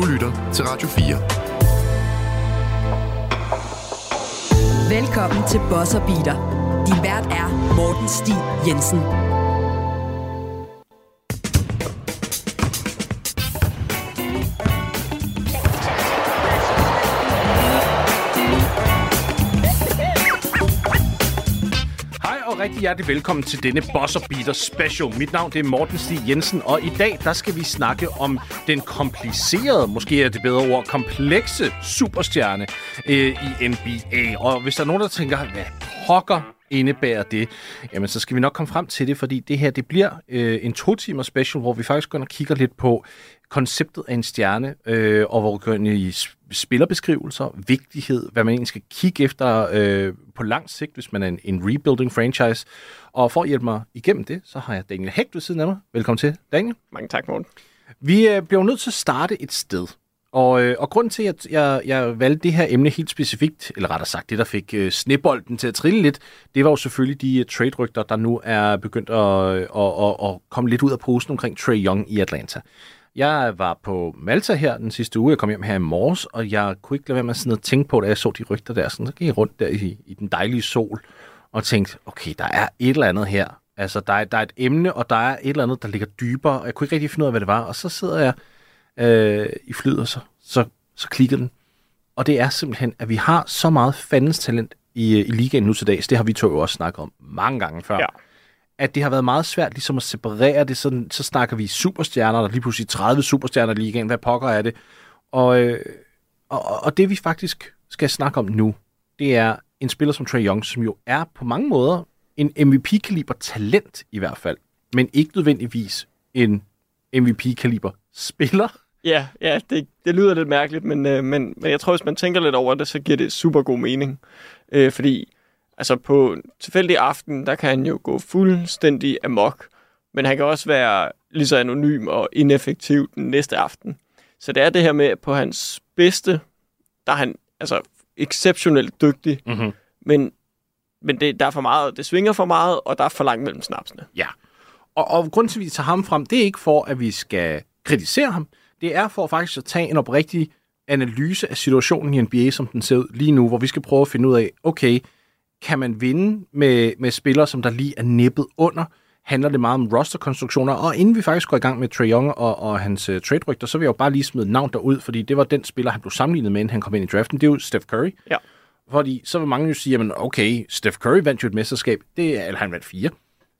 Du lytter til Radio 4. Velkommen til Bosser Beater. Din vært er Morten Stig Jensen. Rigtig hjertelig velkommen til denne Bosser Beater Special. Mit navn det er Morten Stig Jensen, og i dag der skal vi snakke om den komplicerede, måske er det bedre ord, komplekse superstjerne øh, i NBA. Og hvis der er nogen, der tænker, hvad pokker indebærer det, jamen så skal vi nok komme frem til det, fordi det her det bliver øh, en to timer special, hvor vi faktisk går og kigger lidt på konceptet af en stjerne, øh, og hvor vi går ind i spillerbeskrivelser, vigtighed, hvad man egentlig skal kigge efter øh, på lang sigt, hvis man er en, en rebuilding franchise. Og for at hjælpe mig igennem det, så har jeg Daniel Hægt ved siden af mig. Velkommen til, Daniel. Mange tak, Morten. Vi øh, bliver nødt til at starte et sted. Og, øh, og grunden til, at jeg, jeg valgte det her emne helt specifikt, eller rettere sagt det, der fik øh, snebolden til at trille lidt, det var jo selvfølgelig de øh, trade-rygter, der nu er begyndt at, øh, at, at, at komme lidt ud af posen omkring Trey Young i Atlanta. Jeg var på Malta her den sidste uge. Jeg kom hjem her i morges, og jeg kunne ikke lade være med sådan at tænke på, da jeg så de rygter der. Sådan, så gik jeg rundt der i, i den dejlige sol og tænkte, okay, der er et eller andet her. Altså, der er, der er et emne, og der er et eller andet, der ligger dybere. og Jeg kunne ikke rigtig finde ud af, hvad det var. Og så sidder jeg øh, i flyet, så, så, så klikker den. Og det er simpelthen, at vi har så meget fandens talent i, i ligaen nu til dags. Det har vi to jo også snakket om mange gange før. Ja at det har været meget svært ligesom at separere det. Sådan, så snakker vi superstjerner, der er lige pludselig 30 superstjerner lige igen. Hvad pokker er det? Og, øh, og, og det vi faktisk skal snakke om nu, det er en spiller som Trey Young, som jo er på mange måder en MVP-kaliber talent i hvert fald, men ikke nødvendigvis en MVP-kaliber spiller. Ja, ja det, det lyder lidt mærkeligt, men, øh, men, men jeg tror, hvis man tænker lidt over det, så giver det super god mening. Øh, fordi Altså på tilfældig aften, der kan han jo gå fuldstændig amok, men han kan også være lige så anonym og ineffektiv den næste aften. Så det er det her med, at på hans bedste, der er han altså exceptionelt dygtig, mm-hmm. men, men det, der er for meget, det svinger for meget, og der er for langt mellem snapsene. Ja, og, og grunden til, at vi tager ham frem, det er ikke for, at vi skal kritisere ham. Det er for faktisk at tage en oprigtig analyse af situationen i NBA, som den ser ud lige nu, hvor vi skal prøve at finde ud af, okay, kan man vinde med, med spillere, som der lige er nippet under? Handler det meget om rosterkonstruktioner? Og inden vi faktisk går i gang med Trae Young og, og hans uh, trade-rygter, så vil jeg jo bare lige smide navn derud, fordi det var den spiller, han blev sammenlignet med, inden han kom ind i draften. Det er jo Steph Curry. Ja. Fordi så vil mange jo sige, jamen okay, Steph Curry vandt jo et mesterskab. Det, eller han vandt fire.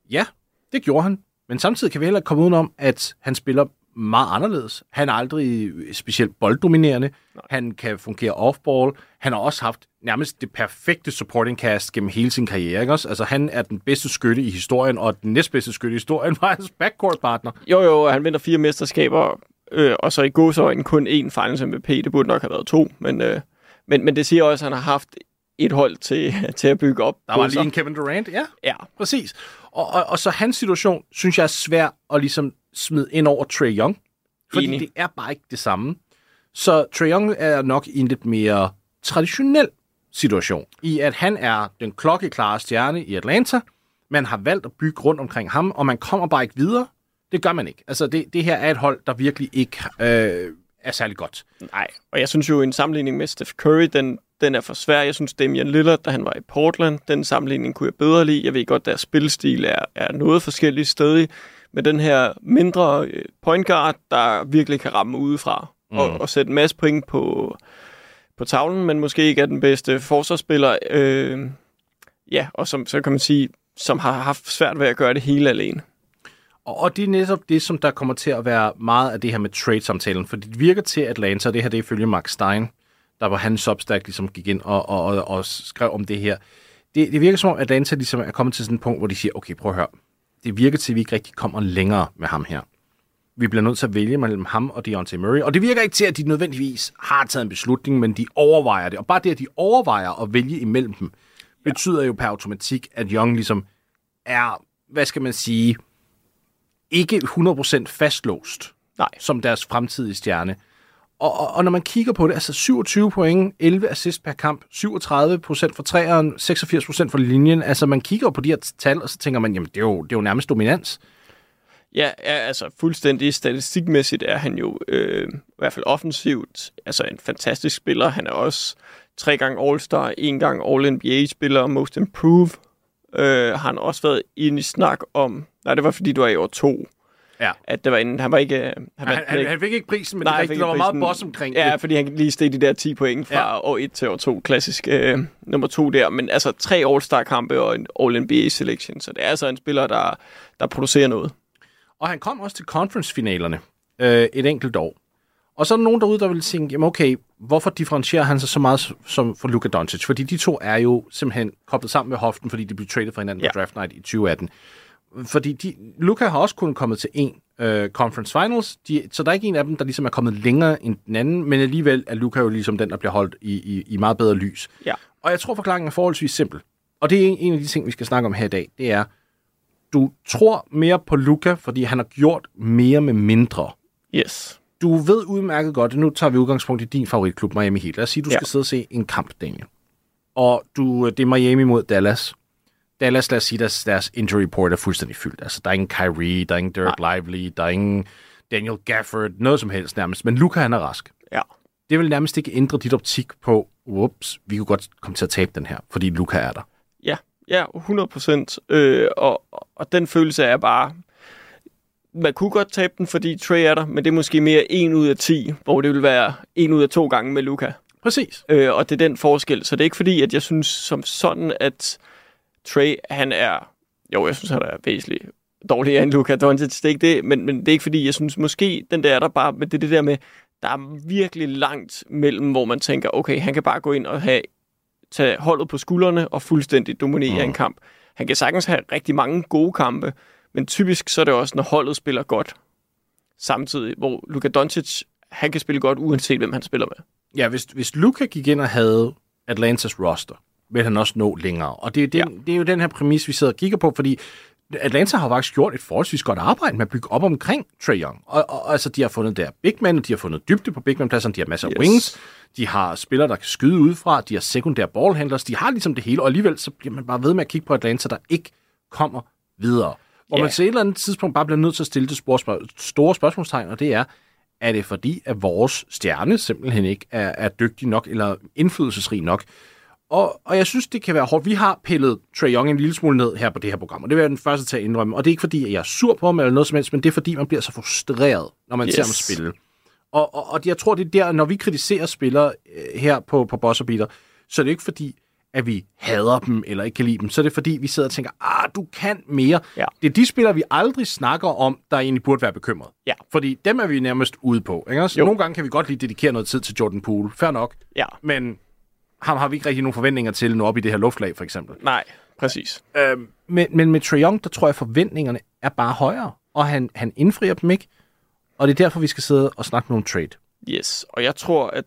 Ja, det gjorde han. Men samtidig kan vi heller komme udenom, at han spiller meget anderledes. Han er aldrig specielt bolddominerende. Nej. Han kan fungere off-ball. Han har også haft nærmest det perfekte supporting cast gennem hele sin karriere. Ikke også? Altså, han er den bedste skytte i historien, og den næstbedste skytte i historien var hans backcourt-partner. Jo, jo, han vinder fire mesterskaber, øh, og så i godsøjne kun én finals MVP. Det burde nok have været to, men, øh, men, men det siger også, at han har haft et hold til, til at bygge op. Der var lige en Kevin Durant, ja. Ja. Præcis. Og, og, og så hans situation, synes jeg er svær at ligesom smide ind over Trey Young. Fordi Enig. det er bare ikke det samme. Så Trey Young er nok i en lidt mere traditionel situation, i at han er den klokkeklare stjerne i Atlanta. Man har valgt at bygge rundt omkring ham, og man kommer bare ikke videre. Det gør man ikke. Altså, det, det her er et hold, der virkelig ikke øh, er særlig godt. Nej, og jeg synes jo, en sammenligning med Steph Curry, den, den er for svær. Jeg synes, Damian Lillard, da han var i Portland, den sammenligning kunne jeg bedre lide. Jeg ved godt, deres spilstil er, er noget forskelligt stadig, med den her mindre øh, point guard, der virkelig kan ramme udefra mm. og, og sætte en masse point på, på tavlen, men måske ikke er den bedste forsvarsspiller. Øh, ja, og som, så kan man sige, som har haft svært ved at gøre det hele alene. Og, det er netop det, som der kommer til at være meget af det her med trade-samtalen, for det virker til Atlanta, og det her det er ifølge Mark Stein, der var hans Substack, ligesom gik ind og, og, og, og skrev om det her. Det, det virker som om, at Atlanta ligesom er kommet til sådan et punkt, hvor de siger, okay, prøv at høre, det virker til, at vi ikke rigtig kommer længere med ham her. Vi bliver nødt til at vælge mellem ham og Deontay Murray. Og det virker ikke til, at de nødvendigvis har taget en beslutning, men de overvejer det. Og bare det, at de overvejer at vælge imellem dem, ja. betyder jo per automatik, at Young ligesom er, hvad skal man sige, ikke 100% fastlåst Nej. som deres fremtidige stjerne. Og, og, og når man kigger på det, altså 27 point, 11 assist per kamp, 37 procent for træeren, 86 procent for linjen. Altså man kigger på de her tal, og så tænker man, jamen det er jo, det er jo nærmest dominans. Ja, ja, altså fuldstændig statistikmæssigt er han jo øh, i hvert fald offensivt altså en fantastisk spiller. Han er også tre gange All-Star, en gang All-NBA-spiller, Most Improved. Øh, har han også været inde i snak om... Nej, det var fordi, du er i år to. Ja. At det var inden, han var ikke... Han, Han, var, han, han fik ikke prisen, men Nej, han det, fik der var ikke meget prisen. boss omkring Ja, det. fordi han lige steg de der 10 point fra Ja. ja. år 1 til år 2. Klassisk øh, nummer 2 der. Men altså tre All-Star-kampe og en All-NBA-selection. Så det er altså en spiller, der, der producerer noget. Og han kom også til conference-finalerne øh, et enkelt år. Og så er der nogen derude, der vil tænke, jamen okay, hvorfor differentierer han sig så meget som for Luka Doncic? Fordi de to er jo simpelthen koblet sammen med hoften, fordi de blev traded fra hinanden ja. Ja. på draft night i 2018. Fordi de, Luka har også kun kommet til en øh, conference finals, de, så der er ikke en af dem, der ligesom er kommet længere end den anden, men alligevel er Luka jo ligesom den, der bliver holdt i, i, i meget bedre lys. Ja. Og jeg tror, forklaringen er forholdsvis simpel. Og det er en, en af de ting, vi skal snakke om her i dag. Det er, du tror mere på Luka, fordi han har gjort mere med mindre. Yes. Du ved udmærket godt, nu tager vi udgangspunkt i din favoritklub, Miami Heat. Lad os sige, du Ja. skal sidde og se en kamp, Daniel. Og du, det er Miami mod Dallas. Dallas, lad os sige, deres, deres injury report er fuldstændig fyldt. Altså, der er ingen Kyrie, der er ingen Dirk Lively, der er ingen Daniel Gafford, noget som helst nærmest. Men Luka, han er rask. Ja. Det vil nærmest ikke ændre dit optik på, whoops, vi kunne godt komme til at tabe den her, fordi Luka er der. Ja, ja 100 procent. Øh, og, og den følelse er bare... Man kunne godt tabe den, fordi Trey er der, men det er måske mere 1 ud af 10, hvor det vil være 1 ud af 2 gange med Luka. Præcis. Øh, og det er den forskel. Så det er ikke fordi, at jeg synes som sådan, at Trey, han er... Jo, jeg synes, han er væsentligt dårligere end Luka Doncic. Det er ikke det, men, men det er ikke fordi, jeg synes måske, den der er der bare... Men det er det der med, der er virkelig langt mellem, hvor man tænker, okay, han kan bare gå ind og have tage holdet på skuldrene og fuldstændig dominere mm. en kamp. Han kan sagtens have rigtig mange gode kampe, men typisk så er det også, når holdet spiller godt samtidig, hvor Luka Doncic, han kan spille godt, uanset hvem han spiller med. Ja, hvis, hvis Luka gik ind og havde Atlantas roster, vil han også nå længere. Og det er, den, ja. det er jo den her præmis, vi sidder og kigger på, fordi Atlanta har faktisk gjort et forholdsvis godt arbejde med at bygge op omkring Trae Young. Og, og, og altså, de har fundet der big man, de har fundet dybde på big man-pladserne, de har masser af Yes. wings, de har spillere, der kan skyde udefra, de har sekundære ballhandlers, de har ligesom det hele, og alligevel så bliver man bare ved med at kigge på Atlanta, der ikke kommer videre. Hvor Ja. man til et eller andet tidspunkt bare bliver nødt til at stille det store spørgsmålstegn, og det er, er det fordi, at vores stjerne simpelthen ikke er, er dygtig nok eller indflydelsesrig nok? Og, og jeg synes, det kan være hårdt. Vi har pillet Trae Young en lille smule ned her på det her program, og det vil jeg den første til at indrømme. Og det er ikke fordi, at jeg er sur på ham eller noget som helst, men det er fordi, man bliver så frustreret, når man yes. ser ham spille. Og, og, og jeg tror, det er der, når vi kritiserer spillere øh, her på, på Boss Beater, så er det ikke fordi, at vi hader dem eller ikke kan lide dem. Så er det fordi, vi sidder og tænker, ah, du kan mere. Ja. Det er de spillere, vi aldrig snakker om, der egentlig burde være bekymret. Ja. Fordi dem er vi nærmest ude på. Ikke? Nogle gange kan vi godt lige dedikere noget tid til Jordan Poole. Fair nok. Ja, Men ham har vi ikke rigtig nogen forventninger til nu op i det her luftlag, for eksempel. nej, præcis. Øhm, men, men med Trae Young, der tror jeg, forventningerne er bare højere. Og han, han indfrier dem ikke. Og det er derfor, vi skal sidde og snakke nogle trade. Yes, og jeg tror, at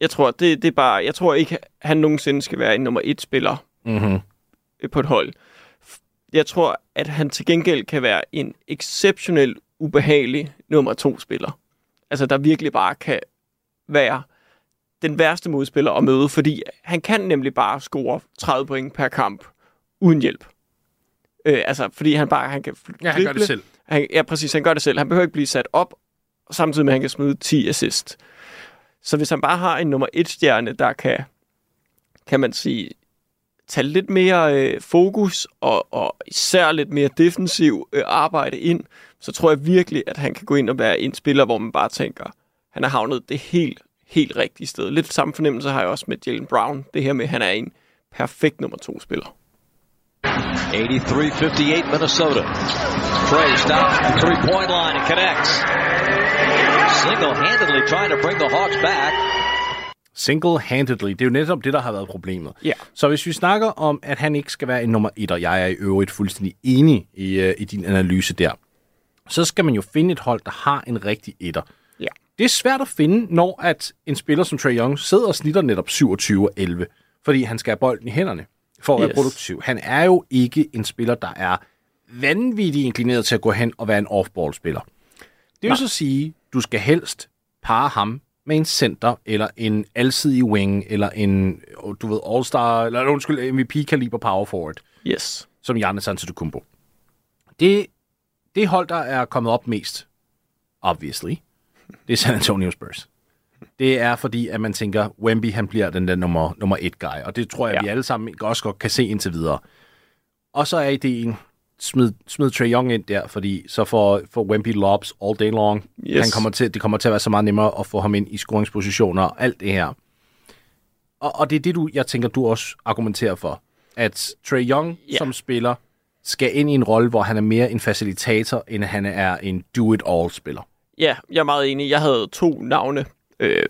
jeg tror, det, det er bare, jeg tror ikke, han nogensinde skal være en nummer et spiller Mm-hmm. øh, på et hold. Jeg tror, at han til gengæld kan være en exceptionel, ubehagelig nummer to spiller. Altså, der virkelig bare kan være den værste modspiller at møde, fordi han kan nemlig bare score 30 point per kamp uden hjælp. Øh, altså, fordi han bare han kan Ja, han gør det selv. Han, ja, præcis. Han gør det selv. Han behøver ikke blive sat op, samtidig med, at han kan smide 10 assist. Så hvis han bare har en nummer et stjerne, der kan, kan man sige, tage lidt mere øh, fokus og, og især lidt mere defensiv øh, arbejde ind, så tror jeg virkelig, at han kan gå ind og være en spiller, hvor man bare tænker, han har havnet det helt, helt rigtige sted. Lidt samme fornemmelse har jeg også med Jalen Brown. Det her med, at han er en perfekt nummer to spiller. 83-58 Minnesota. Trey stops the three-point line and connects. Single-handedly trying to bring the Hawks back. Single-handedly. Det er jo netop det, der har været problemet. Ja. Så hvis vi snakker om, at han ikke skal være en nummer et, og jeg er i øvrigt fuldstændig enig i, uh, i din analyse der, så skal man jo finde et hold, der har en rigtig etter. Det er svært at finde, når at en spiller som Trae Young sidder og snitter netop 27 og 11, fordi han skal have bolden i hænderne for at yes. være produktiv. Han er jo ikke en spiller, der er vanvittigt inclineret til at gå hen og være en off-ball-spiller. Det vil Nej. så sige, du skal helst parre ham med en center, eller en alsidig wing, eller en, du ved, all-star, eller undskyld, MVP-kaliber power forward, Yes. som Giannis Antetokounmpo. Det det hold, der er kommet op mest, obviously, det er San Antonio Spurs. Det er fordi, at man tænker, Wemby han bliver den der nummer, nummer et guy, og det tror jeg, ja. Vi alle sammen også godt kan se indtil videre. Og så er ideen, smid, smid Trae Young ind der, fordi så får, får Wemby lobs all day long. Yes. Han kommer til, det kommer til at være så meget nemmere at få ham ind i scoringspositioner og alt det her. Og, og det er det, du, jeg tænker, du også argumenterer for. At Trae Young Ja. som spiller skal ind i en rolle, hvor han er mere en facilitator, end han er en do-it-all-spiller. Ja, jeg er meget enig. Jeg havde to navne øh,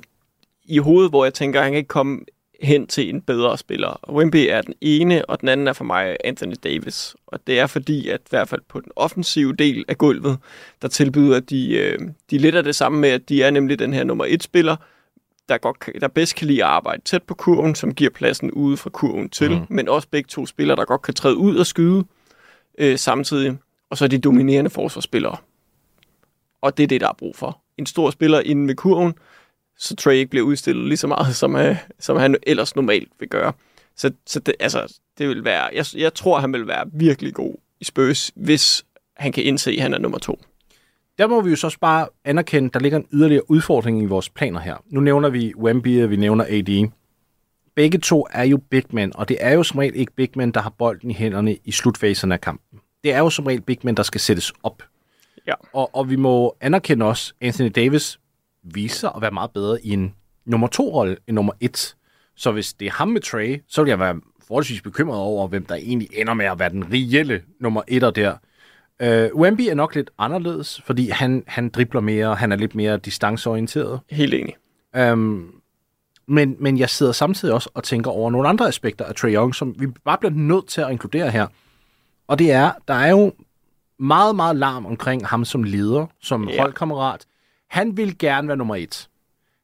i hovedet, hvor jeg tænker, at han kan ikke komme hen til en bedre spiller. Wemby er den ene, og den anden er for mig Anthony Davis. Og det er fordi, at i hvert fald på den offensive del af gulvet, der tilbyder de, øh, de lidt af det samme med, at de er nemlig den her nummer et spiller, der, godt, der bedst kan lide at arbejde tæt på kurven, som giver pladsen ude fra kurven til, mm. men også begge to spillere, der godt kan træde ud og skyde øh, samtidig. Og så er de dominerende forsvarsspillere. Og det er det, der er brug for. En stor spiller inde ved kurven, så Trey ikke bliver udstillet lige så meget, som, øh, som han ellers normalt vil gøre. Så, så det, altså, det vil være, jeg, jeg tror, han vil være virkelig god i Spurs, hvis han kan indse, at han er nummer to. Der må vi jo så også bare anerkende, der ligger en yderligere udfordring i vores planer her. Nu nævner vi Wemby, og vi nævner AD. Begge to er jo big men, og det er jo som regel ikke big men, der har bolden i hænderne i slutfasen af kampen. Det er jo som regel big men, der skal sættes op. Ja. Og, og vi må anerkende også, Anthony Davis viser at være meget bedre i en nummer to-rolle end nummer et. Så hvis det er ham med Trey, så vil jeg være forholdsvis bekymret over, hvem der egentlig ender med at være den reelle nummer etter der. Uh, Wemby er nok lidt anderledes, fordi han, han dribler mere, han er lidt mere distanceorienteret. Helt enig. Um, men, men jeg sidder samtidig også og tænker over nogle andre aspekter af Trae Young, som vi bare bliver nødt til at inkludere her. Og det er, der er jo meget, meget larm omkring ham som leder, som Ja. holdkammerat. Han vil gerne være nummer et.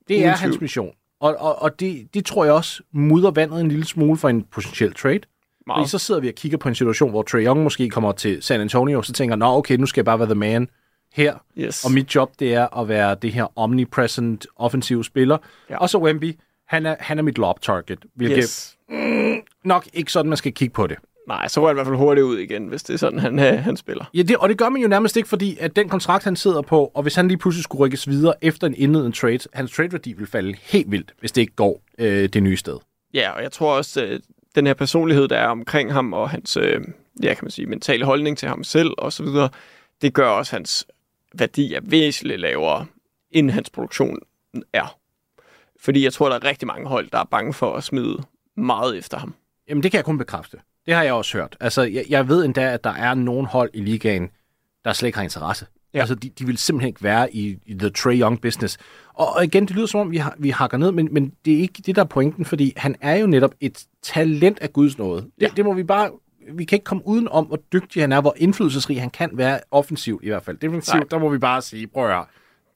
Det Uden er hans tvivl. mission. Og, og, og det, det tror jeg også mudder vandet en lille smule for en potentiel trade. Fordi Meget. så sidder vi og kigger på en situation, hvor Trae Young måske kommer til San Antonio, og så tænker, nå okay, nu skal jeg bare være the man her. Yes. Og mit job, det er at være det her omnipresent offensiv spiller. Ja. Og så Wemby, han er, han er mit lob target, hvilket yes. Yes. nok ikke sådan, man skal kigge på det. Nej, så går han i hvert fald hurtigt ud igen, hvis det er sådan, han, øh, han spiller. Ja, det, og det gør man jo nærmest ikke, fordi at den kontrakt, han sidder på, og hvis han lige pludselig skulle rykkes videre efter en indledende trade, hans trade-værdi vil falde helt vildt, hvis det ikke går øh, det nye sted. Ja, og jeg tror også, at den her personlighed, der er omkring ham, og hans, øh, ja, kan man sige, mentale holdning til ham selv, og så videre, det gør også, at hans værdi er væsentligt lavere, end hans produktion er. Fordi jeg tror, der er rigtig mange hold, der er bange for at smide meget efter ham. Jamen, det kan jeg kun bekræfte. Det har jeg også hørt. Altså, jeg, jeg ved endda, at der er nogen hold i ligaen, der slet ikke har interesse. Ja. Altså, de, de vil simpelthen ikke være i, i the Trey Young business. Og, og igen, det lyder som om, vi, har, vi hakker ned, men, men det er ikke det, der er pointen, fordi han er jo netop et talent af Guds nåde. Det, Ja. det må vi bare... Vi kan ikke komme uden om, hvor dygtig han er, hvor indflydelsesrig han kan være offensivt i hvert fald. Defensivt, Nej. der må vi bare sige, prøv at høre,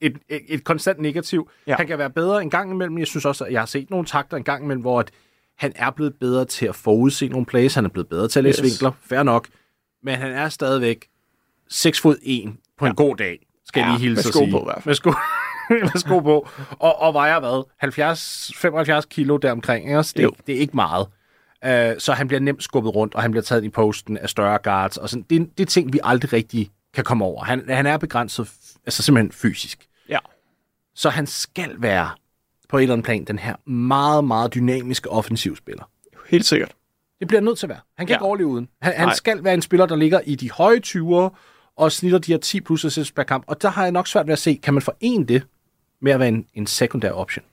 et, et, et konstant negativ. Ja. Han kan være bedre en gang imellem. Jeg synes også, at jeg har set nogle takter en gang imellem, hvor at han er blevet bedre til at forudse nogle plays. Han er blevet bedre til at læse Yes. vinkler. Fair nok. Men han er stadigvæk 6 fod 1 på en god dag, skal Ja, jeg lige hilse med sko sige. på i hvert fald. Med sko, med sko på. Og, og vejer hvad? 70, 75 kilo deromkring. Ikke? Det, Jo. det er ikke meget. Uh, så han bliver nemt skubbet rundt, og han bliver taget i posten af større guards. Og sådan. Det, det er ting, vi aldrig rigtig kan komme over. Han, han er begrænset, altså simpelthen fysisk. Ja. Så han skal være på et eller andet plan den her meget, meget dynamiske offensivspiller. Helt sikkert. Det bliver nødt til at være. Han kan Ja. ikke overleve uden. Han, han skal være en spiller, der ligger i de høje 20'ere og snitter de her 10 plus assists per kamp. Og der har jeg nok svært ved at se, kan man forene det med at være en, en sekundær option?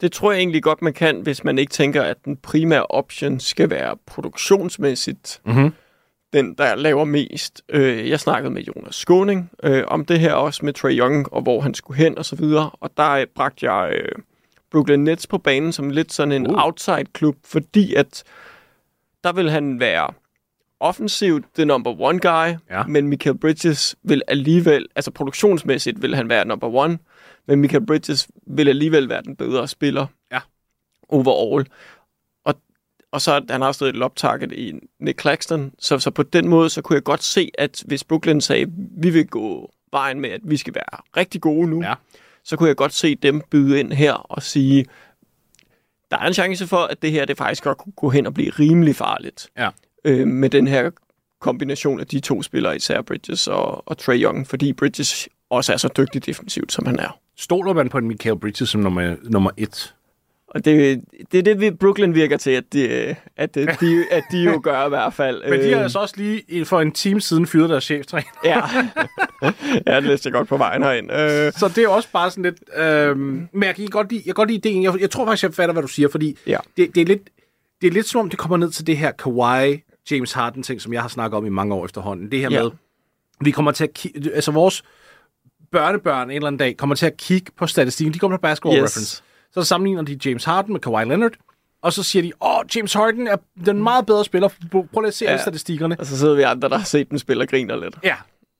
Det tror jeg egentlig godt, man kan, hvis man ikke tænker, at den primære option skal være produktionsmæssigt Mhm. den, der laver mest. Øh, jeg snakkede med Jonas Skåning øh, om det her, også med Trey Young, og hvor han skulle hen og så videre. Og der øh, bragte jeg øh, Brooklyn Nets på banen som lidt sådan en Uh. outside-klub, fordi at der vil han være offensivt the number one guy, Ja. men Michael Bridges vil alligevel, altså produktionsmæssigt vil han være number one, men Michael Bridges vil alligevel være den bedre spiller Ja. overall. Og, og så han har stadig et lob target i Nick Claxton, så, så på den måde, så kunne jeg godt se, at hvis Brooklyn sagde, vi vil gå vejen med, at vi skal være rigtig gode nu, Ja. Så kunne jeg godt se dem byde ind her og sige, der er en chance for, at det her det faktisk godt kunne gå hen og blive rimelig farligt Ja. øh, med den her kombination af de to spillere, især Bridges og, og Trey Young, fordi Bridges også er så dygtig defensivt, som han er. Stoler man på en Michael Bridges som nummer, nummer et? Og det, det er det, vi- Brooklyn virker til, at de, at de, de, at de jo gør i hvert fald. Men de har Øh, altså også lige for en time siden fyret deres cheftræner. Ja, ja det læste jeg godt på vejen herind. Øh, Så det er også bare sådan lidt... Øhm, men jeg kan godt lide, jeg kan godt lide ideen. Jeg, jeg tror faktisk, jeg fatter, hvad du siger, fordi Ja. det, det, er lidt, det er lidt som om, det kommer ned til det her Kawhi, James Harden ting, som jeg har snakket om i mange år efterhånden. Det her Ja. med, vi kommer til at altså vores børnebørn en eller anden dag kommer til at kigge på statistikken. De kommer på Basketball Yes. Reference. Så sammenligner de James Harden med Kawhi Leonard, og så siger de, åh, oh, James Harden er den meget bedre spiller. Prøv lige at se ja. alle statistikkerne. og så sidder vi andre, der har set dem spille og griner lidt. Ja,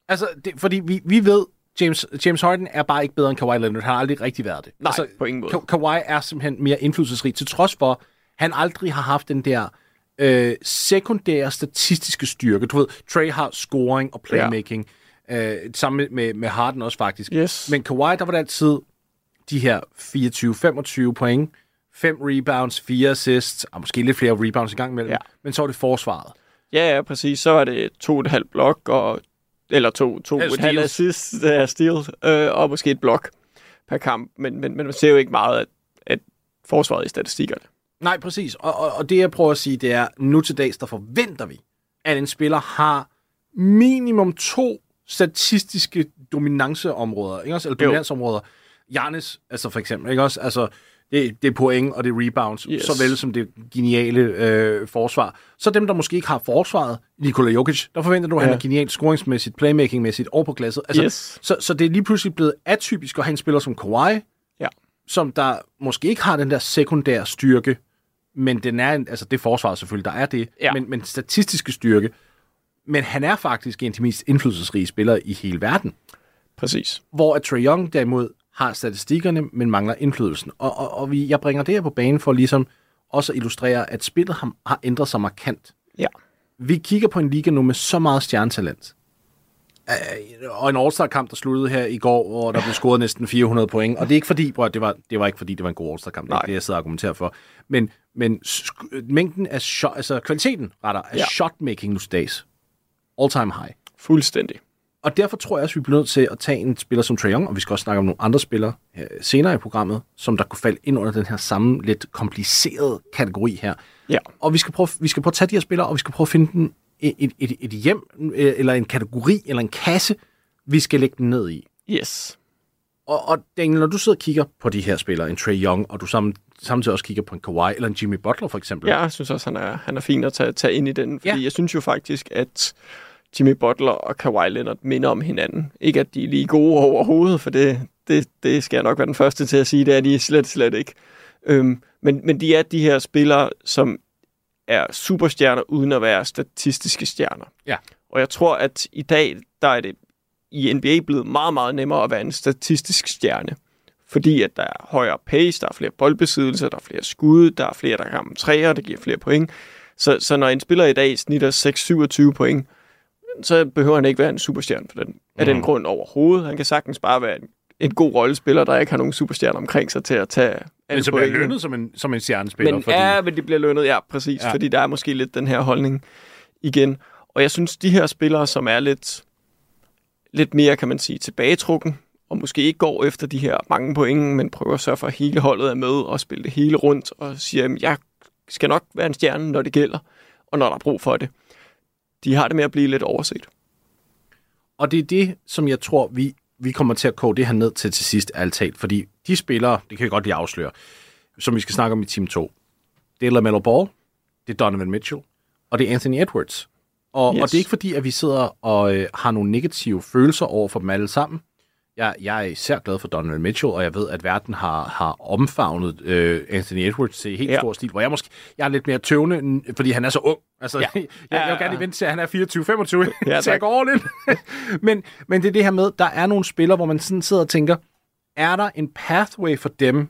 altså, det, fordi vi, vi ved, James, James Harden er bare ikke bedre end Kawhi Leonard. Han har aldrig rigtig været det. Nej, på ingen måde. Ka- Kawhi er simpelthen mere indflydelsesrig, til trods for, han aldrig har haft den der øh, sekundære statistiske styrke. Du ved, Trey har scoring og playmaking. Ja. Øh, sammen med, med, med Harden også faktisk. Yes. Men Kawhi, der var det altid de her 24-25 point, 5 rebounds, 4 assists, og måske lidt flere rebounds i gang imellem. Ja. Men så var det forsvaret. Ja, ja, præcis. Så var det to og et halvt blok, og, eller to, to og et halvt assist af steal, øh, og måske et blok per kamp. Men, men, men man ser jo ikke meget af, af forsvaret i statistikkerne. Nej, præcis. Og, og, og det, jeg prøver at sige, det er, nu til dags, der forventer vi, at en spiller har minimum to statistiske dominanceområder, ikke også? Eller Jo. Janis, altså for eksempel, ikke også? Altså, det, det er point, og det er rebounds, Yes. såvel som det geniale øh, forsvar. Så dem, der måske ikke har forsvaret, Nikola Jokic, der forventer du, at han Ja. er genialt scoringsmæssigt, playmakingmæssigt og på glasset. Altså, Yes. så, så det er lige pludselig blevet atypisk at have en spiller som Kawhi, Ja. som der måske ikke har den der sekundære styrke, men den er, altså det forsvar selvfølgelig, der er det, Ja. men, men statistiske styrke. Men han er faktisk en af de mest indflydelsesrige spillere i hele verden. Præcis. Hvor at Trae Young derimod har statistikkerne, men mangler indflydelsen. Og, og, og vi, jeg bringer det her på banen for ligesom også at illustrere, at spillet har, har ændret sig markant. Ja. Vi kigger på en liga nu med så meget stjernetalent. Øh, Og en All-Star-kamp, der sluttede her i går, hvor der blev scoret næsten 400 point. Og det er ikke fordi, bror, det var, det var ikke fordi, det var en god All-Star-kamp. Det er ikke det, jeg sidder og argumenterer for. Men, men mængden af shot, altså kvaliteten, retter, af Ja. shotmaking nu dags. All-time high. Fuldstændig. Og derfor tror jeg også, vi bliver nødt til at tage en spiller som Trae Young, og vi skal også snakke om nogle andre spillere øh, senere i programmet, som der kunne falde ind under den her samme lidt komplicerede kategori her. Ja. Og vi skal, prøve, vi skal prøve at tage de her spillere, og vi skal prøve at finde den et, et, et, hjem, øh, eller en kategori, eller en kasse, vi skal lægge den ned i. Yes. Og, og Daniel, når du sidder og kigger på de her spillere, en Trae Young, og du sammen, samtidig også kigger på en Kawhi, eller en Jimmy Butler for eksempel. Ja, jeg synes også, han er, han er fin at tage, tage ind i den. Fordi ja. jeg synes jo faktisk, at Jimmy Butler og Kawhi Leonard minder om hinanden. Ikke at de er lige gode overhovedet, for det, det, det skal jeg nok være den første til at sige, det er de slet, slet ikke. Øhm, men, men de er de her spillere, som er superstjerner uden at være statistiske stjerner. Ja. Og jeg tror, at i dag, der er det i NBA blevet meget, meget nemmere at være en statistisk stjerne. Fordi at der er højere pace, der er flere boldbesiddelser, der er flere skud, der er flere, der kan ramme træer, det giver flere point. Så, så når en spiller i dag snitter 6-27 point, så behøver han ikke være en superstjerne for den, af den grund overhovedet. Han kan sagtens bare være en, en god rollespiller, der ikke har nogen superstjerner omkring sig til at tage men som bliver lønnet som en, som en stjernespiller. Men fordi, ja, men de bliver lønnet, ja, præcis. Ja. Fordi der er måske lidt den her holdning igen. Og jeg synes, de her spillere, som er lidt, lidt mere, kan man sige, tilbagetrukken, og måske ikke går efter de her mange point, men prøver at sørge for, at hele holdet er med og spille det hele rundt, og siger, at jeg skal nok være en stjerne, når det gælder, og når der er brug for det. De har det med at blive lidt overset. Og det er det, som jeg tror, vi, vi kommer til at koge det her ned til til sidst, alt talt. Fordi de spillere, det kan jeg godt lige afsløre, som vi skal snakke om i team 2, det er LaMelo Ball, det er Donovan Mitchell, og det er Anthony Edwards. Og, yes. Og det er ikke fordi, at vi sidder og øh, har nogle negative følelser over for dem alle sammen. Jeg, jeg er især glad for Donovan Mitchell, og jeg ved, at verden har, har omfavnet øh, Anthony Edwards til helt ja. Stor stil, hvor jeg måske jeg er lidt mere tøvende, end- fordi han er så ung. Altså, ja. jeg, jeg vil gerne vente til, at han er 24-25, ja, så jeg går all in. men, men det er det her med, der er nogle spillere, hvor man sådan sidder og tænker, er der en pathway for dem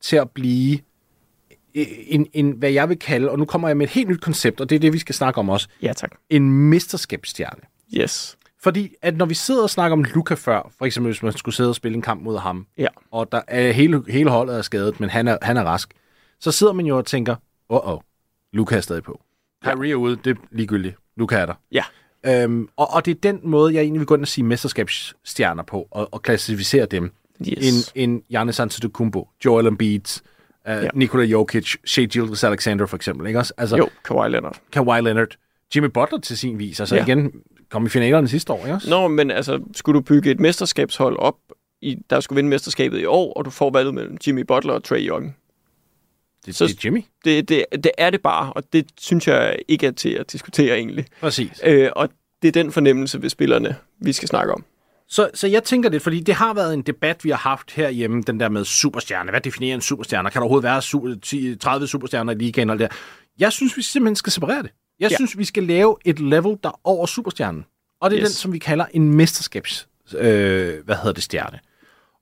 til at blive en, en, hvad jeg vil kalde, og nu kommer jeg med et helt nyt koncept, og det er det, vi skal snakke om også, Ja, tak. en mesterskabsstjerne. Yes. Fordi at når vi sidder og snakker om Luca før, for eksempel hvis man skulle sidde og spille en kamp mod ham, Ja. og der er hele, hele holdet er skadet, men han er, han er rask, så sidder man jo og tænker, åh, oh, Luca er stadig på. Kyrie er ude, det er ligegyldigt. Luca er der. Ja. Øhm, og, og det er den måde, jeg egentlig vil gå ind og sige mesterskabsstjerner på, og, og klassificere dem. Yes. En, en Giannis Antetokounmpo, Joel Embiid, uh, ja. Nikola Jokic, Shea Gildas Alexander for eksempel. Ikke også? Altså, Jo, Kawhi Leonard. Kawhi Leonard, Jimmy Butler til sin vis. Altså Ja. ja. igen, kom i finalerne sidste år, ikke også? Nå, men altså, skulle du bygge et mesterskabshold op, i, der skulle vinde mesterskabet i år, og du får valget mellem Jimmy Butler og Trey Young. det, så- det er Jimmy. Det, det, det er det bare, og det synes jeg ikke er til at diskutere egentlig. Præcis. Øh, og det er den fornemmelse ved spillerne, vi skal snakke om. Så, så jeg tænker det, fordi det har været en debat, vi har haft herhjemme, den der med superstjerne. Hvad definerer en superstjerne? Kan der overhovedet være su- 10, 30 superstjerner i ligaen? Og det der? Jeg synes, vi simpelthen skal separere det. Jeg Ja. synes, vi skal lave et level, der er over superstjernen. Og det er Yes. den, som vi kalder en mesterskabs... Øh, hvad hedder det, stjerne.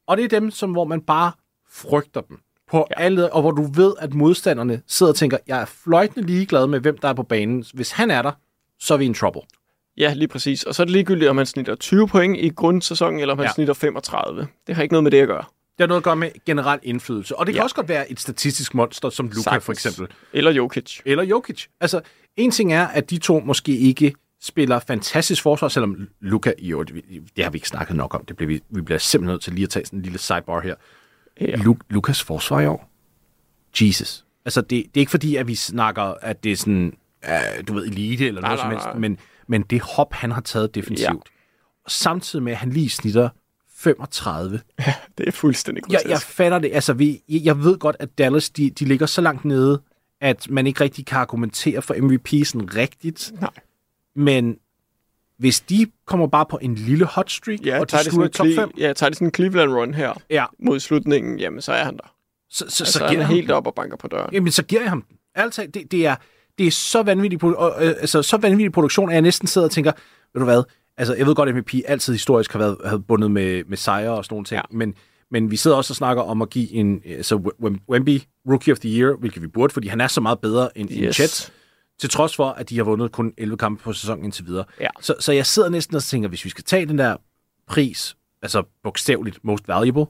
Og det er dem, som, hvor man bare frygter dem på ja. alle, og hvor du ved, at modstanderne sidder og tænker, jeg er fløjtende ligeglad med, hvem der er på banen. Hvis han er der, så er vi in trouble. Ja, lige præcis. Og så er det ligegyldigt, om han snitter 20 point i grundsæsonen, eller om han ja. Snitter 35. Det har ikke noget med det at gøre. Det har noget at gøre med generel indflydelse. Og det kan Ja. ja. også godt være et statistisk monster, som Luka Sagtens. for eksempel. Eller Jokic. Eller Jokic. Altså, en ting er, at de to måske ikke spiller fantastisk forsvar, selvom Luka, jo, det, det har vi ikke snakket nok om. Det bliver vi, vi bliver simpelthen nødt til lige at tage sådan en lille sidebar her. Ja. Lu, Lukas forsvar i år? Jesus. Altså, det, det er ikke fordi, at vi snakker, at det er sådan, uh, du ved, elite eller Nej, noget som nej, helst, nej. men, men det hop, han har taget defensivt, ja. samtidig med, at han lige snitter 35 Det er fuldstændig jeg, grotesk. jeg fatter det. Altså, vi, jeg jeg ved godt, at Dallas, de, de ligger så langt nede, at man ikke rigtig kan argumentere for MVP sådan rigtigt. Nej. Men hvis de kommer bare på en lille hot streak, Ja, og de slutter top en 5, Cle- ja, tager det sådan en Cleveland run her ja, mod slutningen, jamen så er han der. så, så, Altså, så, han giver er jeg ham helt den. op og banker på døren. Jamen, så giver jeg ham den. Altså, det, det, er, det er så vanvittig, og, øh, altså, så vanvittig produktion, at jeg næsten sidder og tænker, ved du hvad, altså, jeg ved godt, at MVP altid historisk har været har bundet med, med sejre og sådan nogle ting, ja. men, men vi sidder også og snakker om at give en, altså, Wem- Wemby Rookie of the Year, hvilket vi burde, fordi han er så meget bedre end, yes. end. Chet, til trods for, at de har vundet kun 11 kampe på sæsonen indtil videre. Ja. Så, så jeg sidder næsten og tænker, hvis vi skal tage den der pris, altså bogstaveligt most valuable,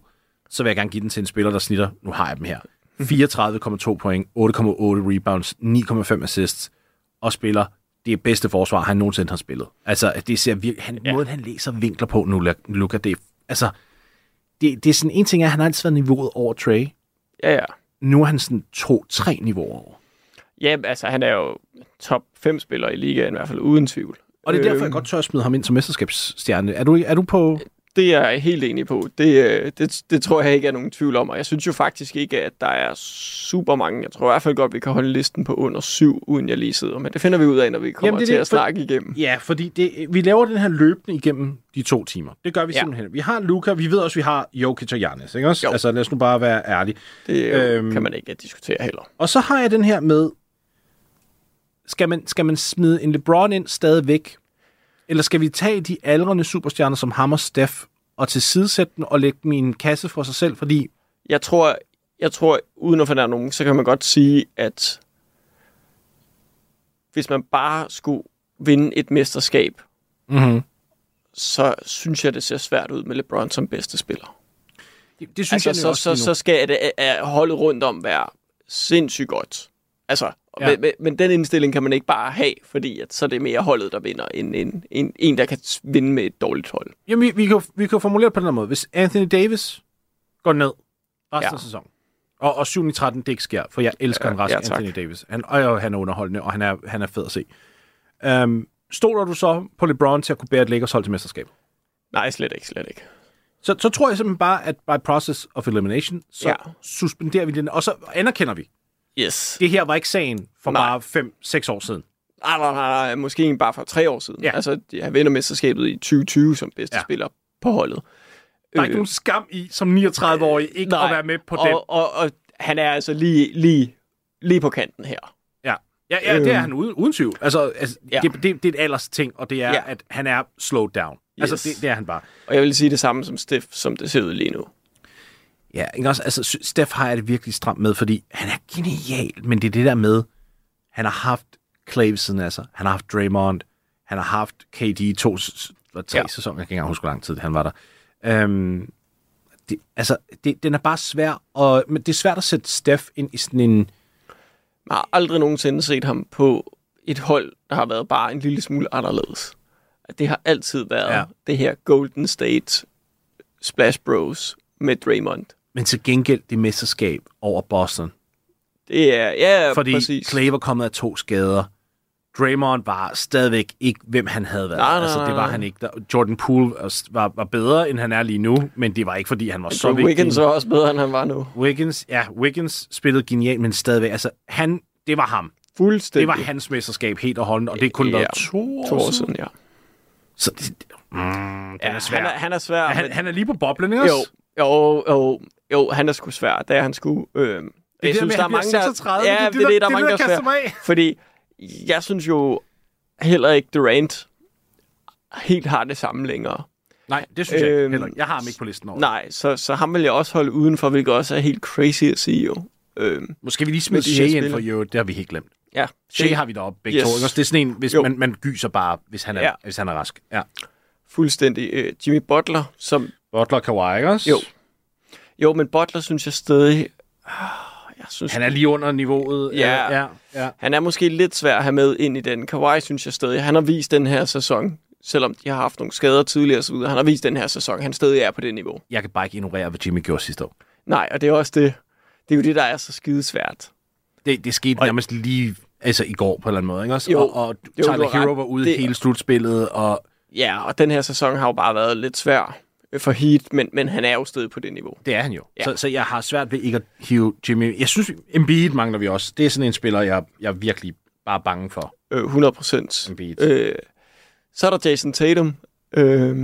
så vil jeg gerne give den til en spiller, der snitter, nu har jeg dem her, 34,2 point, 8,8 rebounds, 9,5 assists, og spiller det bedste forsvar, han nogensinde har spillet. Altså, det ser virkelig, han, ja. måden han læser vinkler på nu, Luca, det er, altså, det, det er sådan, en ting er, at han har altid været niveauet over Trey. Ja, ja. Nu er han sådan to-tre niveauer over. Ja, altså han er jo top 5 spiller i ligaen i hvert fald, uden tvivl. Og det er derfor, jeg Øhm, godt tør at smide ham ind som mesterskabsstjerne. Er du, er du på... Det er jeg helt enig på. Det, øh, det, det tror jeg ikke er nogen tvivl om, og jeg synes jo faktisk ikke, at der er super mange. Jeg tror i hvert fald godt, vi kan holde listen på under syv, uden jeg lige sidder. Men det finder vi ud af, når vi kommer Jamen, det til det, at for- snakke igennem. Ja, fordi det, vi laver den her løbende igennem de to timer. Det gør vi Ja. simpelthen. Vi har Luca, vi ved også, vi har Jokic og Giannis, ikke også? Jo. Altså, lad os nu bare være ærlige. Det øhm, Øhm. kan man ikke diskutere heller. Og så har jeg den her med, skal man, skal man smide en LeBron ind stadigvæk? Eller skal vi tage de aldrende superstjerner som ham og Steph, og tilsidesætte dem og lægge dem i en kasse for sig selv? Fordi, Jeg tror, jeg tror, uden at fornærme nogen, så kan man godt sige, at hvis man bare skulle vinde et mesterskab, mm-hmm. så synes jeg, det ser svært ud med LeBron som bedste spiller. det, det synes Altså, jeg så, også så, så skal det, er holdet rundt om være sindssygt godt. Altså, ja. Ja. men, men, men den indstilling kan man ikke bare have, fordi at, så er det mere holdet, der vinder, end en, en, en der kan vinde med et dårligt hold. Jamen, vi, vi, kan, vi kan formulere på den her måde. Hvis Anthony Davis går ned resten Ja. ja. af sæsonen, og, og 7 i 13 det ikke sker, for jeg elsker Ja, en rask ja, ja, tak. Anthony Davis. Han, og, han er underholdende, og han er, han er fed at se. Um, stoler du så på LeBron til at kunne bære et Lakers hold til mesterskab? Nej, slet ikke, slet ikke. Så, så tror jeg simpelthen bare, at by process of elimination, så Ja. ja. suspenderer vi den, og så anerkender vi. Yes. Det her var ikke sagen for Nej. bare 5-6 år siden. Nej, nej, nej, nej, måske ikke bare for tre år siden. Ja. Altså, jeg vinder mesterskabet i 2020 som bedste ja. Spiller på holdet. Der er ikke nogen skam i, som 39-årig, ikke nej. at være med på den. og, og, og han er altså lige, lige, lige på kanten her. Ja, ja, ja det er Øhm. han uden, uden tvivl. Altså, altså Ja. det, det, det er et alders ting, og det er, Ja. at han er slowed down. Altså, Yes. det, det er han bare. Og jeg vil sige det samme som Steff, som det ser ud lige nu. Ja, ikke også? Altså, Steph har jeg det virkelig stramt med, fordi han er genial, men det er det der med, han har haft Clay siden sig, han har haft Draymond, han har haft KD i to, eller tre Ja. sæsoner, jeg kan ikke engang huske, hvor lang tid han var der. Um, det, altså, det, den er bare svær, og, men det er svært at sætte Steph ind i sådan en, Jeg har aldrig nogensinde set ham på et hold, der har været bare en lille smule anderledes. det har altid været ja. det her Golden State Splash Bros med Draymond. Men til gengæld det mesterskab over Boston. Det er, ja, Fordi præcis. Clay var kommet af to skader. Draymond var stadigvæk ikke, hvem han havde været. Nej, nej, altså, det var han ikke. Jordan Poole var, var bedre, end han er lige nu, men det var ikke, fordi han var så Så vigtig. Wiggins var også bedre, end han var nu. Wiggins, ja, Wiggins spillede genialt, men stadigvæk, altså, han, det var ham. Det Fuldstændig. var hans mesterskab helt og holdent, og det er kun Ja, været to år, To år siden. ja. Så det, mm, ja er svær. Han er, han er svær. Er han, men- han er lige på boblen, ikke også? jo, jo, jo, han er sgu svær. Det er han sgu. Øh, Det er det der med, at han bliver 36. Ja, det er det, er det, der er det, mange, der der er kaster svær. mig af. Fordi jeg synes jo heller ikke Durant helt har det samme længere. Nej, det synes jeg ikke Øhm, heller ikke. Jeg har ham ikke på listen over. Nej, så, så ham vil jeg også holde udenfor, hvilket også er helt crazy at sige jo. Øhm, Måske vi lige smide Shea ind for jo, det har vi helt glemt. ja, Shea har vi deroppe begge Yes. to. Også? Det er sådan en, hvis Jo. man, man gyser bare, hvis han er, Ja. hvis han er rask. Ja. fuldstændig. Øh, Jimmy Butler, som... Butler Kawhi, ikke også? Jo. Jo, men Butler synes jeg stadig... Ah, Jeg synes, Han er lige under niveauet. Ja. Ja, ja. Han er måske lidt svær at have med ind i den. Kawhi synes jeg stadig, han har vist den her sæson, selvom de har haft nogle skader tidligere osv., han har vist den her sæson, han stadig er på det niveau. Jeg kan bare ikke ignorere, hvad Jimmy gjorde sidste år. Nej, og det er også det. Det er jo det, der er så skidesvært. Det, det skete Og- nærmest lige altså i går på en eller anden måde. Ikke? Også? Jo. Og, og Jo, Tyler har Hero var ude Det- hele slutspillet. Og Ja, og den her sæson har jo bare været lidt svær for Heat, men, men han er jo stadig på det niveau. det er han jo. Ja. Så, så jeg har svært ved ikke at hive Jimmy. Jeg synes, Embiid mangler vi også. Det er sådan en spiller, jeg, jeg er virkelig bare bange for. Øh, 100 procent. Embiid. Øh, så er der Jason Tatum. Øh,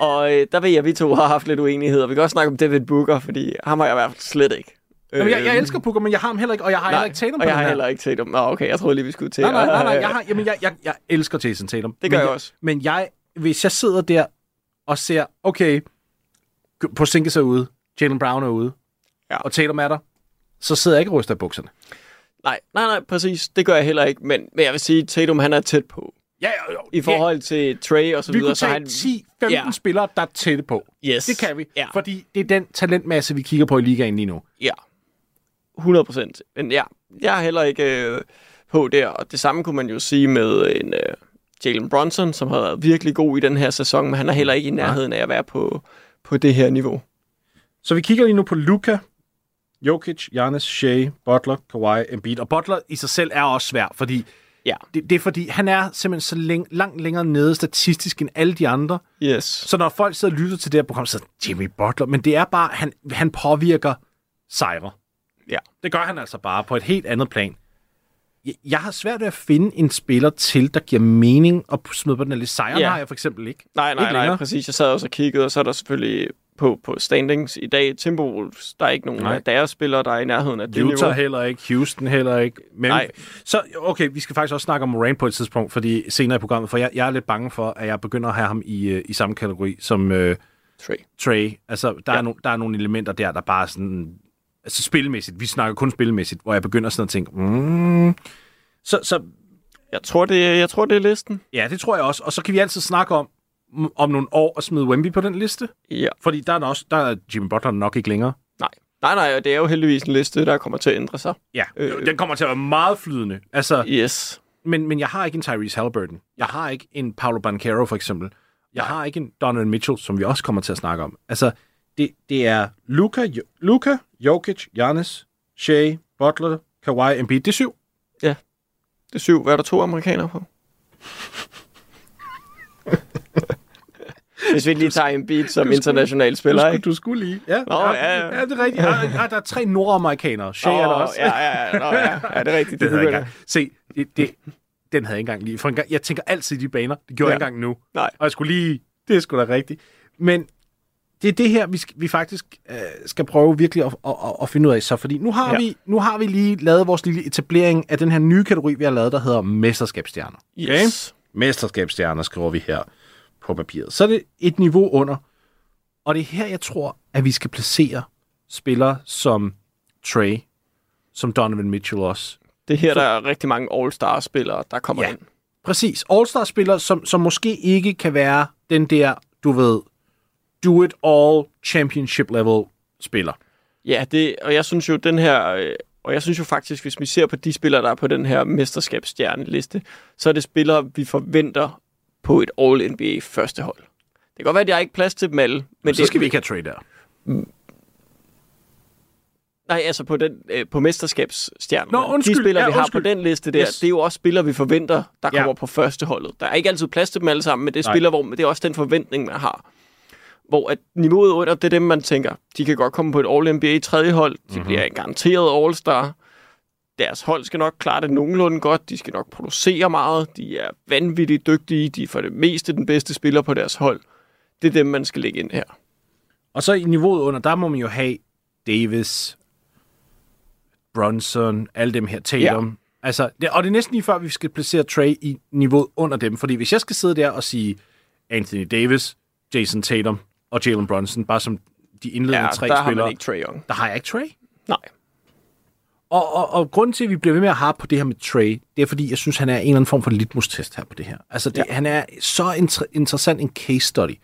og øh, der ved jeg, at vi to har haft lidt uenigheder. Vi kan også snakke om David Booker, fordi ham har jeg i hvert fald slet ikke. Jamen, jeg, jeg Øh, elsker Booker, men jeg har ham heller ikke, og jeg har heller ikke Tatum på jeg har her. heller ikke Tatum. Nå, okay, jeg troede lige, vi skulle til. Nej, nej, nej, nej. Jeg, har, jamen, jeg, jeg, jeg elsker Jason Tatum. Det gør men jeg også. Men jeg, hvis jeg sidder der og ser, okay, på Sinkes er ude, Jalen Brown er ude, Ja. og Tatum er der, så sidder jeg ikke ryster i bukserne. Nej, nej, nej, præcis. Det gør jeg heller ikke. Men, men jeg vil sige, Tatum han er tæt på. Ja, jo, jo. I forhold til Trey og så Vi videre. kunne så tage han... 10-15 Ja. spillere, der er tætte på. Yes. Det kan vi, Ja. fordi det er den talentmasse, vi kigger på i ligaen lige nu. Ja, 100 procent. Men ja, jeg er heller ikke øh, på der. Og det samme kunne man jo sige med en øh, Jalen Brunson, som har været virkelig god i den her sæson, men han er heller ikke i nærheden af at være på, på det her niveau. Så vi kigger lige nu på Luka, Jokic, Giannis, Shea, Butler, Kawhi, Embiid. Og Butler i sig selv er også svær, fordi Ja. det, det er fordi, han er simpelthen så læng, langt længere nede statistisk end alle de andre. Yes. Så når folk sidder og lytter til det her program, så er Jimmy Butler, men det er bare, han, han påvirker sejre. Ja. Det gør han altså bare på et helt andet plan. Jeg, har svært ved at finde en spiller til, der giver mening at smide på den her liste. Sejren Ja. har jeg for eksempel ikke. Nej, nej, Ikke nej, længere. præcis. Jeg sad også og kiggede, og så er der selvfølgelig på, på standings i dag. Timberwolves, der er ikke nogen Nej. af deres spillere, der er i nærheden af det Utah niveau. heller ikke, Houston heller ikke. Men, Nej. Så okay, vi skal faktisk også snakke om Moran på et tidspunkt, fordi senere i programmet, for jeg, jeg er lidt bange for, at jeg begynder at have ham i, øh, i samme kategori som øh, Trey. Trey. Altså, der, ja. Er no, der er nogle elementer der, der bare sådan... Altså spilmæssigt, vi snakker kun spilmæssigt, hvor jeg begynder sådan at tænke, mm, så, så Jeg tror, det, er- jeg tror, det er listen. ja, det tror jeg også. Og så kan vi altid snakke om, om nogle år at smide Wemby på den liste. Ja. Fordi der er, også, der er Jimmy Butler nok ikke længere. Nej. Nej, nej, og det er jo heldigvis en liste, der kommer til at ændre sig. Ja, øh, Øh. den kommer til at være meget flydende. Altså, Yes. men, men jeg har ikke en Tyrese Halliburton. Jeg har ikke en Paolo Banchero, for eksempel. Jeg har ikke en Donovan Mitchell, som vi også kommer til at snakke om. Altså, det, det er Luka, Jo- Luka, Jokic, Giannis, Shea, Butler, Kawhi, Embiid. Det er syv. Det er syv. Hvad er der to amerikanere på? Hvis vi lige tager en beat som international spiller, du, skulle, ikke? du skulle lige. Ja, Nå, ja, ja, ja. ja, det er rigtigt. Ja, ja, der er tre nordamerikanere. Shea er der Åh, også. Ja, ja, ja, nå, ja, ja, det er rigtigt. det Det havde jeg ikke. Se, det, det, den havde jeg ikke engang lige. For en gang, jeg tænker altid i de baner. Det gjorde Ja. jeg ikke engang nu. Nej. Og jeg skulle lige... Det er sgu da rigtigt. Men det er det her, vi, skal, vi faktisk øh, skal prøve virkelig at, at, at, at finde ud af. Så fordi nu har, Ja. vi, nu har vi lige lavet vores lille etablering af den her nye kategori, vi har lavet, der hedder mesterskabsstjerner. Yes. Mesterskabsstjerner skriver vi her på papiret. Så er det et niveau under. Og det er her, jeg tror, at vi skal placere spillere som Trey, som Donovan Mitchell også. Det er her, der er rigtig mange All-Star-spillere, der kommer Ja. ind. Præcis. All-Star-spillere, som, som måske ikke kan være den der, du ved, do-it-all championship-level spiller. Ja, det, og jeg synes jo, den her... øh, Og jeg synes jo faktisk, hvis vi ser på de spillere, der er på den her mesterskabsstjerneliste, så er det spillere, vi forventer på et All-NBA første hold. Det kan godt være, at jeg har ikke plads til dem alle. Men Men så det, skal vi ikke have trade der. Nej, altså på, den, øh, på mesterskabsstjernen. Nå, undskyld. De spillere, Ja, vi har undskyld. på den liste der, Yes. det er jo også spillere, vi forventer, der Ja. kommer på første holdet. Der er ikke altid plads til dem alle sammen, men det er Nej. spillere, hvor det er også den forventning, man har. Hvor at niveauet under, det er dem, man tænker, de kan godt komme på et All-NBA tredje hold, de Mhm. mm-hmm. bliver en garanteret All-Star. Deres hold skal nok klare det nogenlunde godt, de skal nok producere meget, de er vanvittigt dygtige, de er for det meste den bedste spiller på deres hold. Det er dem, man skal lægge ind her. Og så i niveauet under, der må man jo have Davis, Bronson, alle dem her, Tatum. Ja. Altså, det, og det er næsten lige før, vi skal placere Trey i niveauet under dem. Fordi hvis jeg skal sidde der og sige Anthony Davis, Jason Tatum og Jalen Brunson, bare som de indledende Ja, tre der har spillere, man ikke Trae Young. der har jeg ikke Trey. Nej. Og, og, og grunden til, at vi bliver ved med at have på det her med Trey, det er, fordi jeg synes, han er en eller anden form for litmus-test her på det her. Altså, det. Ja. han er så inter- interessant en case study.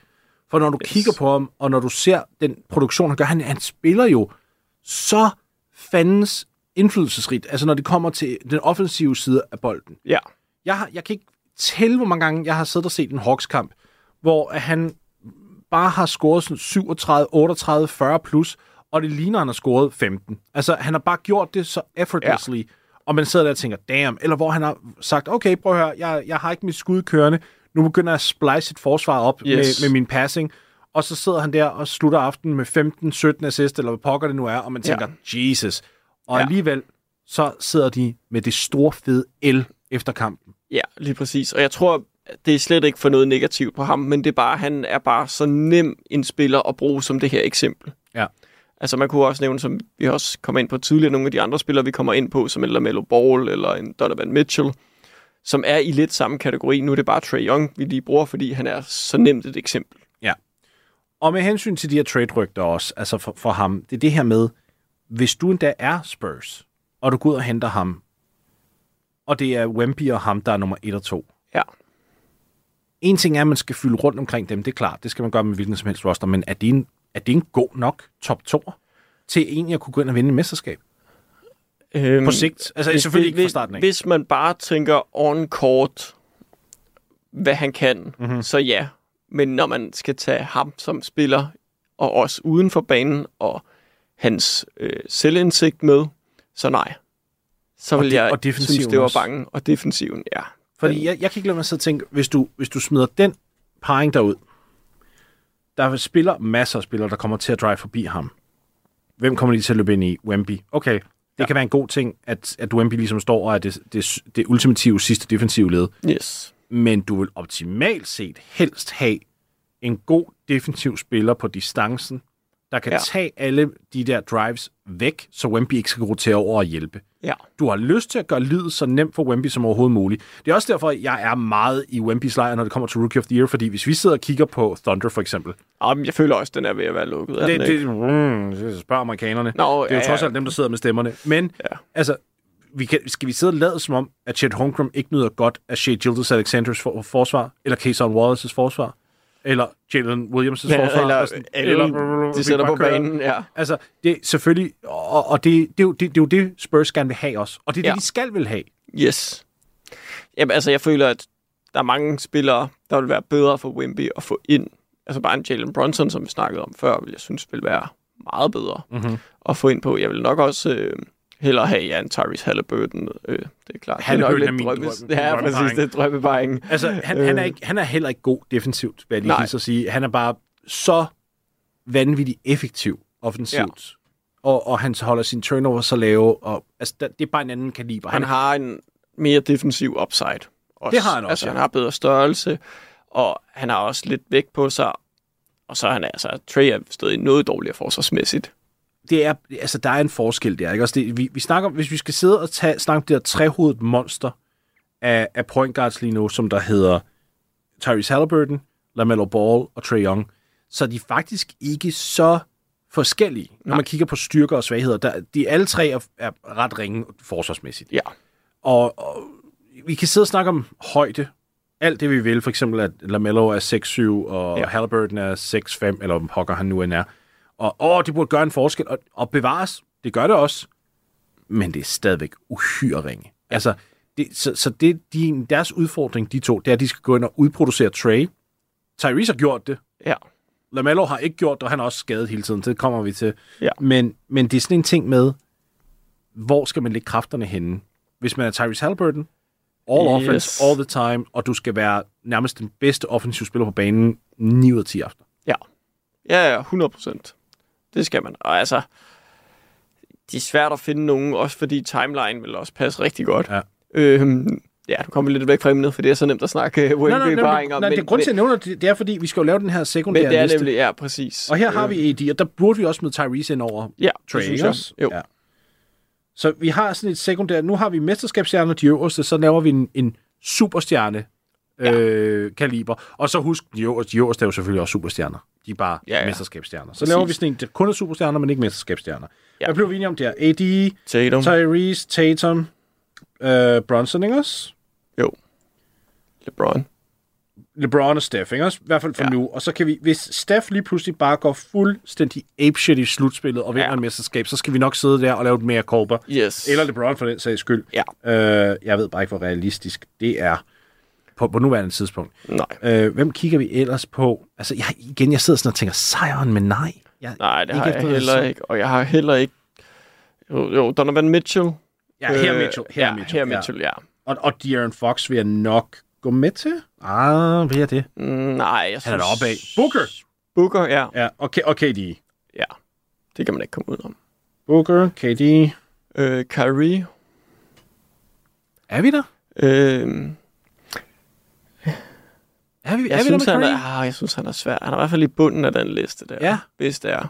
For når du yes. kigger på ham, og når du ser den produktion, han gør, han, han spiller jo så fandens indflydelsesrigt. Altså, når det kommer til den offensive side af bolden. Ja. Jeg, har, jeg kan ikke tælle, hvor mange gange jeg har siddet og set en Hawks-kamp, hvor han bare har scoret sådan 37, 38, 40 plus, og det ligner, han har scoret 15. Altså, han har bare gjort det så effortlessly, ja. og man sidder der og tænker, damn. Eller hvor han har sagt, okay, prøv at høre, jeg, jeg har ikke mit skud kørende, nu begynder jeg at splice et forsvar op yes. Med, med min passing, og så sidder han der og slutter aftenen med 15-17 assist, eller hvad pokker det nu er, og man tænker, ja. Jesus. Og ja. Ja. alligevel, så sidder de med det store fede L efter kampen. Ja, lige præcis. Og jeg tror, det er slet ikke for noget negativt på ham, men det er bare, han er bare så nem en spiller at bruge som det her eksempel. Ja. Altså man kunne også nævne, som vi også kommer ind på tidligere, nogle af de andre spillere, vi kommer ind på, som en LaMelo Ball eller en Donovan Mitchell, som er i lidt samme kategori. Nu er det bare Trae Young, vi lige bruger, fordi han er så nemt et eksempel. Og med hensyn til de her trade-rygter også, altså for, for ham, det er det her med, hvis du endda er Spurs, og du går ud og henter ham, og det er Wemby og ham, der er nummer 1 og 2. Ja. En ting er, at man skal fylde rundt omkring dem, det er klart, det skal man gøre med hvilken som helst roster, men er det en, er det en god nok top 2 til egentlig at kunne gå ind og vinde et mesterskab Øhm, på sigt? Altså hvis- selvfølgelig ikke fra hvis- starten af. Hvis man bare tænker on-court, hvad han kan, Mhm. mm-hmm. så ja. Men når man skal tage ham som spiller, og også uden for banen, og hans øh, selvindsigt med, så nej. Så Og vil de- jeg og synes, det var bange. Og defensiven, ja. Fordi jeg, jeg kan ikke lade mig sidde og tænke, hvis du, hvis du smider den parring derud, der spiller masser af spillere, der kommer til at drive forbi ham. Hvem kommer de til at løbe ind i? Wemby. Okay, det ja. kan være en god ting, at, at Wemby ligesom står og er det, det, det ultimative sidste defensive led. Yes. Men du vil optimalt set helst have en god defensiv spiller på distancen, der kan ja. Tage alle de der drives væk, så Wemby ikke skal rotere over og hjælpe. Ja. Du har lyst til at gøre livet så nemt for Wemby som overhovedet muligt. Det er også derfor, jeg er meget i Wembys lejr, når det kommer til Rookie of the Year, fordi hvis vi sidder og kigger på Thunder for eksempel, Jamen, jeg føler også, den er ved at være lukket. Er det, den det, mm, det spørger amerikanerne. Nå, det er jo ja, trods alt dem, der sidder med stemmerne. Men Ja. altså, vi kan, skal vi sidde og lade som om, at Chet Holmgren ikke nyder godt af Shea Gildas Alexanders for, forsvar, eller Kayson Wallace's forsvar, eller Jalen Williams' forsvar? eller, Altså, eller, vi de sætter på banen, ja. Altså, det selvfølgelig, og, og det, det, er jo, det, det er jo det, Spurs gerne vil have også. Og det er det, Ja. de skal vil have. Yes. Jamen, altså, jeg føler, at der er mange spillere, der vil være bedre for Wemby at få ind. Altså bare en Jalen Brunson, som vi snakkede om før, vil jeg synes vil være meget bedre Mm-hmm. at få ind på. Jeg vil nok også øh, hellere have ja, en Tyrese Halliburton. Øh, det er klart. Halliburton det er min drømme. drøm- Ja, præcis. Det er drømmeparringen. Altså, han, han, er ikke, han er heller ikke god defensivt, vil jeg lige at sige. Han er bare så vanvittigt effektiv offensivt. Ja. Og, og han holder sine turnovers så lave. Og, altså, det er bare en anden kaliber. Han har en mere defensiv upside. Også. Det har han også, Altså, ja. han har bedre størrelse, og han har også lidt vægt på sig. Og så er han altså, Trey er stadig noget dårligere forsvarsmæssigt. Det er, altså, der er en forskel der. Ikke? Altså, det, vi, vi snakker, hvis vi skal sidde og tage, snakke om det der trehovedet monster af, af point guards lige nu, som der hedder Tyrese Halliburton, LaMelo Ball og Trae Young, så er de faktisk ikke så forskellige, når Nej. man kigger på styrker og svagheder. Der, de alle tre er, er ret ringe forsvarsmæssigt. Ja. Og, og vi kan sidde og snakke om højde. Alt det, vi vil. For eksempel, at LaMelo er 6'7, og ja. Halliburton er 6'5, eller pokker han nu end er. Og åh, det burde gøre en forskel. Og, og bevares, det gør det også. Men det er stadigvæk uhyre ringe. Altså, det, så, så det, de, deres udfordring, de to, det er, at de skal gå ind og udproducere Trey. Tyrese har gjort det. Ja. Lamello har ikke gjort det, og han er også skadet hele tiden. Det kommer vi til. Ja. Men, men det er sådan en ting med, hvor skal man lægge kræfterne henne? Hvis man er Tyrese Halliburton, all Yes. offense, all the time, og du skal være nærmest den bedste offensiv spiller på banen 9 ud af 10 aftener. Ja. Ja, ja, 100 procent. Det skal man. Og altså, det er svært at finde nogen, også fordi timeline vil også passe rigtig godt. Ja. Øhm, ja, nu kommer lidt væk fra emnet, for det er så nemt at snakke uh, Nej, nej, nej, nej, nej, det er grund til, at jeg nævner det, det er, fordi vi skal jo lave den her sekundære men det er liste. nemlig, ja, præcis. Og her har vi AD, og der burde vi også med Tyrese ind over ja, Trey, det synes jeg. Jo. Ja. Så vi har sådan et sekundært, nu har vi mesterskabsstjerner, de øverste, så laver vi en, en superstjerne Ja. øh, kaliber. Og så husk, de øverste, de øverste er jo selvfølgelig også superstjerner. De er bare Ja, ja. mesterskabsstjerner. Så Præcis. laver vi sådan en, der kun er superstjerner, men ikke mesterskabsstjerner. Ja. Hvad blev vi enige om der? AD, Tatum. Tyrese, Tatum, øh, Bronson, ikke også? Jo. LeBron. LeBron og Steph, ikke også? I hvert fald for ja. Nu. Og så kan vi, hvis Steph lige pludselig bare går fuldstændig apeshit i slutspillet og vinder ja. En mesterskab, så skal vi nok sidde der og lave et mere kolber. Yes. Eller LeBron for den sags skyld. Ja. Øh, jeg ved bare ikke, hvor realistisk det er på, på nuværende tidspunkt. Nej. Øh, hvem kigger vi ellers på? Altså, jeg, igen, jeg sidder sådan og tænker, sejren, men nej. Jeg, Nej, det har jeg heller sæson. ikke. Og jeg har heller ikke... Jo, jo Donovan Mitchell. Ja, her Øh, Mitchell. Her ja, Mitchell. her Mitchell, ja. Og, og De'Aaron Fox vil jeg nok gå med til. Ah, hvad er det? Mm, nej, jeg synes... Han er deroppe af. Booker. Booker, ja. Ja, og, K- og KD. Ja. Det kan man ikke komme ud om. Booker, KD. Øh, Kyrie. Er vi der? Øh, Er vi, jeg, er vi synes, han er, ah, jeg synes, han er svær. Han er i hvert fald i bunden af den liste der. Ja. Hvis det er.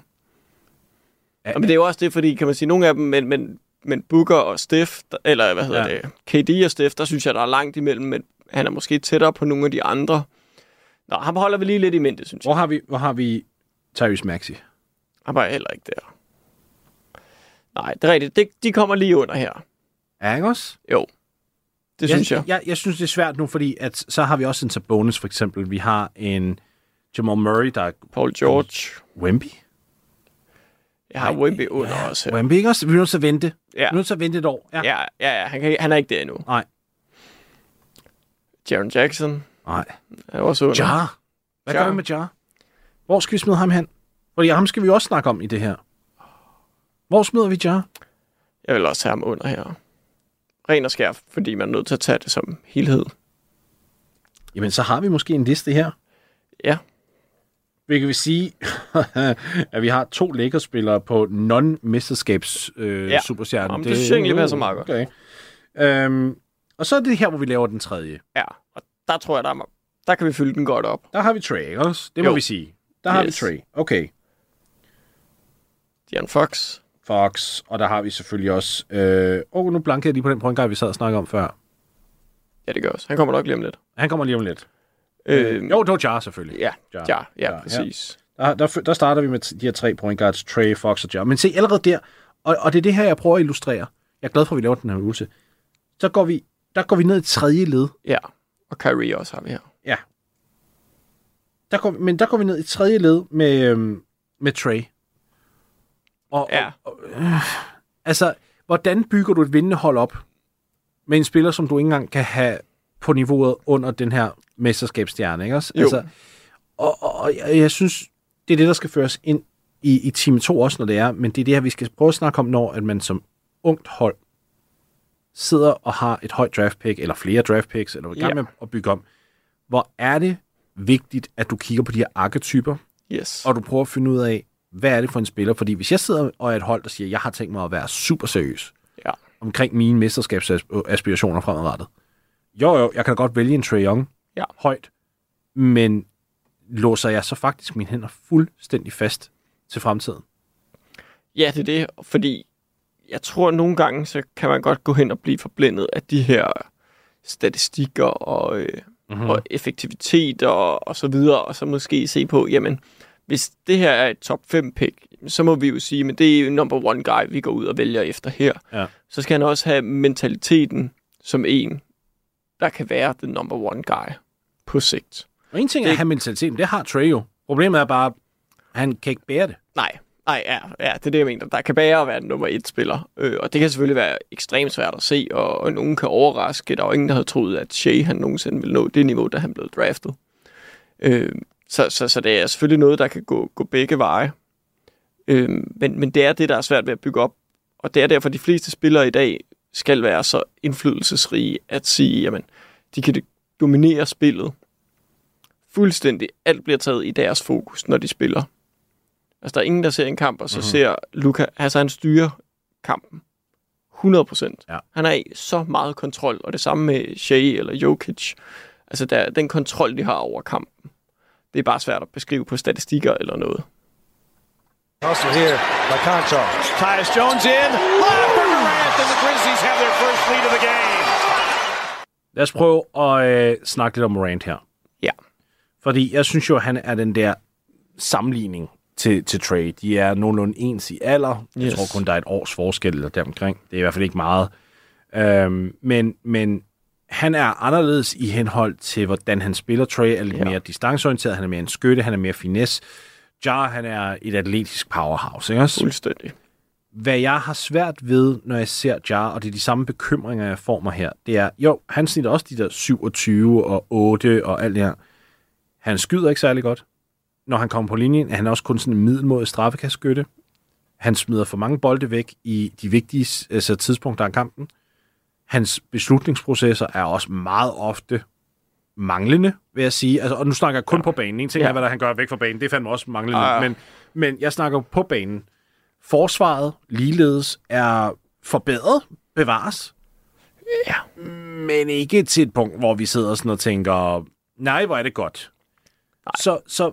Ja, men det er jo også det, fordi kan man sige, nogle af dem, men, men, men Booker og Steph, eller hvad hedder Ja. det, KD og Steph, der synes jeg, der er langt imellem, men han er måske tættere på nogle af de andre. Nå, ham holder vi lige lidt i mente, synes jeg. Hvor har vi, hvor har vi Tyrese Maxey? Han var heller ikke der. Nej, det er rigtigt. Det, de kommer lige under her. Er ikke også? Jo, det synes jeg. jeg. Jeg synes, det er svært nu, fordi at, så har vi også en Sabonis, for eksempel. Vi har en Jamal Murray, der er Paul George. Wemby. Jeg har Wemby under ja, også her. Wemby, ikke også? Vi er nødt til at vente. Vi Ja. er nødt til at vente et år. Ja, ja, ja han, kan, han er ikke der endnu. Nej. Jaron Jackson Nej. er også under. Jar. Hvad Jar. gør vi med Jar? Hvor skal vi smide ham hen? Fordi ham skal vi også snakke om i det her. Hvor smider vi Jar? Jeg vil også have ham under her. Ren og skær, fordi man er nødt til at tage det som helhed. Jamen, så har vi måske en liste her. Ja. Hvilket vil sige, at vi har to Lakers-spillere på non-mesterskabs øh, Ja. superstjerne. Jamen, det synes jeg egentlig passer meget godt. Okay. Øhm, og så er det her, hvor vi laver den tredje. Ja, og der tror jeg, der, er, der kan vi fylde den godt op. Der har vi Trey, ikke også? Det må Jo. vi sige. Der har Yes. vi Trey. Okay. Jan Fox. Fox, og der har vi selvfølgelig også... Øh, oh, nu blankede jeg lige på den point vi sad og snakkede om før. Ja, det gør også. Han kommer nok lige om lidt. Han kommer lige om lidt. Øh, Jo, det var Jar selvfølgelig. Ja, Jar. ja, ja, Ja, præcis. Der, der, der starter vi med de her tre point guards, Trey, Fox og Jar. Men se, allerede der, og, og det er det her, jeg prøver at illustrere. Jeg er glad for, at vi laver den her øvelse. Så går vi, der går vi ned i tredje led. Ja, og Kyrie også har vi her. Ja. Der går, men der går vi ned i tredje led med, øhm, med Trey. Og, Ja. og, og øh, altså, hvordan bygger du et vindende hold op med en spiller, som du ikke engang kan have på niveauet under den her mesterskabsstjerne, ikke også? Jo. Altså, og, og, og jeg, jeg synes, det er det, der skal føres ind i, i time 2 også, når det er, men det er det her, vi skal prøve at snakke om, når at man som ungt hold sidder og har et højt draft pick, eller flere draft picks, eller er i gang Ja. med at bygge om. Hvor er det vigtigt, at du kigger på de her arketyper, Yes. og du prøver at finde ud af, hvad er det for en spiller? Fordi hvis jeg sidder og er et hold, der siger, jeg har tænkt mig at være super seriøs Ja. omkring mine mesterskabsaspirationer fremadrettet. Jo, jo, jeg kan da godt vælge en Trae Young Ja. højt, men låser jeg så faktisk mine hænder fuldstændig fast til fremtiden? Ja, det er det, fordi jeg tror, at nogle gange, så kan man godt gå hen og blive forblændet af de her statistikker og, øh, mm-hmm. og effektivitet og, og så videre, og så måske se på, jamen, hvis det her er et top 5 pick, så må vi jo sige, men det er number one guy, vi går ud og vælger efter her. Ja. Så skal han også have mentaliteten som en, der kan være den number one guy på sigt. Og en ting er Det- at have mentaliteten, det har Trae jo. Problemet er bare, at han kan ikke bære det. Nej, Nej, ja, ja, det er det, jeg mener. Der kan bare være en nummer et spiller, øh, og det kan selvfølgelig være ekstremt svært at se, og, og nogen kan overraske. Der var ingen, der havde troet, at Shea han nogensinde ville nå det niveau, da han blev draftet. Øh, så, så, så det er selvfølgelig noget, der kan gå, gå begge veje. Øh, men, men det er det, der er svært ved at bygge op, og det er derfor, de fleste spillere i dag skal være så indflydelsesrige at sige, jamen, de kan dominere spillet fuldstændig. Alt bliver taget i deres fokus, når de spiller. Altså, der er ingen, der ser en kamp, og så mm-hmm. ser Luka, altså han styrer kampen. 100 procent. Ja. Han har i så meget kontrol, og det samme med Shea eller Jokic. Altså, der, den kontrol, de har over kampen, det er bare svært at beskrive på statistikker eller noget. Hustle here by Concho. Tyus Jones in. Durant, and the Grizzlies have their first lead of the game. Lad os prøve at øh, snakke lidt om Morant her. Ja. Fordi jeg synes jo, at han er den der sammenligning til, til Trey. De er nogenlunde ens i alder. Yes. Jeg Yes. tror kun, der er et års forskel eller deromkring. Det er i hvert fald ikke meget. Øhm, men, men han er anderledes i henhold til, hvordan han spiller. Trey er lidt Ja. mere distanceorienteret. Han er mere en skytte. Han er mere finesse. Jar, han er et atletisk powerhouse. Ikke også? Fuldstændig. Hvad jeg har svært ved, når jeg ser Jar, og det er de samme bekymringer, jeg får mig her, det er, jo, han snitter også de der 27 og 8 og alt det her. Han skyder ikke særlig godt. Når han kommer på linjen, er han også kun sådan en middelmåde straffekastskytte. Han smider for mange bolde væk i de vigtige altså, tidspunkter af kampen. Hans beslutningsprocesser er også meget ofte manglende, vil jeg sige. Altså, og nu snakker jeg kun ja. på banen. En ting ja. Er, hvad der han gør væk fra banen. Det er fandme også manglende. Ja, Ja, ja. Men, men jeg snakker på banen. Forsvaret ligeledes er forbedret, bevares. Ja. Men ikke til et punkt, hvor vi sidder sådan og tænker, nej, hvor er det godt. Nej. Så, så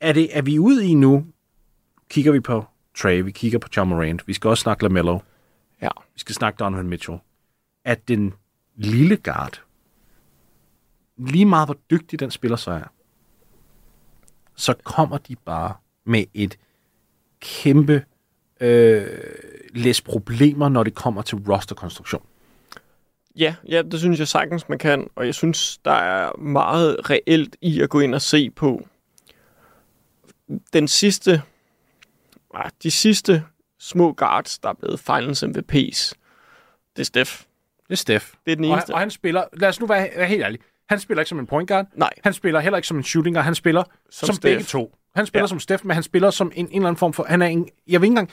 er, det, er vi ude i nu, kigger vi på Trey, vi kigger på John Morant, vi skal også snakke LaMelo, Ja. vi skal snakke Donovan Mitchell, at den lille guard, lige meget hvor dygtig den spiller så er, så kommer de bare med et kæmpe øh, læs problemer, når det kommer til rosterkonstruktion. Ja, ja, det synes jeg sagtens, man kan. Og jeg synes, der er meget reelt i at gå ind og se på den sidste, ah, de sidste små guards, der er blevet finals MVP's. Det er Steph. Det er Steph. Det er den Og, eneste. han- og han spiller, lad os nu være, være helt ærlig, han spiller ikke som en point guard. Nej. Han spiller heller ikke som en shooting guard. Han spiller som, som Steph. begge to. Han spiller Ja. som Steph, men han spiller som en, en eller anden form for... Han er en, jeg vil ikke engang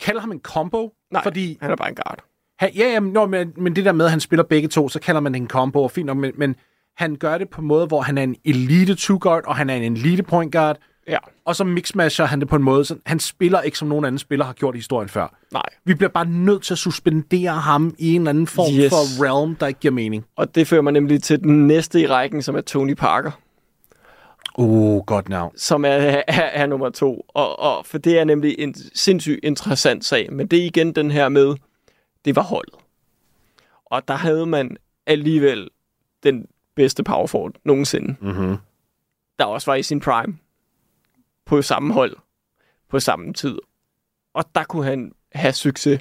kalde ham en combo, Nej, fordi... han er bare en guard. Han, ja, ja, nå, men, men det der med, at han spiller begge to, så kalder man det en combo, og fint nok, men, men han gør det på en måde, hvor han er en elite two guard, og han er en elite point guard, Ja, og så mixmasher han det på en måde, så han spiller ikke som nogen anden spiller har gjort i historien før. nej. Vi bliver bare nødt til at suspendere ham i en eller anden form Yes. for realm, der ikke giver mening. Og det fører mig nemlig til den næste i rækken, som er Tony Parker, Oh, godt navn. som er, er, er nummer to. Og, og, for det er nemlig en sindssygt interessant sag. Men det er igen den her med, det var holdet. Og der havde man alligevel den bedste power forward nogensinde. Mm-hmm. Der også var i sin prime. På samme hold. På samme tid. Og der kunne han have succes.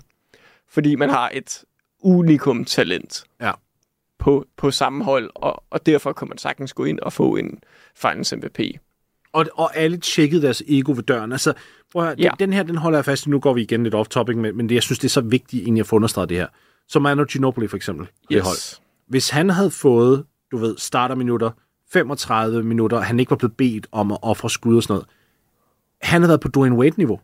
Fordi man har et unikum talent Ja. på, på samme hold. Og, og derfor kan man sagtens gå ind og få en Finals MVP. Og, og alle tjekkede deres ego ved døren. Altså, prøv at høre, Ja. den, den her, den holder jeg fast i. Nu går vi igen lidt off-topic, men, men det, jeg synes, det er så vigtigt, inden jeg får understreget det her. Som Manu Ginobili for eksempel. Det hold. Hvis han havde fået, du ved, starterminutter, 35 minutter, han ikke var blevet bedt om at ofre skud og sådan noget, han havde været på Dwayne Wade-niveau.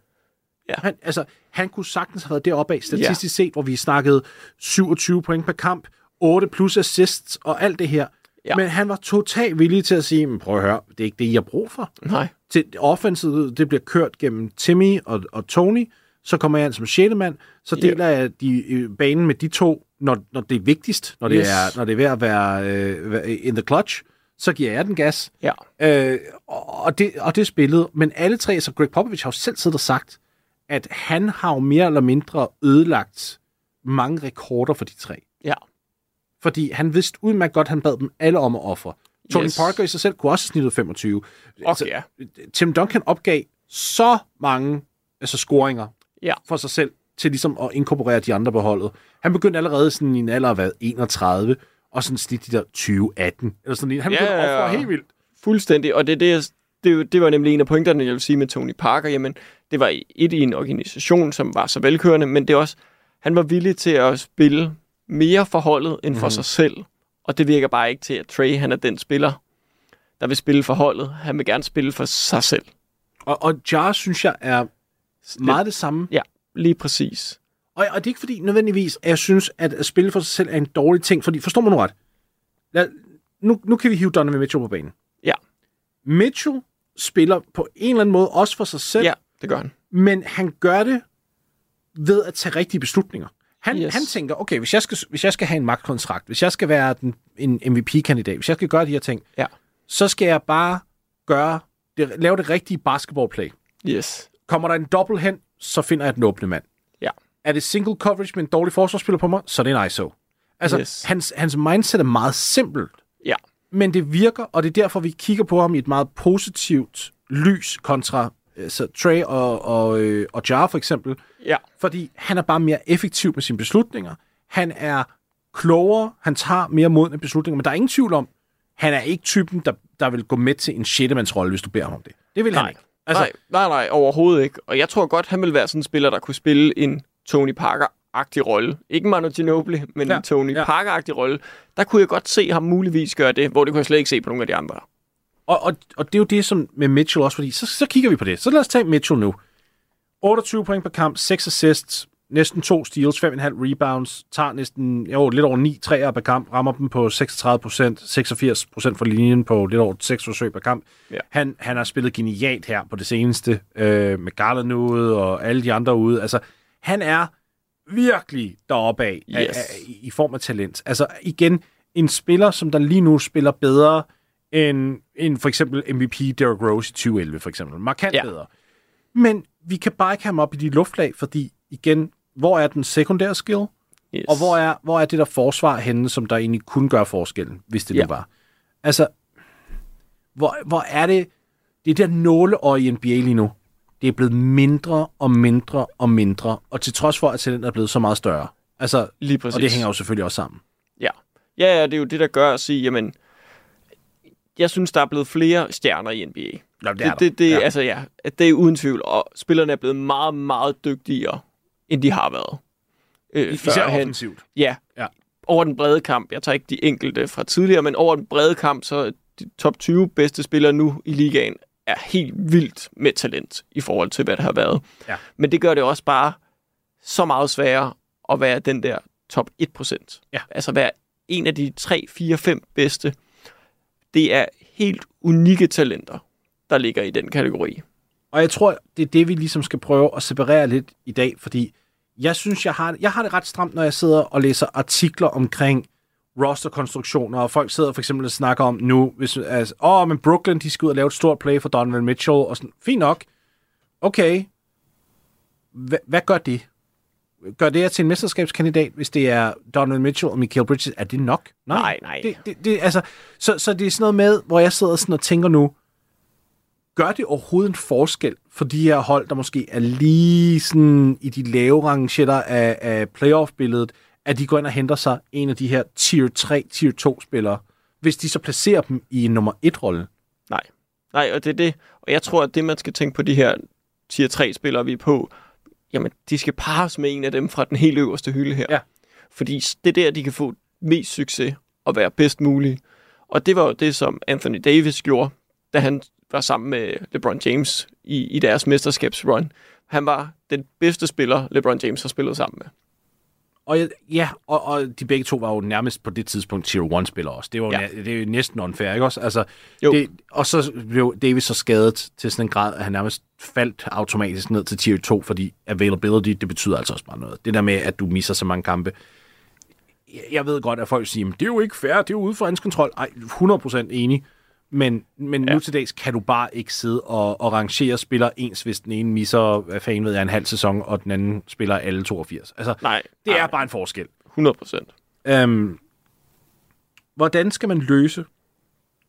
Ja. Han, altså, han kunne sagtens have været deroppe af, statistisk set, hvor vi snakkede 27 point per kamp, 8 plus assists og alt det her. Ja. Men han var totalt villig til at sige, "Men prøv at høre, det er ikke det, I har brug for. Nej. Til offensivet, det bliver kørt gennem Timmy og, og Tony, så kommer jeg ind som sjette mand, så Ja. deler jeg de, øh, banen med de to, når, når det er vigtigst, når det, Yes. er, når det er ved at være øh, være in the clutch, så giver jeg den gas. Ja. Øh, og, det, og det spillede. Men alle tre, så Greg Popovich har jo selv siddet og sagt, at han har jo mere eller mindre ødelagt mange rekorder for de tre. Ja. Fordi han vidste udmærket godt, at han bad dem alle om at ofre. Tony Yes. Parker i sig selv kunne også have snittet 25. Okay, ja. Tim Duncan opgav så mange altså scoringer Ja. for sig selv, til ligesom at inkorporere de andre på holdet. Han begyndte allerede sådan i en alder af hvad, 31, og sådan snit de der 20-18. Eller sådan, en. han Ja, ja, ja. helt vildt. Fuldstændig, og det er det, jeg det, det var nemlig en af pointerne, jeg vil sige med Tony Parker. Jamen, det var et i en organisation, som var så velkørende, men det er også, han var villig til at spille mere for holdet end for mm. sig selv. Og det virker bare ikke til, at Trey han er den spiller, der vil spille for holdet. Han vil gerne spille for sig selv. Og, og Jar, synes jeg, er meget det samme. Ja, lige præcis. Og, og det er ikke fordi nødvendigvis, at jeg synes, at at spille for sig selv er en dårlig ting. Fordi, forstår man nu ret? Lad, nu, nu kan vi hive Donovan Mitchell på banen. Ja, Mitchell spiller på en eller anden måde også for sig selv, ja det gør han. men han gør det ved at tage rigtige beslutninger. Han, yes. Han tænker, okay, hvis jeg, skal, hvis jeg skal have en magtkontrakt, hvis jeg skal være den, en MVP-kandidat, hvis jeg skal gøre de her ting, Ja. så skal jeg bare gøre det, lave det rigtige basketballplay. Yes. Kommer der en dobbelt hen, så finder jeg den åbne mand. Er det single coverage med en dårlig forsvarsspiller på mig, så er det en ISO. Altså, yes. Hans, hans mindset er meget simpelt, Ja. men det virker, og det er derfor, vi kigger på ham i et meget positivt lys kontra altså, Trey og, og, øh, og Jar for eksempel, Ja. fordi han er bare mere effektiv med sine beslutninger. Han er klogere, han tager mere modne beslutninger, men der er ingen tvivl om, han er ikke typen, der, der vil gå med til en sjettemandsrolle, hvis du beder ham om det. Det vil han Nej. ikke. Altså, nej, nej, nej, overhovedet ikke. Og jeg tror godt, han vil være sådan en spiller, der kunne spille en Tony Parker-agtig rolle. Ikke Manu Ginobili, men Ja, en Tony ja. Parker-agtig rolle. Der kunne jeg godt se ham muligvis gøre det, hvor det kunne jeg slet ikke se på nogle af de andre. Og, og, og det er jo det som med Mitchell også, fordi så, så kigger vi på det. Så lad os tage Mitchell nu. 28 point per kamp, 6 assists, næsten 2 steals, 5,5 rebounds, tager næsten jo, lidt over 9 træer per kamp, rammer dem på 36 procent, 86 procent for linjen på lidt over 6 forsøg per kamp. Ja. Han, han har spillet genialt her på det seneste, øh, med Garland ude og alle de andre ude. Altså, han er virkelig deroppe af, Yes. af, af i, form af talent. Altså igen, en spiller, som der lige nu spiller bedre end, end for eksempel MVP Derrick Rose i 2011, for eksempel. Markant ja. Bedre. Men vi kan bare ikke have ham op i de luftlag, fordi igen, hvor er den sekundære skill? Yes. Og hvor er, hvor er det der forsvar henne, som der egentlig kunne gøre forskellen, hvis det ja. Ja. nu var? Altså, hvor, hvor er det... Det er der nåleøje i NBA lige nu. Det er blevet mindre og mindre og mindre, og til trods for, at talentet er blevet så meget større. Altså, Lige præcis. og det hænger jo selvfølgelig også sammen. Ja. ja, ja, det er jo det, der gør at sige, jamen, jeg synes, der er blevet flere stjerner i NBA. Nå, det det, det, det ja. altså ja, det er uden tvivl, og spillerne er blevet meget, meget dygtigere, end de har været. Øh, Især offensivt. Ja. Ja. Over den brede kamp. Jeg tager ikke de enkelte fra tidligere, men over den brede kamp, så er de top 20 bedste spillere nu i ligaen er helt vildt med talent i forhold til, hvad det har været. Ja. Men det gør det også bare så meget sværere at være den der top 1%. Ja. Altså være en af de 3, 4, 5 bedste. Det er helt unikke talenter, der ligger i den kategori. Og jeg tror, det er det, vi ligesom skal prøve at separere lidt i dag, fordi jeg synes, jeg har, jeg har det ret stramt, når jeg sidder og læser artikler omkring rosterkonstruktioner, og folk sidder for eksempel og snakker om nu, hvis, altså, åh, men Brooklyn, de skal ud og lave et stort play for Donovan Mitchell, og sådan, fint nok. Okay. Hva, hvad gør det? Gør det jer til en mesterskabskandidat, hvis det er Donovan Mitchell og Michael Bridges? Er det nok? Nej, nej. Det, det, det, altså, så, så det er sådan noget med, hvor jeg sidder sådan og tænker nu, gør det overhovedet en forskel for de her hold, der måske er lige sådan i de lave rangetter af, af playoff-billedet, at de går ind og henter sig en af de her tier 3, tier 2 spillere, hvis de så placerer dem i en nummer 1-rolle? Nej. Nej, og det er det. Og jeg tror, at det, man skal tænke på de her tier 3-spillere, vi er på, jamen, de skal pares med en af dem fra den helt øverste hylde her. Ja. Fordi det er der, de kan få mest succes og være bedst mulige. Og det var jo det, som Anthony Davis gjorde, da han var sammen med LeBron James i, i deres mesterskabsrun. Han var den bedste spiller, LeBron James har spillet sammen med. Og ja, og, og de begge to var jo nærmest på det tidspunkt tier 1-spillere også. Det var jo Ja. det er jo næsten unfair, ikke også? Altså, Jo. Det, og så blev Davis så skadet til sådan en grad, at han nærmest faldt automatisk ned til tier 2, fordi availability, det betyder altså også bare noget. Det der med, at du misser så mange kampe. Jeg- ved godt, at folk siger, at det er jo ikke fair, det er jo ude for hans kontrol. Ej, 100% enig. Men, men ja. nu til dags kan du bare ikke sidde og, og rangere spiller ens, hvis den ene misser, hvad fanden ved jeg, en halv sæson, og den anden spiller alle 82. Altså, Nej, det nej, er bare en forskel. 100 procent. Øhm, hvordan skal man løse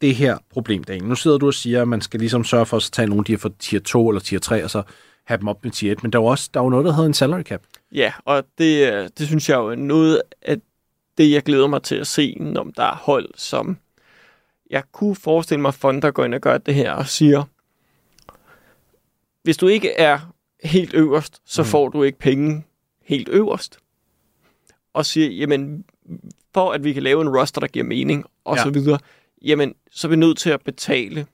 det her problem, Daniel? Nu sidder du og siger, at man skal ligesom sørge for at tage nogle af de fra tier 2 eller tier 3, og så have dem op med tier 1, men der er jo også der er jo noget, der hedder en salary cap. Ja, og det, øh, det synes jeg jo er noget af det, jeg glæder mig til at se, når der er hold, som jeg kunne forestille mig, fonder går ind og gør det her og siger, hvis du ikke er helt øverst, så mm. får du ikke penge helt øverst. Og siger, jamen, for at vi kan lave en roster, der giver mening, og Ja. så videre, jamen, så er vi nødt til at betale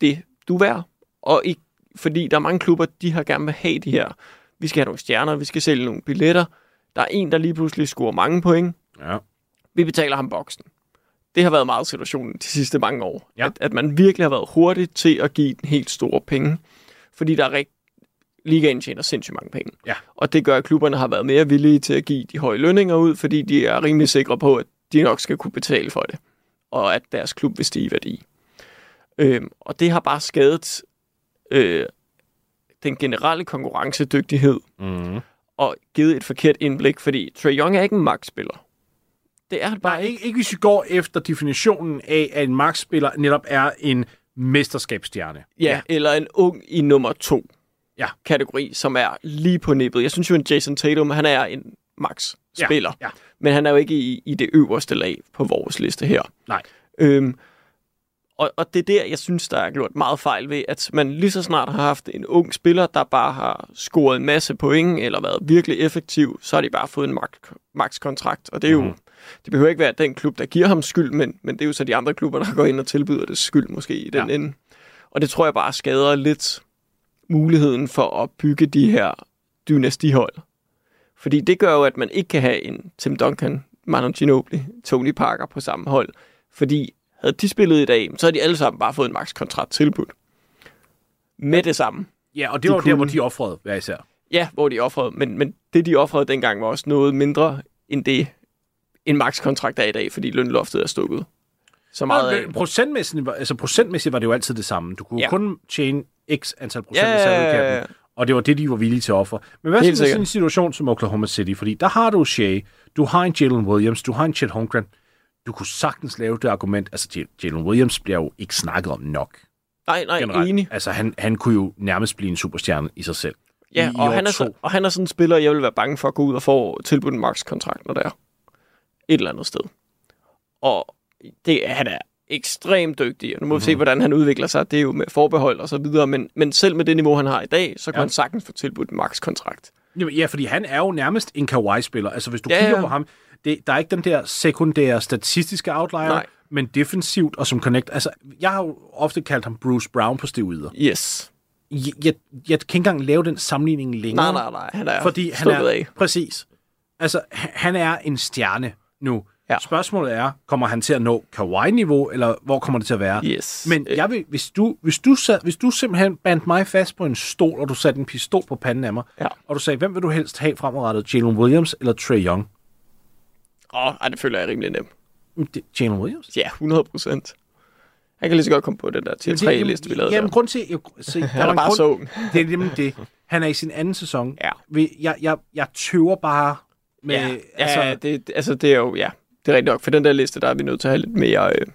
det, du er værd. Og ikke, fordi der er mange klubber, de har gerne vil have de her, vi skal have nogle stjerner, vi skal sælge nogle billetter. Der er en, der lige pludselig scorer mange point. Ja. Vi betaler ham boksen. Det har været meget situationen de sidste mange år. Ja. At, at man virkelig har været hurtig til at give den helt store penge. Fordi der er rigt... Ligaen tjener sindssygt mange penge. Ja. Og det gør, at klubberne har været mere villige til at give de høje lønninger ud, fordi de er rimelig sikre på, at de nok skal kunne betale for det. Og at deres klub vil stige i værdi. Øhm, og det har bare skadet øh, den generelle konkurrencedygtighed Mm. og givet et forkert indblik, fordi Trae Young er ikke en magtspiller. Det er bare Nej, ikke, ikke hvis vi går efter definitionen af, at en markspiller netop er en mesterskabsstjerne. Ja, ja, eller en ung i nummer to Ja. kategori, som er lige på nippet. Jeg synes jo, at Jason Tatum, han er en max-spiller, Ja, ja. men han er jo ikke i, i det øverste lag på vores liste her. Nej. Øhm, og, og det er der, jeg synes, der er gjort meget fejl ved, at man lige så snart har haft en ung spiller, der bare har scoret en masse point, eller været virkelig effektiv, så har de bare fået en max- max-kontrakt. Og det er jo, Mhm. Det behøver ikke være den klub, der giver ham skyld, men, men det er jo så de andre klubber, der går ind og tilbyder det skyld måske i den Ja. ende. Og det tror jeg bare skader lidt muligheden for at bygge de her dynastihold. Fordi det gør jo, at man ikke kan have en Tim Duncan, Manu Ginobili, Tony Parker på samme hold. Fordi havde de spillet i dag, så havde de alle sammen bare fået en max-kontrakt tilbudt. Med det samme. Ja, og det De var der, hvor kunne- de offrede hver især. Ja, hvor de offrede, men, men det, de offrede dengang, var også noget mindre end det, en max-kontrakt er i dag, fordi lønloftet er stukket. Så meget af. Men procentmæssigt, var- altså procentmæssigt var det jo altid det samme. Du kunne Ja. kun tjene x antal procent Ja, af ja, ja, ja. salary-capen, og det var det, de var villige til at ofre. Men hvad Helt med sådan en situation som Oklahoma City? Fordi der har du Shea, du har en Jalen Williams, du har en Chet Holmgren. Du kunne sagtens lave det argument, altså Jalen Williams bliver jo ikke snakket om nok. Nej, nej, Generelt. enig. Altså han, han kunne jo nærmest blive en superstjerne i sig selv. Ja, I- og han, er så, og han er sådan en spiller, jeg vil være bange for at gå ud og få tilbudt en max-kontrakt, når der er et eller andet sted. Og det, han er ekstremt dygtig, og nu må vi se, Mhm. hvordan han udvikler sig. Det er jo med forbehold og så videre, men, men selv med det niveau, han har i dag, så kan Ja. han sagtens få tilbudt max-kontrakt. Ja, fordi han er jo nærmest en Kawhi-spiller. Altså, hvis du Ja, kigger på ham, det, der er ikke den der sekundære statistiske outlier, Nej. men defensivt og som connect. Altså, jeg har jo ofte kaldt ham Bruce Brown på steroider. Yes. Jeg, jeg, jeg kan ikke engang lave den sammenligning længere. Nej, nej, nej. Han er Fordi han er, af. præcis. Altså, han er en stjerne nu. Ja. Spørgsmålet er, kommer han til at nå Kawhi-niveau, eller hvor kommer det til at være? Yes. Men Øh, jeg vil, hvis, du, hvis, du sad, hvis du simpelthen bandt mig fast på en stol, og du satte en pistol på panden af mig, Ja. og du sagde, hvem vil du helst have fremadrettet, Jalen Williams eller Trey Young? Åh, ej, det føler jeg rimelig nemt. Jalen Williams? Ja, 100 procent. Jeg kan lige så godt komme på den der til Men det- tre jamen, liste, vi lavede Jamen, der. grund til, jeg, se, der Han er bare grund, så. Det er nemlig det. Han er i sin anden sæson. Ja. Jeg, jeg, jeg tøver bare med... Ja, altså, ja det, altså, det er jo, ja, det er rigtigt nok. For den der liste, der er vi nødt til at have lidt mere øh,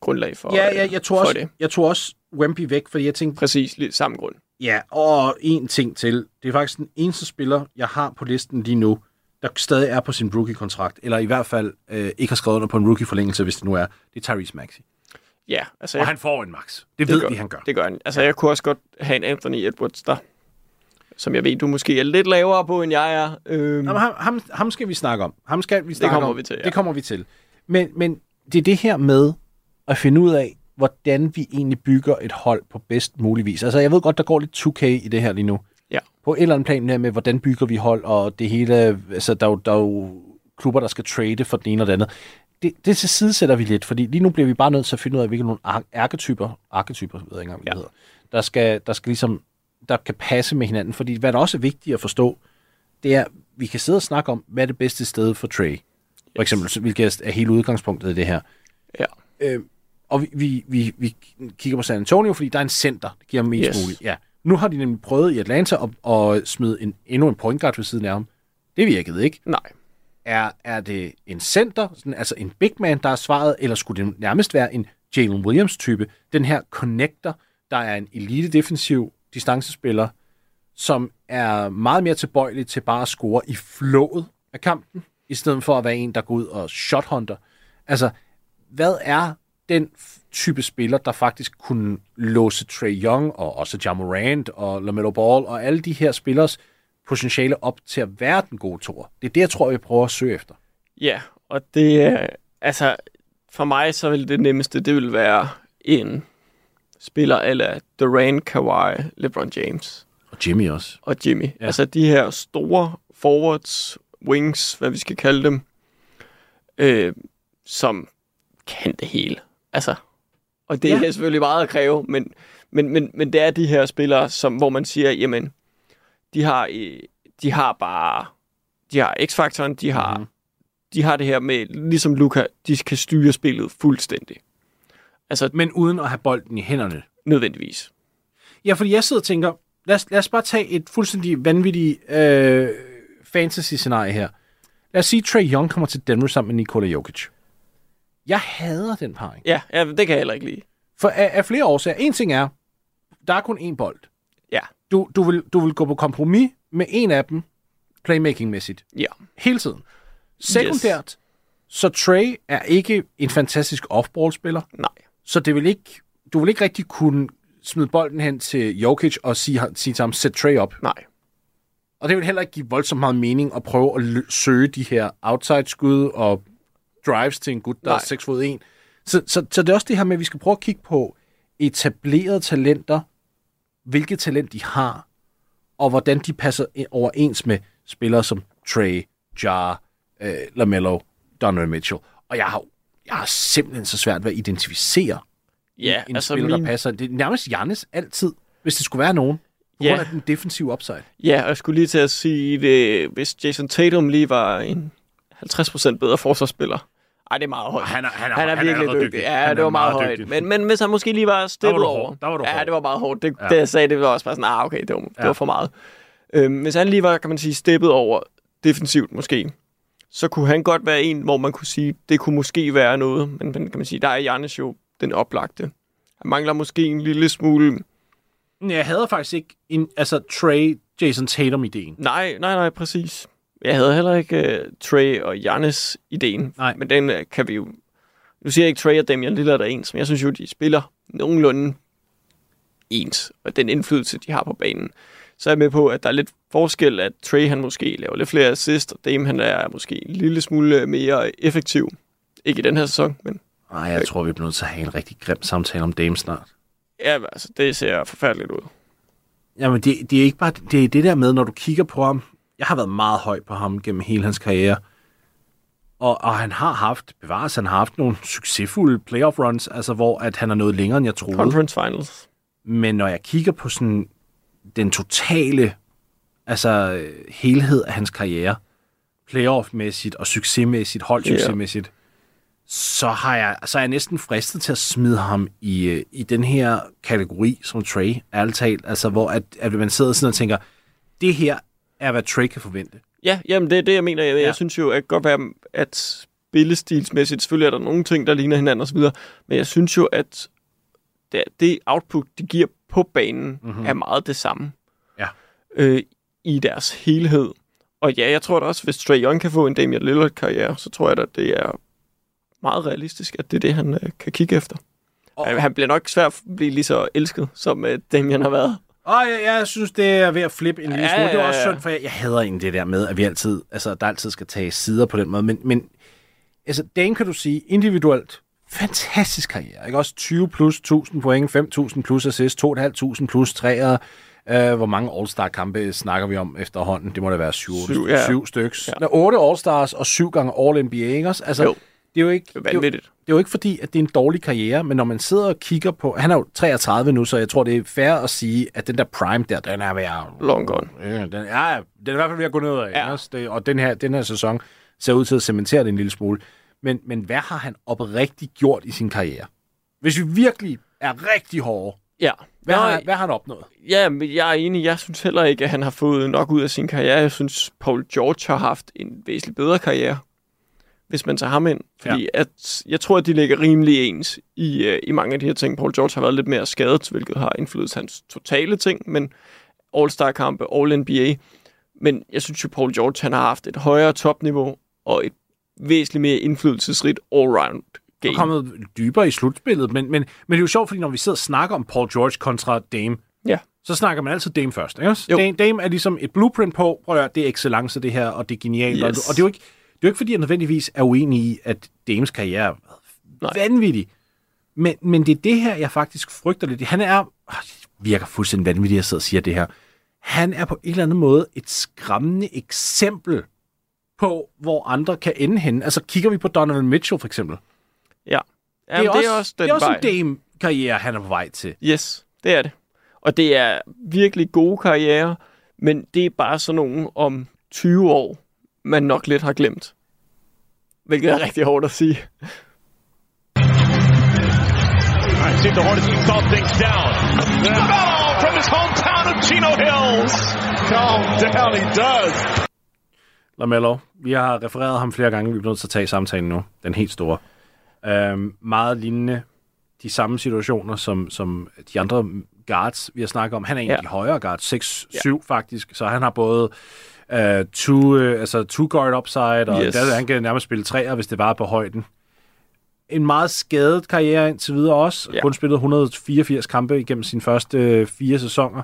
grundlag for, ja, øh, ja, jeg tog for også, det. jeg tog også Wemby væk, fordi jeg tænkte, Præcis, lidt samme grund. ja, og en ting til. Det er faktisk den eneste spiller, jeg har på listen lige nu, der stadig er på sin rookie-kontrakt, eller i hvert fald øh, ikke har skrevet under på en rookie-forlængelse, hvis det nu er. Det er Tyrese Maxey. Ja, altså, Og jeg, han får en max. Det, det ved gør, vi, han gør. Det gør han. Altså, jeg kunne også godt have en Anthony Edwards der, som jeg ved, du måske er lidt lavere på, end jeg er. Øhm, Jamen, ham, ham, ham skal vi snakke om. Ham skal vi snakke kommer om. vi til, ja. Det kommer vi til. Men, men det er det her med at finde ud af, hvordan vi egentlig bygger et hold på bedst mulig vis. Altså, jeg ved godt, der går lidt 2K i det her lige nu. Ja. På et eller andet plan her med, hvordan bygger vi hold, og det hele, altså, der, er jo, der er jo klubber, der skal trade for den ene og den andet. Det, det til side sætter vi lidt, fordi lige nu bliver vi bare nødt til at finde ud af, hvilke nogle ar- arketyper, arketyper, ved jeg ikke engang, hvad Ja. det hedder, der skal, der skal ligesom, der kan passe med hinanden. Fordi hvad der også er vigtigt at forstå, det er, vi kan sidde og snakke om, hvad er det bedste sted for Trey. For eksempel, hvilket er hele udgangspunktet i det her. Ja. Øh, og vi, vi, vi, vi kigger på San Antonio, fordi der er en center, der giver mest Yes. muligt. Ja. Nu har de nemlig prøvet i Atlanta at, at smide en, endnu en point guard ved siden af ham. Det virkede ikke. Nej. Er, er det en center, sådan, altså en big man, der er svaret, eller skulle det nærmest være en Jalen Williams-type? Den her connector, der er en elite defensiv distancespiller, som er meget mere tilbøjelig til bare at score i flået af kampen, i stedet for at være en, der går ud og shothunter. Altså, hvad er den type spiller, der faktisk kunne låse Trey Young og også Jamal Rand og LaMelo Ball og alle de her spillers potentiale op til at være den gode tor. Det er det, jeg tror, vi prøver at søge efter. Ja, og det er, altså, for mig så vil det nemmeste, det vil være en spiller eller Durant, Kawhi, LeBron James Og Jimmy også. og Jimmy. Ja. Altså de her store forwards, wings, hvad vi skal kalde dem, øh, som kan det hele. Altså, og det Ja. er selvfølgelig meget at kræve, men, men, men, men det er de her spillere, som, hvor man siger, jamen, de har, øh, de har bare, de har x-faktoren, de har, mm-hmm. de har det her med, ligesom Luca, de kan styre spillet fuldstændig. Altså, Men uden at have bolden i hænderne. nødvendigvis. Ja, fordi jeg sidder og tænker, lad os, lad os bare tage et fuldstændig vanvittigt øh, fantasy-scenarie her. Lad os sige, at Trey Young kommer til Denver sammen med Nikola Jokic. Jeg hader den parring. Ja, ja, det kan jeg heller ikke lide. For af, af flere årsager. En ting er, der er kun én bold. Ja, Du, du, vil, du vil gå på kompromis med en af dem, playmaking-mæssigt, ja. hele tiden. Sekundært, yes. så Trey er ikke en fantastisk off-ball-spiller, Nej. Så det vil ikke, du vil ikke rigtig kunne smide bolden hen til Jokic og sige, sige til ham, sæt Trey op. Nej. Og det vil heller ikke give voldsomt meget mening at prøve at lø- søge de her outside-skud og drives til en gut, der Nej. er 6 fod 1. Så, så, så det er også det her med, at vi skal prøve at kigge på etablerede talenter, hvilket talent de har, og hvordan de passer overens med spillere som Trey, Jar, øh, LaMelo, Donovan Mitchell. Og jeg har, jeg har simpelthen så svært ved at identificere Ja, en altså spiller, min, der passer. Det er nærmest Jannes altid, hvis det skulle være nogen. På Ja. grund af den defensive upside. Ja, og jeg skulle lige til at sige, det, hvis Jason Tatum lige var en 50% bedre forsvarsspiller. Ej, det er meget højt. Han er- han er- han er han er virkelig allerede dygtig. dygtig. Ja, Han det er var meget, meget højt. dygtig. Men, men hvis han måske lige var steppet over. Der var du ja, hård. det var meget hårdt. Det, Ja. det jeg sagde, det var også bare sådan, ah, okay, det var, det Ja. var for meget. Øhm, hvis han lige var, kan man sige, steppet over defensivt måske, så kunne han godt være en, hvor man kunne sige, det kunne måske være noget. Men, men kan man sige, der er Jannes jo den oplagte. Han mangler måske en lille smule Jeg hader faktisk ikke en, altså Trey, Jason Tatum-ideen. Nej, nej, nej, præcis. Jeg havde heller ikke uh, Trey og Jannes ideen, Nej. men den uh, kan vi jo... Nu siger jeg ikke Trey og Damian Lillard er ens, men jeg synes jo, de spiller nogenlunde ens, og den indflydelse, de har på banen. Så er jeg med på, at der er lidt forskel, at Trey han måske laver lidt flere assist, og Dame han er måske en lille smule mere effektiv. Ikke i den her sæson, men Nej, jeg tror, vi bliver nødt til at have en rigtig grim samtale om Dame snart. ja, altså, det ser forfærdeligt ud. Jamen, det, det er ikke bare det, er det der med, når du kigger på ham. Jeg har været meget høj på ham gennem hele hans karriere. Og, og han har haft, bevares, han har haft nogle succesfulde playoff runs, altså hvor at han er nået længere, end jeg troede. Conference Finals. Men når jeg kigger på sådan den totale altså helhed af hans karriere, playoff-mæssigt og succesmæssigt, holdsuccesmæssigt, så, har jeg, så er jeg næsten fristet til at smide ham i, øh, i den her kategori som Trey, ærligt talt. Altså, hvor at, at man sidder sådan og tænker, det her er, hvad Trey kan forvente. Ja, jamen det er det, jeg mener. Jeg, ja. jeg synes jo, at godt være, at spillestilsmæssigt, selvfølgelig er der nogle ting, der ligner hinanden osv., men jeg synes jo, at det, det output, de giver på banen, mm-hmm. er meget det samme Ja. øh, i deres helhed. Og ja, jeg tror da også, hvis Trae Young kan få en Damian Lillard-karriere, så tror jeg da, at det er meget realistisk, at det er det, han øh, kan kigge efter. Og- Og, han bliver nok svært at blive lige så elsket, som øh, Damian har været. Og jeg, jeg synes, det er ved at flippe en lille Ja, smule. Det er ja, også synd, for jeg, jeg hader egentlig det der med, at vi altid, altså, der altid skal tage sider på den måde. Men, men altså, Dane kan du sige, individuelt, fantastisk karriere. Ikke? Også 20 plus 1000 point, 5000 plus assist, 2500 plus træer. Uh, hvor mange All-Star-kampe snakker vi om efterhånden? Det må da være syv, syv, ja. syv styks. Ja. Ja. Otte All-Stars og syv gange All-NBA, ikke også? Altså, Jo. det er jo ikke... Det er jo- det er jo ikke fordi, at det er en dårlig karriere, men når man sidder og kigger på... Han er jo 33 nu, så jeg tror, det er fair at sige, at den der prime der, den er ved at... Long gone. Ja, den, ja, den er i hvert fald ved at gå ned af. Ja. Ja. Det, og den her, den her sæson ser ud til at cementere det en lille smule. Men, men hvad har han oprigtigt gjort i sin karriere? Hvis vi virkelig er rigtig hårde, Ja. hvad, Nå, har, hvad har han opnået? Ja, men jeg er enig. Jeg synes heller ikke, at han har fået nok ud af sin karriere. Jeg synes, Paul George har haft en væsentligt bedre karriere, hvis man tager ham ind. Fordi ja. at, jeg tror, at de ligger rimelig ens i, uh, i mange af de her ting. Paul George har været lidt mere skadet, hvilket har indflydelse hans totale ting, men All-Star-kampe, All-NBA. Men jeg synes jo, Paul George han har haft et højere topniveau og et væsentligt mere indflydelsesrigt all-round game. og kommet dybere i slutspillet. Men, men, men det er jo sjovt, fordi når vi sidder og snakker om Paul George kontra Dame, Ja. så snakker man altid Dame først. Ikke? Dame, Dame er ligesom et blueprint på, prøv at høre, det er excellence det her, og det er genialt. Yes. Og, og det er jo ikke, det er jo ikke fordi, jeg nødvendigvis er uenig i, at Dames karriere er Nej. vanvittig. Men, men det er det her, jeg faktisk frygter lidt. Han er, øh, virker fuldstændig vanvittigt, at jeg sidder og siger det her. Han er på en eller anden måde et skræmmende eksempel på, hvor andre kan ende henne. Altså kigger vi på Donovan Mitchell for eksempel. Ja. Jamen, det er også, den det er også vej. en Dame-karriere, han er på vej til. Yes, det er det. Og det er virkelig gode karriere, men det er bare sådan nogle om 20 år, man nok lidt har glemt. Hvilket er rigtig hårdt at sige. All right, see the Hornets can calm things down. LaMelo from his hometown of Chino Hills. Calm down, he does. LaMelo, vi har refereret ham flere gange, vi er nødt til at tage samtalen nu. Den helt store. Øhm, meget lignende de samme situationer, som, som de andre guards, vi har snakket om. Han er en af Ja. de højere guards, 6-7 faktisk, så han har både uh, two, uh, altså two guard upside, og Yes. der, han kan nærmest spille træer, hvis det var på højden. En meget skadet karriere indtil videre også. Ja. Kun spillet 184 kampe igennem sine første øh, fire sæsoner.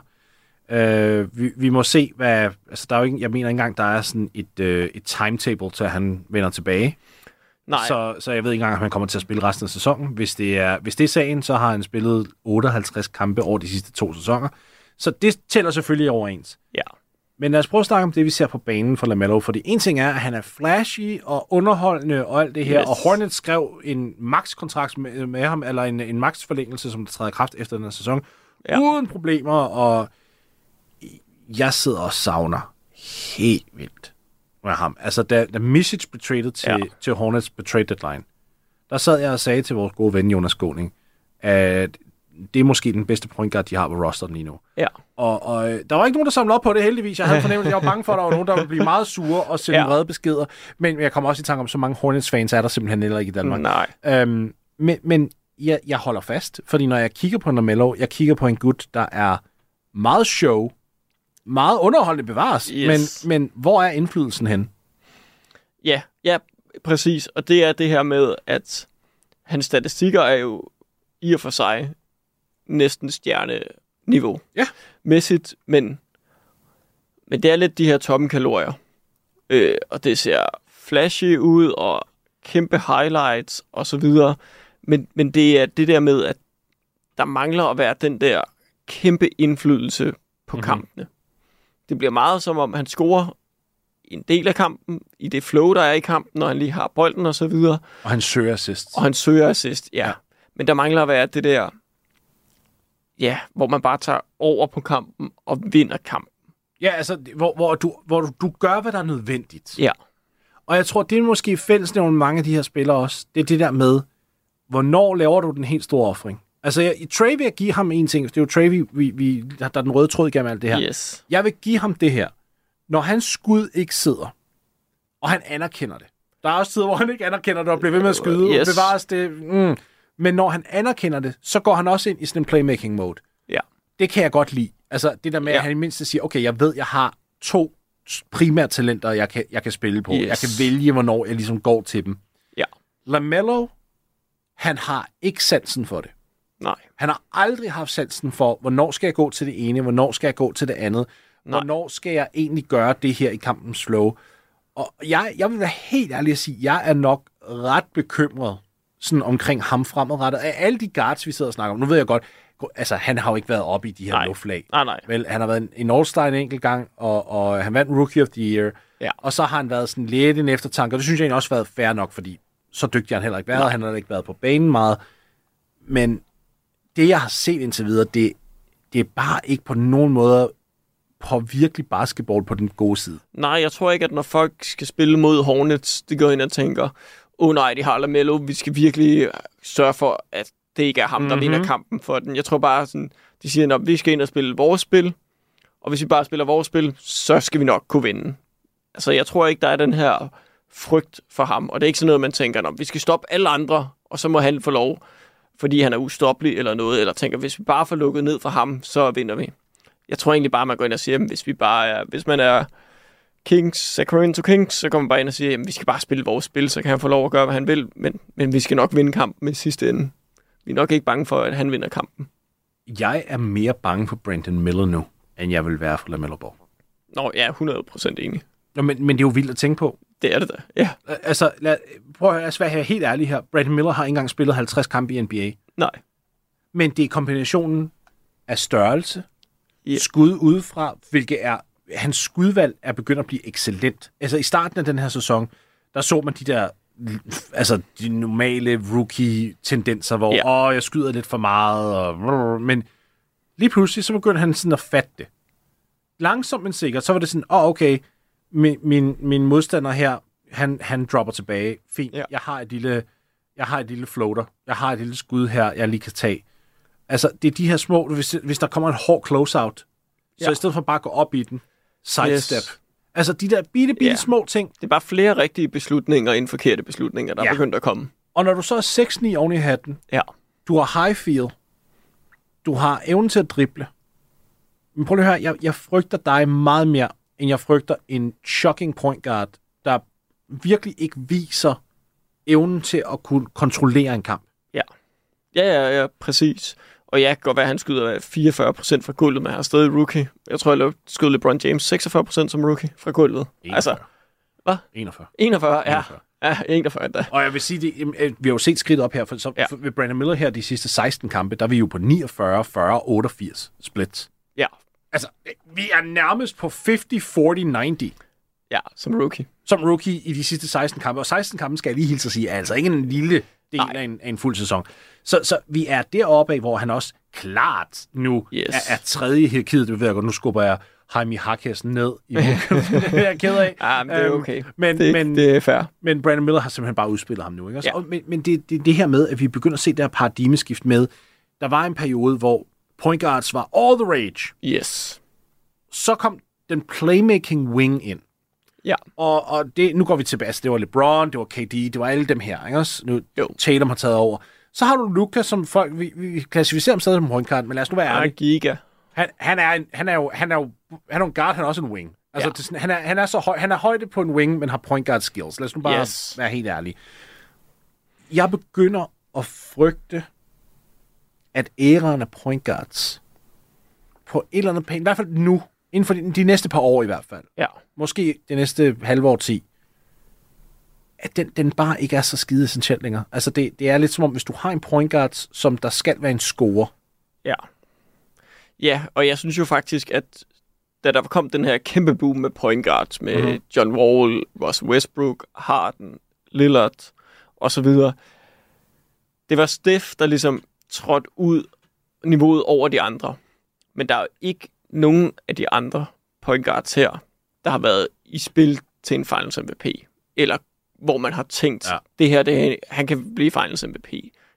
Uh, vi, vi må se, hvad... Altså, der er jo ikke, jeg mener ikke engang, der er sådan et, uh, et timetable til, at han vender tilbage. Nej, Så, så jeg ved ikke engang, om han kommer til at spille resten af sæsonen. Hvis det er, hvis det er sagen, så har han spillet 58 kampe over de sidste to sæsoner. Så det tæller selvfølgelig overens. ja. Men lad os prøve at snakke om det, vi ser på banen for LaMelo. Fordi en ting er, at han er flashy og underholdende og alt det her. Yes. Og Hornets skrev en max-kontrakt med, med ham, eller en, en max-forlængelse, som der træder kraft efter den her sæson. Ja. Uden problemer, og jeg sidder og savner helt vildt med ham. Altså, da, da Misic blev traded til, Ja. til Hornets på trade deadline, der sad jeg og sagde til vores gode ven Jonas Skåning, at det er måske den bedste point guard, de har på rosteren lige nu. Ja. Og, og øh, der var ikke nogen, der samlede op på det heldigvis. Jeg havde fornemmelsen, jeg var bange for, at der var nogen, der ville blive meget sure og sende Ja. ja. vrede beskeder. Men jeg kommer også i tanke om, så mange Hornets-fans er der simpelthen heller ikke i Danmark. Nej. Øhm, men men jeg, jeg holder fast, fordi når jeg kigger på Lamello, jeg kigger på en gut, der er meget show, meget underholdende bevares, Yes. men, men hvor er indflydelsen hen? Ja, ja, præcis. Og det er det her med, at hans statistikker er jo i og for sig næsten stjerneniveau. Ja. Mæssigt, men, men det er lidt de her tomme kalorier. Øh, og det ser flashy ud, og kæmpe highlights, og så videre. Men, men det er det der med, at der mangler at være den der kæmpe indflydelse på Mhm. mm-hmm. kampene. Det bliver meget som om, han scorer en del af kampen, i det flow, der er i kampen, når han lige har bolden og så videre, Og han søger assist. og han søger assist, ja. Ja. Men der mangler at være det der, ja, hvor man bare tager over på kampen og vinder kampen. Ja, altså, hvor, hvor, du, hvor du, du gør, hvad der er nødvendigt. Ja, Og jeg tror, det er måske fællesnævn mange af de her spillere også. Det er det der med, hvornår laver du den helt store offring? Altså, jeg, i Trey vil jeg give ham en ting. Det er jo Trey, vi, vi, vi, der er den røde tråd igennem alt det her. yes. Jeg vil give ham det her. Når hans skud ikke sidder, og han anerkender det. Der er også tider, hvor han ikke anerkender det og bliver ved med at skyde. Yes. Yes. Bevares det. Mm. Men når han anerkender det, så går han også ind i sådan en playmaking mode. Ja. Det kan jeg godt lide. Altså det der med. Ja. at han i mindste siger, okay, jeg ved, jeg har to primære talenter, jeg kan, jeg kan spille på. Yes. Jeg kan vælge, hvornår jeg ligesom går til dem. Ja. LaMelo, han har ikke sansen for det. Nej. Han har aldrig haft sansen for, hvornår skal jeg gå til det ene, hvornår skal jeg gå til det andet, Nej. hvornår skal jeg egentlig gøre det her i kampens flow. Og jeg, jeg vil være helt ærlig at sige, jeg er nok ret bekymret sådan omkring ham fremadrettet. Af alle de guards, vi sidder og snakker om, nu ved jeg godt, altså han har jo ikke været oppe i de her Nej. luftlag. Nej, nej. Vel, han har været en, en All-Star en enkelt gang, og, og han vandt Rookie of the Year. Ja. Og så har han været sådan lidt en eftertanke, og det synes jeg egentlig også har været fair nok, fordi så dygtig har han heller ikke været. Han har ikke været på banen meget. Men det, jeg har set indtil videre, det, det er bare ikke på nogen måde på virkelig basketball på den gode side. Nej, jeg tror ikke, at når folk skal spille mod Hornets, de går ind og tænker, åh oh, nej, de har LaMelo, vi skal virkelig sørge for, at det ikke er ham, der Mhm. mm-hmm. vinder kampen for den. Jeg tror bare, sådan, de siger, at vi skal ind og spille vores spil, og hvis vi bare spiller vores spil, så skal vi nok kunne vinde. Altså, jeg tror ikke, der er den her frygt for ham, og det er ikke sådan noget, man tænker, at vi skal stoppe alle andre, og så må han få lov, fordi han er ustoppelig eller noget, eller tænker, hvis vi bare får lukket ned for ham, så vinder vi. Jeg tror egentlig bare, man går ind og siger, at hvis vi bare er, hvis man er Kings, Sacramento Kings, så kommer man bare ind og siger, at vi skal bare spille vores spil, så kan han få lov at gøre, hvad han vil, men, men vi skal nok vinde kampen i sidste ende. Vi er nok ikke bange for, at han vinder kampen. Jeg er mere bange for Brandon Miller nu, end jeg vil være for LaMelo Ball. Nå, jeg er 100% enig. Nå, men, men det er jo vildt at tænke på. Det er det da, ja. Altså, lad, prøv at altså, være helt ærlig her. Brandon Miller har ikke engang spillet 50 kampe i NBA. Nej. Men det er kombinationen af størrelse, yeah. skud udefra, hvilket er, hans skudvalg er begyndt at blive excellent. Altså i starten af den her sæson, der så man de der, altså de normale rookie-tendenser, hvor, Ja. åh, jeg skyder lidt for meget, og, men lige pludselig, så begyndte han sådan at fatte det. Langsomt, men sikkert, så var det sådan, åh, okay, min, min, min modstander her, han, han dropper tilbage. Fint, Ja. jeg har et lille, jeg har et lille floater. Jeg har et lille skud her, jeg lige kan tage. Altså, det er de her små, hvis, hvis der kommer en hård closeout, så Ja. i stedet for bare at gå op i den, sidestep. Yes. Altså, de der bitte, bitte Ja. små ting. Det er bare flere rigtige beslutninger end forkerte beslutninger, der er Ja. begyndt at komme. Og når du så er 6-9 oven i hatten, Ja. du har high feel, du har evnen til at drible. Men prøv lige at høre, jeg, jeg frygter dig meget mere, end jeg frygter en shocking point guard, der virkelig ikke viser evnen til at kunne kontrollere en kamp. Ja, ja, ja, præcis. Og ja, det kan godt være, at han skyder 44% fra gulvet, men han er stadig rookie. Jeg tror, jeg skød LeBron James 46% som rookie fra gulvet. 41. Altså, Hvad? 41. 41, ja. 41. Ja, 41 da. Og jeg vil sige, det, øh, vi har jo set skridt op her, for, så, Ja. ja. for ved Brandon Miller her de sidste 16 kampe, der er vi jo på 49, 40, 88 splits. Ja, Altså, vi er nærmest på 50, 40, 90 ja, som rookie. som rookie i de sidste 16 kampe. Og 16 kampe, skal jeg lige hilse at sige, er altså ikke en lille del Nej. af en, af en fuld sæson. Så, så vi er deroppe af, hvor han også klart nu Yes. er, er tredje i hierarkiet. Det ved jeg godt, nu skubber jeg Jaime Hakkes ned i det er jeg ked af. Ja, men det er Øhm, okay. Men, det, men, det er fair. men Brandon Miller har simpelthen bare udspillet ham nu. Ikke? Også? Ja. Og, men men det, det, det her med, at vi begynder at se det her paradigmeskift med, der var en periode, hvor point guards var all the rage. Yes. Så kom den playmaking wing ind. Ja. Og, og det, nu går vi tilbage. Altså, det var LeBron, det var KD, det var alle dem her. Ikke? Også Nu Jo. Tatum har taget over. Så har du Luka, som folk, vi, vi klassificerer ham stadig som point guard, men lad os nu være ærlige. giga. Han, han, er en, han, er jo, han er jo han er jo en guard, han er også en wing. Altså, Ja. det, sådan- han, er, han, er så høj, han er højde på en wing, men har point guard skills. Lad os nu bare yes. være helt ærlige. Jeg begynder at frygte, at æraen af point guards på et eller andet plan, i hvert fald nu, inden for de, de næste par år i hvert fald, Ja. måske det næste halve år 10, at den, den bare ikke er så skide essentiel længere. Altså det, det er lidt som om, hvis du har en point guard, som der skal være en score, Ja. Ja, og jeg synes jo faktisk, at da der kom den her kæmpe boom med point guards, med mm-hmm. John Wall, Ross Westbrook, Harden, Lillard og så videre, det var Steph, der ligesom trådte ud niveauet over de andre. Men der er ikke nogen af de andre point guards her, der har været i spil til en Finals MVP. Eller hvor man har tænkt, ja. Det her, det, han kan blive Finals MVP.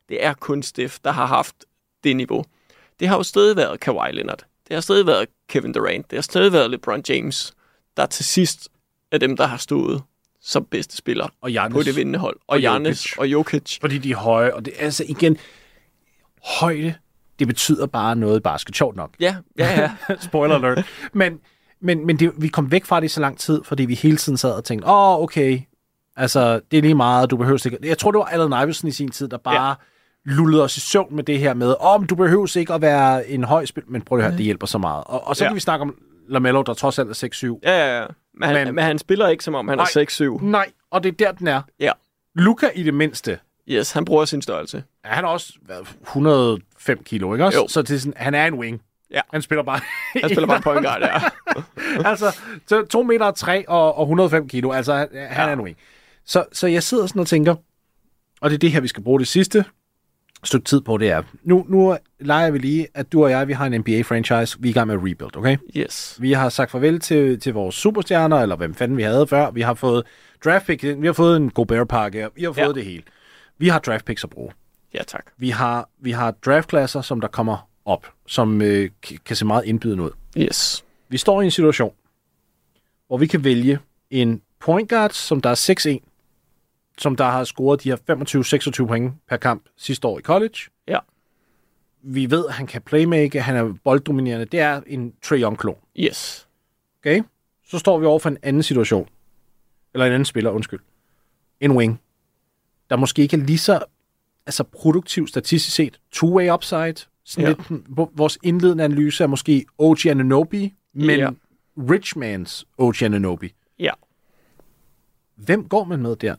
Det er kun Steph, der har haft det niveau. Det har jo stadig været Kawhi Leonard. Det har stadig været Kevin Durant. Det har stadig været LeBron James, der til sidst er dem, der har stået som bedste spiller og Giannis, på det vindende hold. Og, Og og Giannis Jokic. og Jokic. fordi de er høje, og det er altså igen, højde, det betyder bare noget i basket, sjovt nok. Ja, ja, ja. Spoiler alert. Men, men, men det, vi kom væk fra det i så lang tid, fordi vi hele tiden sad og tænkte, åh, oh, okay, altså, det er lige meget, du behøver ikke... Jeg tror, det var Allen Iverson i sin tid, der bare ja. lullede os i søvn med det her med, om oh, du behøver ikke at være en høj spil, men prøv at høre, det hjælper så meget. Og, og så Ja. kan vi snakke om LaMelo, der trods alt er 6-7. ja, ja, ja. Men, han, Men- men han spiller ikke, som om han Nej. er 6-7. Nej, og det er der, den er. Ja. Luca i det mindste, Yes, han bruger sin størrelse. Ja, han har også været 105 kilo, ikke også? Jo. Så det er sådan, han er en wing. Ja. Han spiller bare... Han spiller bare point guard, ja. altså, så 2 meter 3 og, og 105 kilo. Altså, han ja. er en wing. Så, så jeg sidder sådan og tænker, og det er det her, vi skal bruge det sidste stykke tid på, det er, nu, nu leger vi lige, at du og jeg, vi har en NBA-franchise, vi er i gang med at rebuild, okay? Yes. Vi har sagt farvel til, til vores superstjerner, eller hvem fanden vi havde før. Vi har fået draft pick, vi har fået en Gobert-pakke, vi har fået ja. det hele. Vi har draft picks at bruge. Ja, tak. Vi har, vi har draftklasser, som der kommer op, som øh, kan se meget indbydende ud. Yes. Vi står i en situation, hvor vi kan vælge en point guard, som der er 6-1, som der har scoret de her 25-26 point per kamp sidste år i college. Ja. Vi ved, at han kan playmake, han er bolddominerende. Det er en Trae Young-klon. Yes. Okay? så står vi over for en anden situation. Eller en anden spiller, undskyld. En wing. Der måske ikke er lige så altså produktiv statistisk set. Two-way upside. Sådan Ja. lidt, vores indledende analyse er måske OG Ananobi, men Ja. Richmans OG Ananobi. Ja. Hvem går man med der?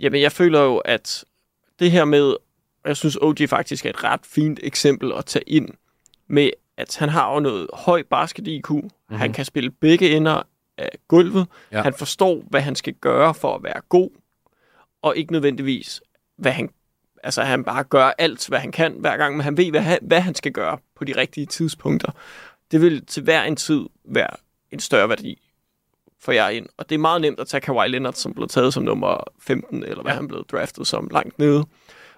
Jamen, jeg føler jo, at det her med, jeg synes, OG faktisk er et ret fint eksempel at tage ind med, at han har jo noget høj basket-IQ. Mm-hmm. Han kan spille begge ender af gulvet. Ja. Han forstår, hvad han skal gøre for at være god, og ikke nødvendigvis, hvad han Altså, han bare gør alt, hvad han kan hver gang, men han ved, hvad han, hvad han skal gøre på de rigtige tidspunkter. Det vil til hver en tid være en større værdi for jer ind. Og det er meget nemt at tage Kawhi Leonard, som blev taget som nummer 15, eller hvad ja. Han blev draftet som langt nede,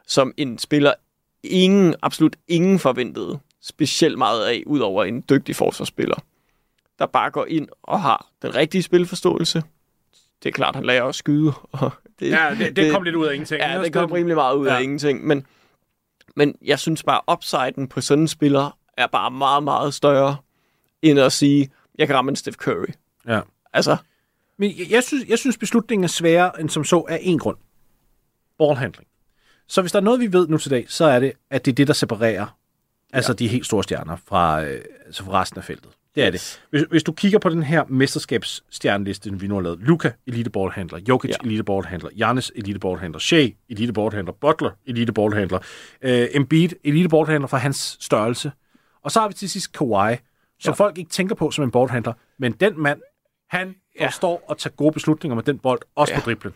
som en spiller, ingen, absolut ingen forventede specielt meget af, udover en dygtig forsvarsspiller, der bare går ind og har den rigtige spilforståelse. Det er klart, han lærer at skyde. Og det, Ja, det, det kom lidt ud af ingenting. Ja, det kom rimelig meget ud ja. af Ja. ingenting. Men, men jeg synes bare, upsiden på sådan en spiller er bare meget, meget større, end at sige, jeg kan ramme en Steph Curry. Ja. Altså, Men jeg, jeg, synes, jeg synes, beslutningen er sværere end som så af en grund. Ballhandling. Så hvis der er noget, vi ved nu til dag, så er det, at det er det, der separerer altså de helt store stjerner fra, øh, altså fra resten af feltet. Det er det. Hvis, hvis du kigger på den her mesterskabsstjerneliste, vi nu har lavet. Luka, elite ballhandler. Jokic, Ja. ja. elite ballhandler. Giannis, elite ballhandler. Shea, elite ballhandler. Butler, elite ballhandler. Øh, Embiid, elite ballhandler for hans størrelse. Og så har vi til sidst Kawhi, som ja. folk ikke tænker på som en ballhandler. Men den mand, han Ja. forstår at tage gode beslutninger med den bold, også ja. på driblen.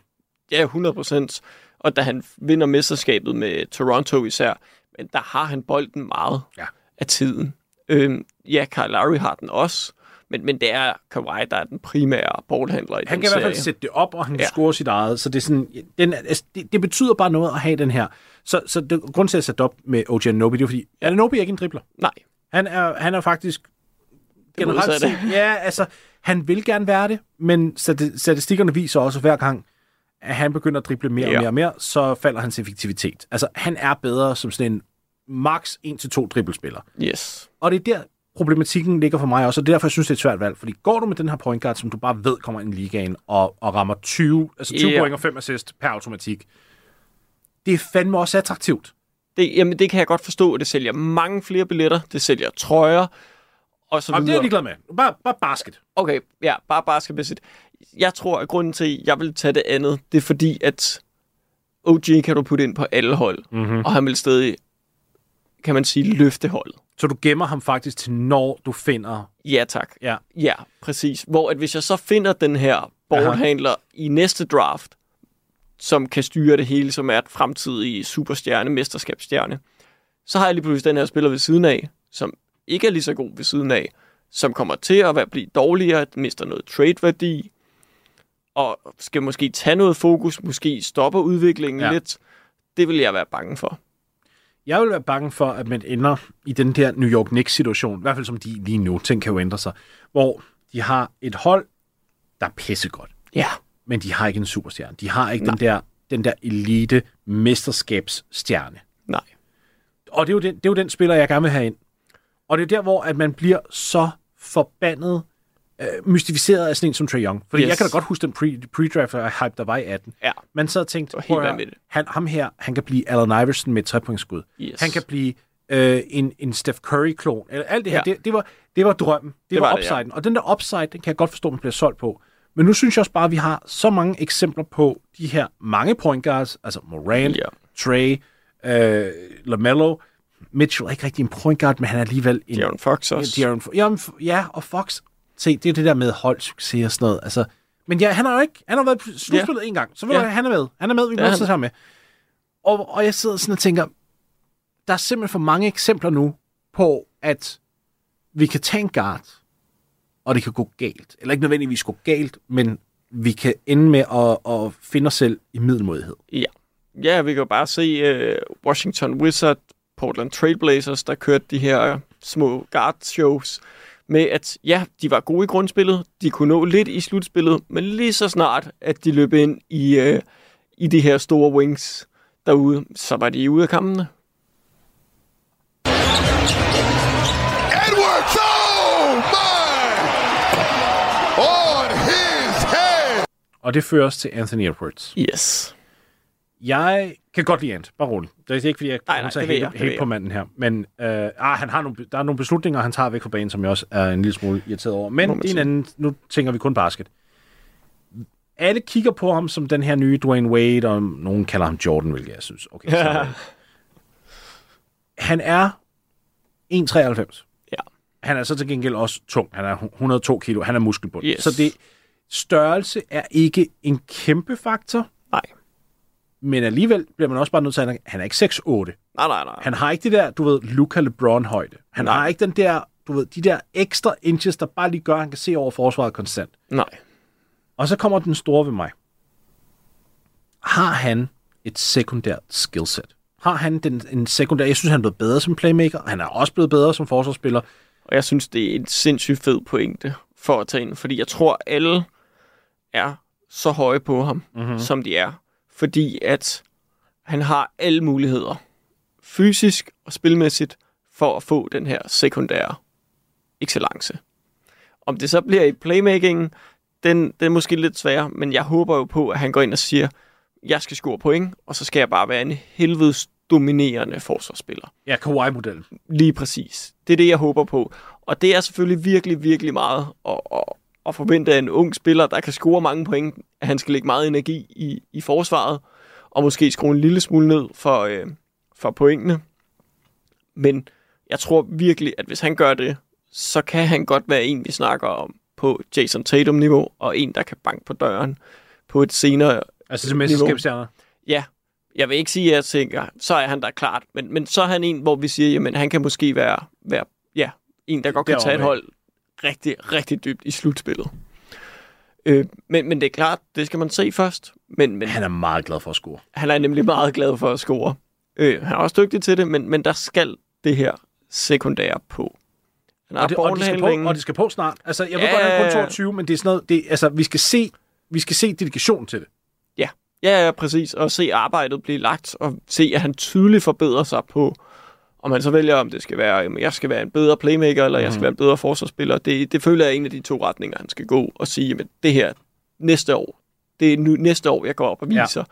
ja, 100 procent. Og da han vinder mesterskabet med Toronto især, men der har han bolden meget Ja. af tiden. Øhm, ja, Kyle Lowry har den også, men, men det er Kawhi, der er den primære ballhandler i Han den kan i hvert fald serie. sætte det op, og han Ja. ja. score sit eget. Så det, er sådan, den, altså, det, det betyder bare noget at have den her. Så, så det, grund til at sætte det op med OG Anunoby, det er fordi, Anunoby er ikke en dribler. Nej, Han er, han er faktisk generelt set, ja, altså, han vil gerne være det, men stati- statistikkerne viser også hver gang, at han begynder at drible mere Ja. og mere og mere, så falder hans effektivitet. Altså, han er bedre som sådan en max 1-2 dribbelspiller. yes. Og det er der, problematikken ligger for mig også, og det er derfor, jeg synes, det er et svært valg. Fordi går du med den her point guard, som du bare ved kommer ind i ligaen, og, og rammer 20, altså 20 Ja. yeah. point og 5 assist per automatik, det er fandme også attraktivt. Det, jamen, det kan jeg godt forstå, det sælger mange flere billetter, det sælger trøjer, og så Og det er jeg ligeglad med. Bare, bare basket. Okay, ja, bare basketmæssigt. Jeg tror, at grunden til, at jeg vil tage det andet, det er fordi, at OG kan du putte ind på alle hold, mm-hmm. og han vil stadig, kan man sige, løfte holdet. Så du gemmer ham faktisk til, når du finder... Ja, tak. Ja, Ja, præcis. Hvor at hvis jeg så finder den her ballhandler i næste draft, som kan styre det hele, som er et fremtidig superstjerne, mesterskabsstjerne, så har jeg lige pludselig den her spiller ved siden af, som ikke er lige så god ved siden af, som kommer til at være, blive dårligere, mister noget trade-værdi, og skal måske tage noget fokus, måske stopper udviklingen. Ja. lidt. Det vil jeg være bange for. Jeg vil være bange for, at man ender i den der New York Knicks-situation, i hvert fald som de lige nu, ting kan jo ændre sig, hvor de har et hold, der er pissegodt. Ja. men de har ikke en superstjerne. De har ikke den der, den der elite mesterskabsstjerne. Nej. Og det er, jo den, det er jo den spiller, jeg gerne vil have ind. Og det er der, hvor at man bliver så forbandet øh, mystificeret af sådan en som Trae Young. Fordi Yes. jeg kan da godt huske den pre, pre-draft hype, der var i 18. Ja. Man så tænkte, vanvittigt. han, ham her, han kan blive Allen Iverson med et trepointsskud. Yes. Han kan blive øh, en, en Steph Curry-klon. Eller alt det her, Ja. ja. det, det, var, det var drømmen. Det, det var, var var det, ja. upsiden. Og den der upside, den kan jeg godt forstå, man bliver solgt på. Men nu synes jeg også bare, at vi har så mange eksempler på de her mange point guards, altså Morant, Ja. Trey, øh, LaMelo. Mitchell er ikke rigtig en point guard, men han er alligevel en... De'Aaron Fox også. De'Aaron, f- ja, og Fox. Se, det er det der med holdsucces og sådan noget. Altså, men ja, han har jo ikke... Han har været på slutspillet ja. en gang, så ved Ja. ja. han er med. Han er med, vi må sætte ham med. Og, og jeg sidder sådan og tænker, der er simpelthen for mange eksempler nu på, at vi kan tage en guard, og det kan gå galt. Eller ikke nødvendigvis gå galt, men vi kan ende med at, at finde os selv i middelmodighed. Ja. Ja, vi kan jo bare se uh, Washington Wizard, Portland Trailblazers, der kørte de her små guard-shows med, at ja, de var gode i grundspillet, de kunne nå lidt i slutspillet, men lige så snart, at de løb ind i, øh, i de her store wings derude, så var de ude af kampene. Edwards! Oh my! On his head! Og det fører os til Anthony Edwards. Yes. Jeg kan godt lide Ant, bare roligt. Det er ikke, fordi jeg Nej, nej, tager helt, jeg, helt på manden her. Men øh, ah, han har nogle, der er nogle beslutninger, han tager væk fra banen, som jeg også er en lille smule irriteret over. Men det er en anden, nu tænker vi kun basket. Alle kigger på ham som den her nye Dwayne Wade, og nogen kalder ham Jordan, hvilket jeg synes. Okay, så, han er 1,93. Ja. Han er så til gengæld også tung. Han er 102 kilo. Han er muskelbund. Yes. Så det, størrelse er ikke en kæmpe faktor. Men alligevel bliver man også bare nødt til at han er ikke 6'8. Nej, nej, nej. Han har ikke det der, du ved, Luca LeBron-højde. Han Nej. har ikke den der, du ved, de der ekstra inches, der bare lige gør, at han kan se over forsvaret konstant. Nej. Og så kommer den store ved mig. Har han et sekundært skillset? Har han den, en sekundær... Jeg synes, han er blevet bedre som playmaker. Han er også blevet bedre som forsvarsspiller. Og jeg synes, det er en sindssygt fed pointe for at tage ind, fordi jeg tror, alle er så høje på ham, mm-hmm. som de er. Fordi at han har alle muligheder, fysisk og spilmæssigt, for at få den her sekundære excellence. Om det så bliver i playmaking, den, den er måske lidt svær, men jeg håber jo på, at han går ind og siger, jeg skal score point, og så skal jeg bare være en helvedes dominerende forsvarsspiller. Ja, Kawhi-modellen. Lige præcis. Det er det, jeg håber på. Og det er selvfølgelig virkelig, virkelig meget at, at, at forvente af en ung spiller, der kan score mange point, at han skal lægge meget energi i, i forsvaret, og måske skrue en lille smule ned for, øh, for pointene. Men jeg tror virkelig, at hvis han gør det, så kan han godt være en, vi snakker om på Jason Tatum-niveau, og en, der kan banke på døren på et senere Altså til mesterskabsstjerner. Ja, jeg vil ikke sige, at jeg tænker, så er han der klart, men, men så er han en, hvor vi siger, jamen han kan måske være, være ja, en, der godt kan tage et hold rigtig, rigtig dybt i slutspillet. Øh, men, men det er klart, det skal man se først. Men, men Han er meget glad for at score. han er nemlig meget glad for at score. Øh, han er også dygtig til det, men, men der skal det her sekundære på. Han Og det, og, det skal på, og det skal på snart. Altså, jeg ved Ja, godt, at han er kun ja. 22, men det er sådan noget, det, altså, vi skal se, vi skal se dedikationen til det. Ja, ja, ja, præcis. Og se arbejdet blive lagt, og se, at han tydeligt forbedrer sig på, om han så vælger, om det skal være, jamen, jeg skal være en bedre playmaker, eller jeg skal være en bedre forsvarsspiller. Det, det føler jeg er en af de to retninger, han skal gå og sige, at det her næste år, det er nu, næste år, jeg går op og Ja. viser,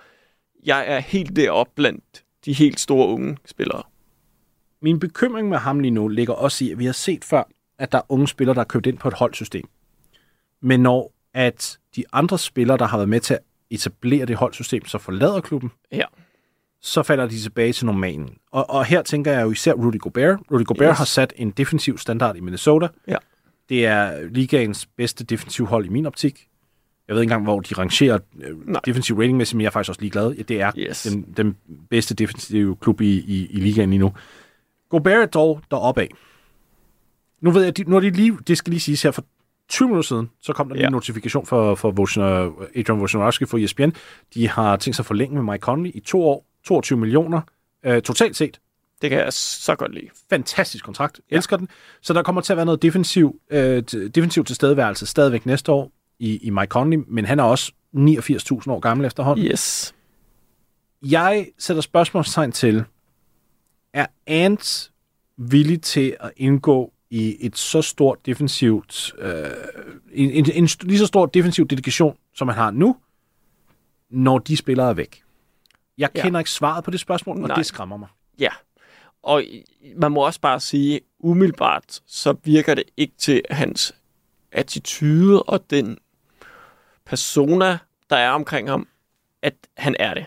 jeg er helt deroppe blandt de helt store unge spillere. Min bekymring med ham lige nu ligger også i, at vi har set før, at der er unge spillere, der er købt ind på et holdsystem. Men når at de andre spillere, der har været med til at etablere det holdsystem, så forlader klubben, Ja. Så falder de tilbage til normalen. Og, og her tænker jeg jo især Rudy Gobert. Rudy Gobert yes. Har sat en defensiv standard i Minnesota. Ja. Det er ligaens bedste defensiv hold i min optik. Jeg ved ikke engang, hvor de rangerer øh, Nej. defensiv ratingmæssigt, men jeg er faktisk også ligeglad. Ja, Det er Yes. den, den bedste defensive klub i, i, i ligaen lige nu. Gobert er dog deroppe af. Nu ved jeg, de, nu er de lige, det skal lige siges her, for 20 minutter siden, så kom der lige Ja. en notifikation for, for Wojna- Adrian Wojnarowski for E ESPN. De har tænkt sig at forlænge med Mike Conley i to år, 22 millioner, øh, totalt set. Det kan jeg så godt lide. Fantastisk kontrakt. Ja. Elsker den. Så der kommer til at være noget defensiv, øh, defensiv tilstedeværelse stadigvæk næste år i, i Mike Conley, men han er også 89.000 år gammel efterhånden. Yes. Jeg sætter spørgsmålstegn til, er Ant villig til at indgå i et så stort defensivt, øh, en, en, en lige så stor defensiv dedikation, som han har nu, når de spillere er væk? Jeg Ja. kender ikke svaret på det spørgsmål, og Nej. det skræmmer mig. Ja, og man må også bare sige, umiddelbart, så virker det ikke til hans attitude og den persona, der er omkring ham, at han er det.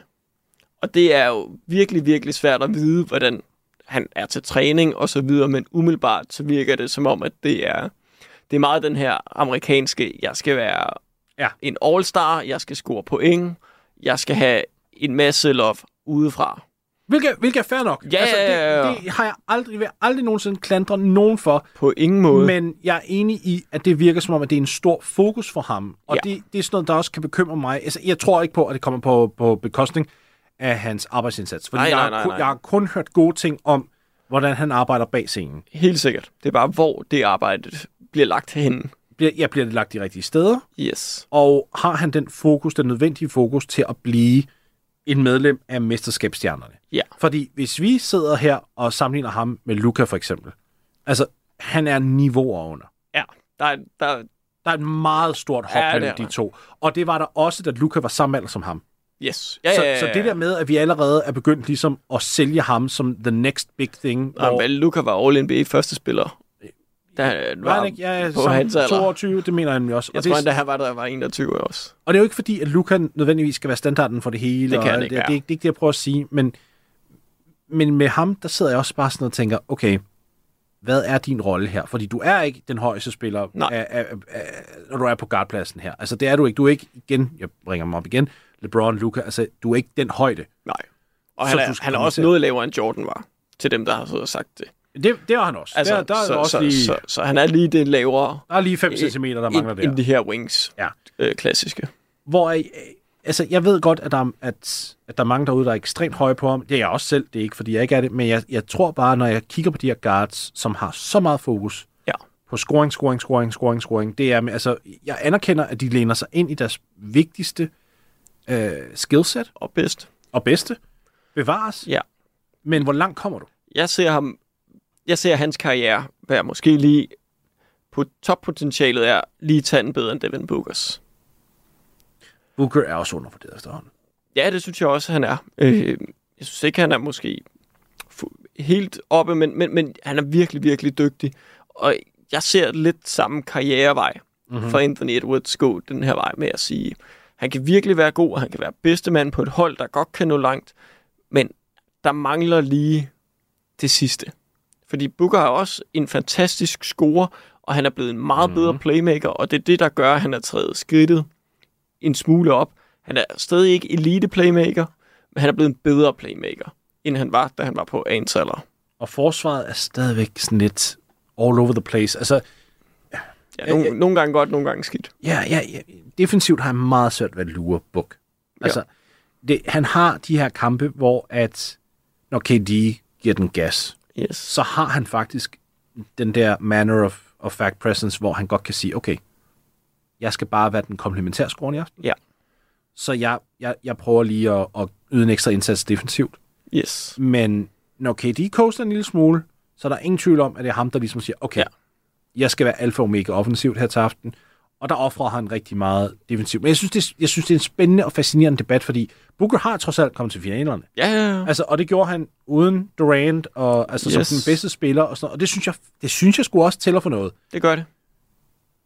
Og det er jo virkelig, virkelig svært at vide, hvordan han er til træning og så videre, men umiddelbart så virker det som om, at det er, det er meget den her amerikanske, jeg skal være Ja. en all-star, jeg skal score point, jeg skal have en masse love udefra. Hvilket, hvilket er fair nok. Ja, altså, ja, ja. det, det har jeg aldrig, vil aldrig nogensinde klandre nogen for. På ingen måde. Men jeg er enig i, at det virker som om, at det er en stor fokus for ham. Og Ja. det, det er sådan noget, der også kan bekymre mig. Altså, jeg tror ikke på, at det kommer på, på bekostning af hans arbejdsindsats. Fordi Nej, jeg, nej, nej, kun, nej. jeg har kun hørt gode ting om, hvordan han arbejder bag scenen. Helt sikkert. Det er bare, hvor det arbejde bliver lagt hen. Bliver, jeg bliver det lagt de rigtige steder, Yes. og har han den fokus, den nødvendige fokus til at blive en medlem af mesterskabsstjernerne. Ja. Fordi hvis vi sidder her og sammenligner ham med Luca for eksempel, altså han er niveauer under. Ja, der er, der, Der er et meget stort hop Ja, ja, mellem de to. Og det var der også, da Luca var samme alder som ham. Yes. Ja, så, så det der med, at vi allerede er begyndt ligesom at sælge ham som the next big thing. Og vel, Luca var All-NBA første spiller. Der var var han ikke? Ja, på hans alder. 22, det mener han jo også. Jeg og, tror det, endda, han var der, var 21 også. og det er jo ikke fordi, at Luca nødvendigvis skal være standarden for det hele. Det kan og alt ikke det, være. det, er ikke- det er ikke det, jeg prøver at sige. Men, men med ham, der sidder jeg også bare sådan og tænker, okay, hvad er din rolle her? Fordi du er ikke den højeste spiller, af, af, af, når du er på guardpladsen her. Altså, det er du ikke. Du er ikke, igen, jeg bringer mig op igen, LeBron, Luca, altså, du er ikke den højde. Nej. Og Så han er, han er også til- noget lavere end Jordan var, til dem, der har siddet og sagt det. Det, det er han også. Altså, der, der, er så, også så, lige, så, så, han er lige det lavere der er lige 5 cm, der mangler end, der. end de her wings Ja. øh, klassiske. Hvor, øh, altså, jeg ved godt, at der, er- at, at der er mange derude, der er ekstremt høje på ham. Det er jeg også selv, det er ikke, fordi jeg ikke er det. Men jeg, jeg tror bare, når jeg kigger på de her guards, som har så meget fokus Ja. på scoring, scoring, scoring, scoring, scoring, det er, altså, jeg anerkender, at de læner sig ind i deres vigtigste øh, skillset Og bedst. og bedste. Bevares. Ja. Men hvor langt kommer du? Jeg ser ham, jeg ser hans karriere være måske lige på toppotentialet er lige tanden bedre end Devin Bookers. Booker er også undervurderet efterhånden. Ja, det synes jeg også, han er. Øh, jeg synes ikke, han er måske helt oppe, men, men, men han er virkelig, virkelig dygtig. Og jeg ser lidt samme karrierevej mm-hmm. for Anthony Edwards gå den her vej med at sige, han kan virkelig være god, og han kan være bedste mand på et hold, der godt kan nå langt, men der mangler lige det sidste. Fordi Booker er også en fantastisk scorer, og han er blevet en meget mm. bedre playmaker, og det er det, der gør, at han er trædet skridtet en smule op. Han er stadig ikke elite playmaker, men han er blevet en bedre playmaker, end han var, da han var på alder. Og forsvaret er stadigvæk sådan lidt all over the place. Altså, Ja, nogle, ja. nogle gange godt, nogle gange skidt. Ja, ja, ja. Defensivt har han meget svært ved at lure Buk. Altså, det, han har de her kampe, hvor at når KD giver den gas, Yes. så har han faktisk den der manner of, of fact presence, hvor han godt kan sige, okay, jeg skal bare være den komplementære scoren i aften. Ja. Så jeg, jeg, jeg prøver lige at, at yde en ekstra indsats defensivt. Yes. Men når KD coaster en lille smule, så er der ingen tvivl om, at det er ham, der ligesom siger, okay, ja. jeg skal være alfa og omega offensivt her til aften. Og der offrer han rigtig meget defensivt. Men jeg synes, det, jeg synes, det er en spændende og fascinerende debat, fordi Booker har trods alt kommet til finalerne. Ja, ja, ja. Altså, og det gjorde han uden Durant, og altså yes. Som den bedste spiller. Og, sådan, og det synes jeg, det synes jeg skulle også tæller for noget. det gør det.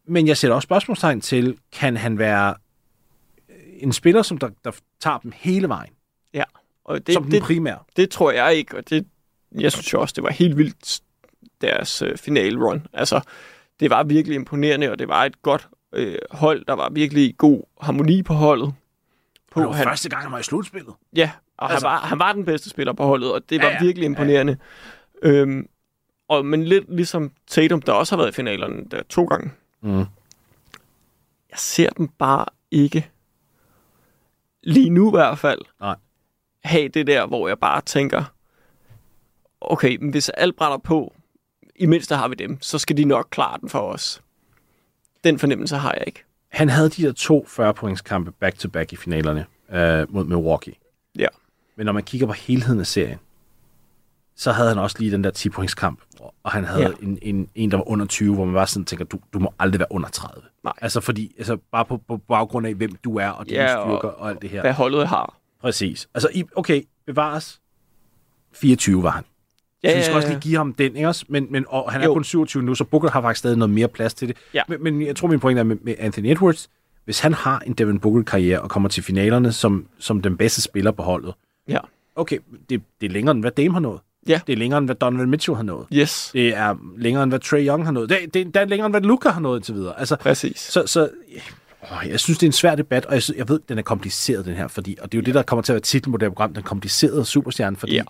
Men jeg sætter også spørgsmålstegn til, kan han være en spiller, som der, der tager dem hele vejen, Ja. Og det, det, som den det, primære? det tror jeg ikke, og det, jeg synes jo også, det var helt vildt, deres øh, finale-run. Altså, det var virkelig imponerende, og det var et godt øh, hold, der var virkelig god harmoni på holdet. På, Det var første gang, han var i slutspillet. Ja, og Altså- han, var, han var den bedste spiller på holdet, og det var Ja, ja, ja. virkelig imponerende. Ja, ja. Øhm, og, men lidt ligesom Tatum, der også har været i finalerne der to gange. Mm. Jeg ser dem bare ikke, lige nu i hvert fald, Nej. have det der, hvor jeg bare tænker, okay, men hvis alt brænder på, i mindste har vi dem, så skal de nok klare den for os. Den fornemmelse har jeg ikke. Han havde de der to 40-pointskampe back-to-back i finalerne øh, mod Milwaukee. Ja. Men når man kigger på helheden af serien, så havde han også lige den der 10-pointskamp, og han havde Ja. en, en, en, der var under 20, hvor man bare sådan tænker, du, du må aldrig være under 30. Nej. Altså fordi, altså bare på, på baggrund af, hvem du er, og dine Ja, styrker og, og alt det her. Hvad holdet har. Præcis. Altså, okay, bevares. 24 var han. Ja, så vi skal ja, også ja. lige give ham den, ikke også? Men, men og han er Jo. kun 27 nu, så Booker har faktisk stadig noget mere plads til det. Ja. Men, men jeg tror, min pointe er med, med Anthony Edwards. Hvis han har en Devin Booker-karriere og kommer til finalerne som, som den bedste spiller på holdet, Ja. okay, det, det er længere end hvad Dame har nået. Ja. Det er længere end hvad Donovan Mitchell har nået. Yes, Det er længere end hvad Trey Young har nået. Det, det, det er længere end hvad Luka har nået indtil videre. Altså, præcis. så, så åh, jeg synes, det er en svær debat, og jeg, synes, jeg ved, den er kompliceret, den her, fordi, og det er jo det, der kommer til at være titlen på det her program, den komplicerede superstjerne, fordi Ja.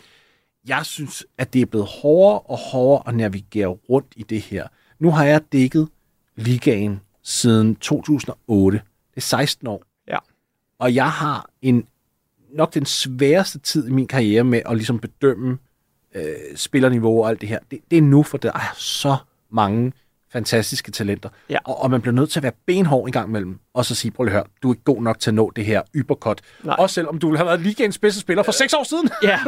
Jeg synes, at det er blevet hårdere og hårdere at navigere rundt i det her. Nu har jeg dækket ligaen siden 2008. Det er 16 år. Ja. Og jeg har en nok den sværeste tid i min karriere med at ligesom bedømme øh, spillerniveau og alt det her. Det, det er nu, for der er så mange fantastiske talenter. Ja. Og, og man bliver nødt til at være benhård en gang imellem, og, så sige, prøv lige at høre, du er ikke god nok til at nå det her ybercut. Nej. Også selvom du ville have været ligaens bedste spiller for seks år siden. Ja.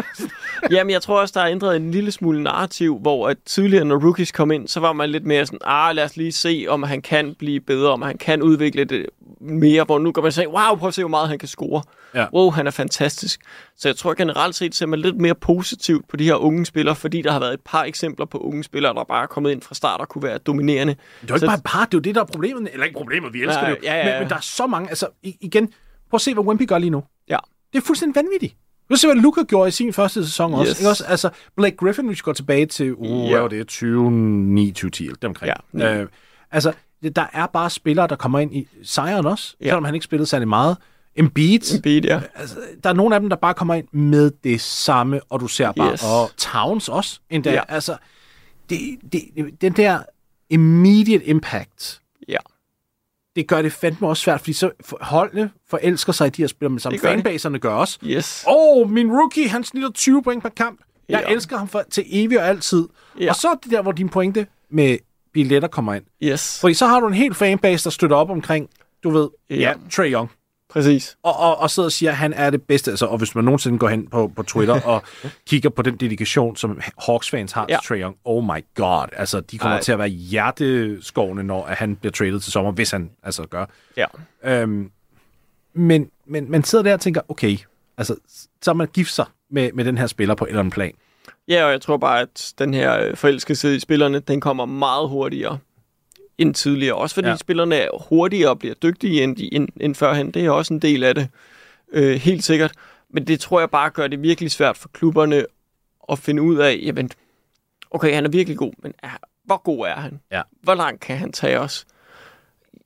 Jamen, jeg tror også, der er ændret en lille smule narrativ, hvor at tidligere, når rookies kom ind, så var man lidt mere sådan, ah, lad os lige se, om han kan blive bedre, om han kan udvikle det mere, hvor nu kan man sige, wow, prøv at se, hvor meget han kan score. Ja. Wow, han er fantastisk. Så jeg tror generelt set, ser man lidt mere positivt på de her unge spillere, fordi der har været et par eksempler på unge spillere, der bare er kommet ind fra start og kunne være dominerende. Det er jo ikke Så- bare et par, det er jo det, der er problemet. Eller ikke problemet, vi elsker Nej, det jo. ja, ja, ja. Men, men der er så mange, altså igen, prøv at se, hvad Wimpy gør lige nu. Ja. Det er fuldstændig vanvittigt. Du se, hvad Luca gjorde i sin første sæson også. Yes. Ikke også? Altså, Blake Griffin, hvis vi går tilbage til, uh, Ja. hvad var det, 2009, 2010, eller omkring. Ja. Øh, altså, der er bare spillere, der kommer ind i sejren også, Ja. selvom han ikke spillede særlig meget. Embiid, Beat, ja. altså, der er nogle af dem, der bare kommer ind med det samme, og du ser bare, Yes. og Towns også endda. Ja. Altså, det, det, den der immediate impact, Ja. Det gør det fandme også svært, fordi så holdene forelsker sig i de her spillere, men som de. fanbaserne gør også. Yes. Åh, oh, min rookie, han snitter 20 point per kamp. Jeg Ja. elsker ham for, til evig og altid. Ja. Og så er det der, hvor din pointe med billetter kommer ind. Yes. Fordi så har du en helt fanbase, der støtter op omkring, du ved, ja, Ja. Trae Young. Præcis. Og, og, og sidder og siger, at han er det bedste. Altså, og hvis man nogensinde går hen på, på Twitter og kigger på den dedikation, som Hawks-fans har ja. Til Trae Young, oh my god. Altså, de kommer Ej. til at være hjerteskårende, når at han bliver traded til sommer, hvis han altså gør. Ja. Øhm, men, men man sidder der og tænker, okay, altså, så man gift sig med, med den her spiller på et eller andet plan. Ja, og jeg tror bare, at den her øh, forelskelse i spillerne, den kommer meget hurtigere end tidligere. Også fordi Ja. spillerne er hurtigere og bliver dygtige end, end, end førhen. Det er også en del af det. Øh, helt sikkert. Men det tror jeg bare gør det virkelig svært for klubberne at finde ud af, jamen, okay, han er virkelig god, men er, hvor god er han? Ja. Hvor langt kan han tage os?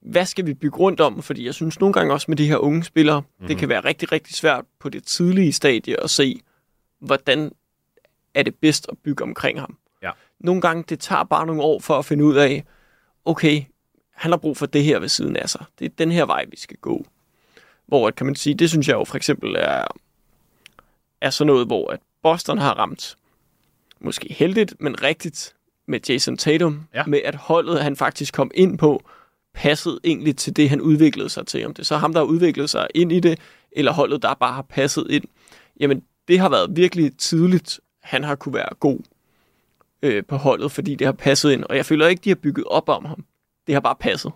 Hvad skal vi bygge rundt om? Fordi jeg synes nogle gange også med de her unge spillere, Mhm. mm-hmm. det kan være rigtig, rigtig svært på det tidlige stadie at se, hvordan er det bedst at bygge omkring ham. Ja. Nogle gange, det tager bare nogle år for at finde ud af, okay, han har brug for det her ved siden af sig. Det er den her vej, vi skal gå. Hvor, kan man sige, det synes jeg jo for eksempel er, er sådan noget, hvor at Boston har ramt, måske heldigt, men rigtigt, med Jason Tatum, Ja. med at holdet, han faktisk kom ind på, passede egentlig til det, han udviklede sig til. Om det er så ham, der har udviklet sig ind i det, eller holdet, der bare har passet ind. Jamen, det har været virkelig tidligt, han har kunne være god øh, på holdet, fordi det har passet ind. Og jeg føler ikke, de har bygget op om ham. Det har bare passet.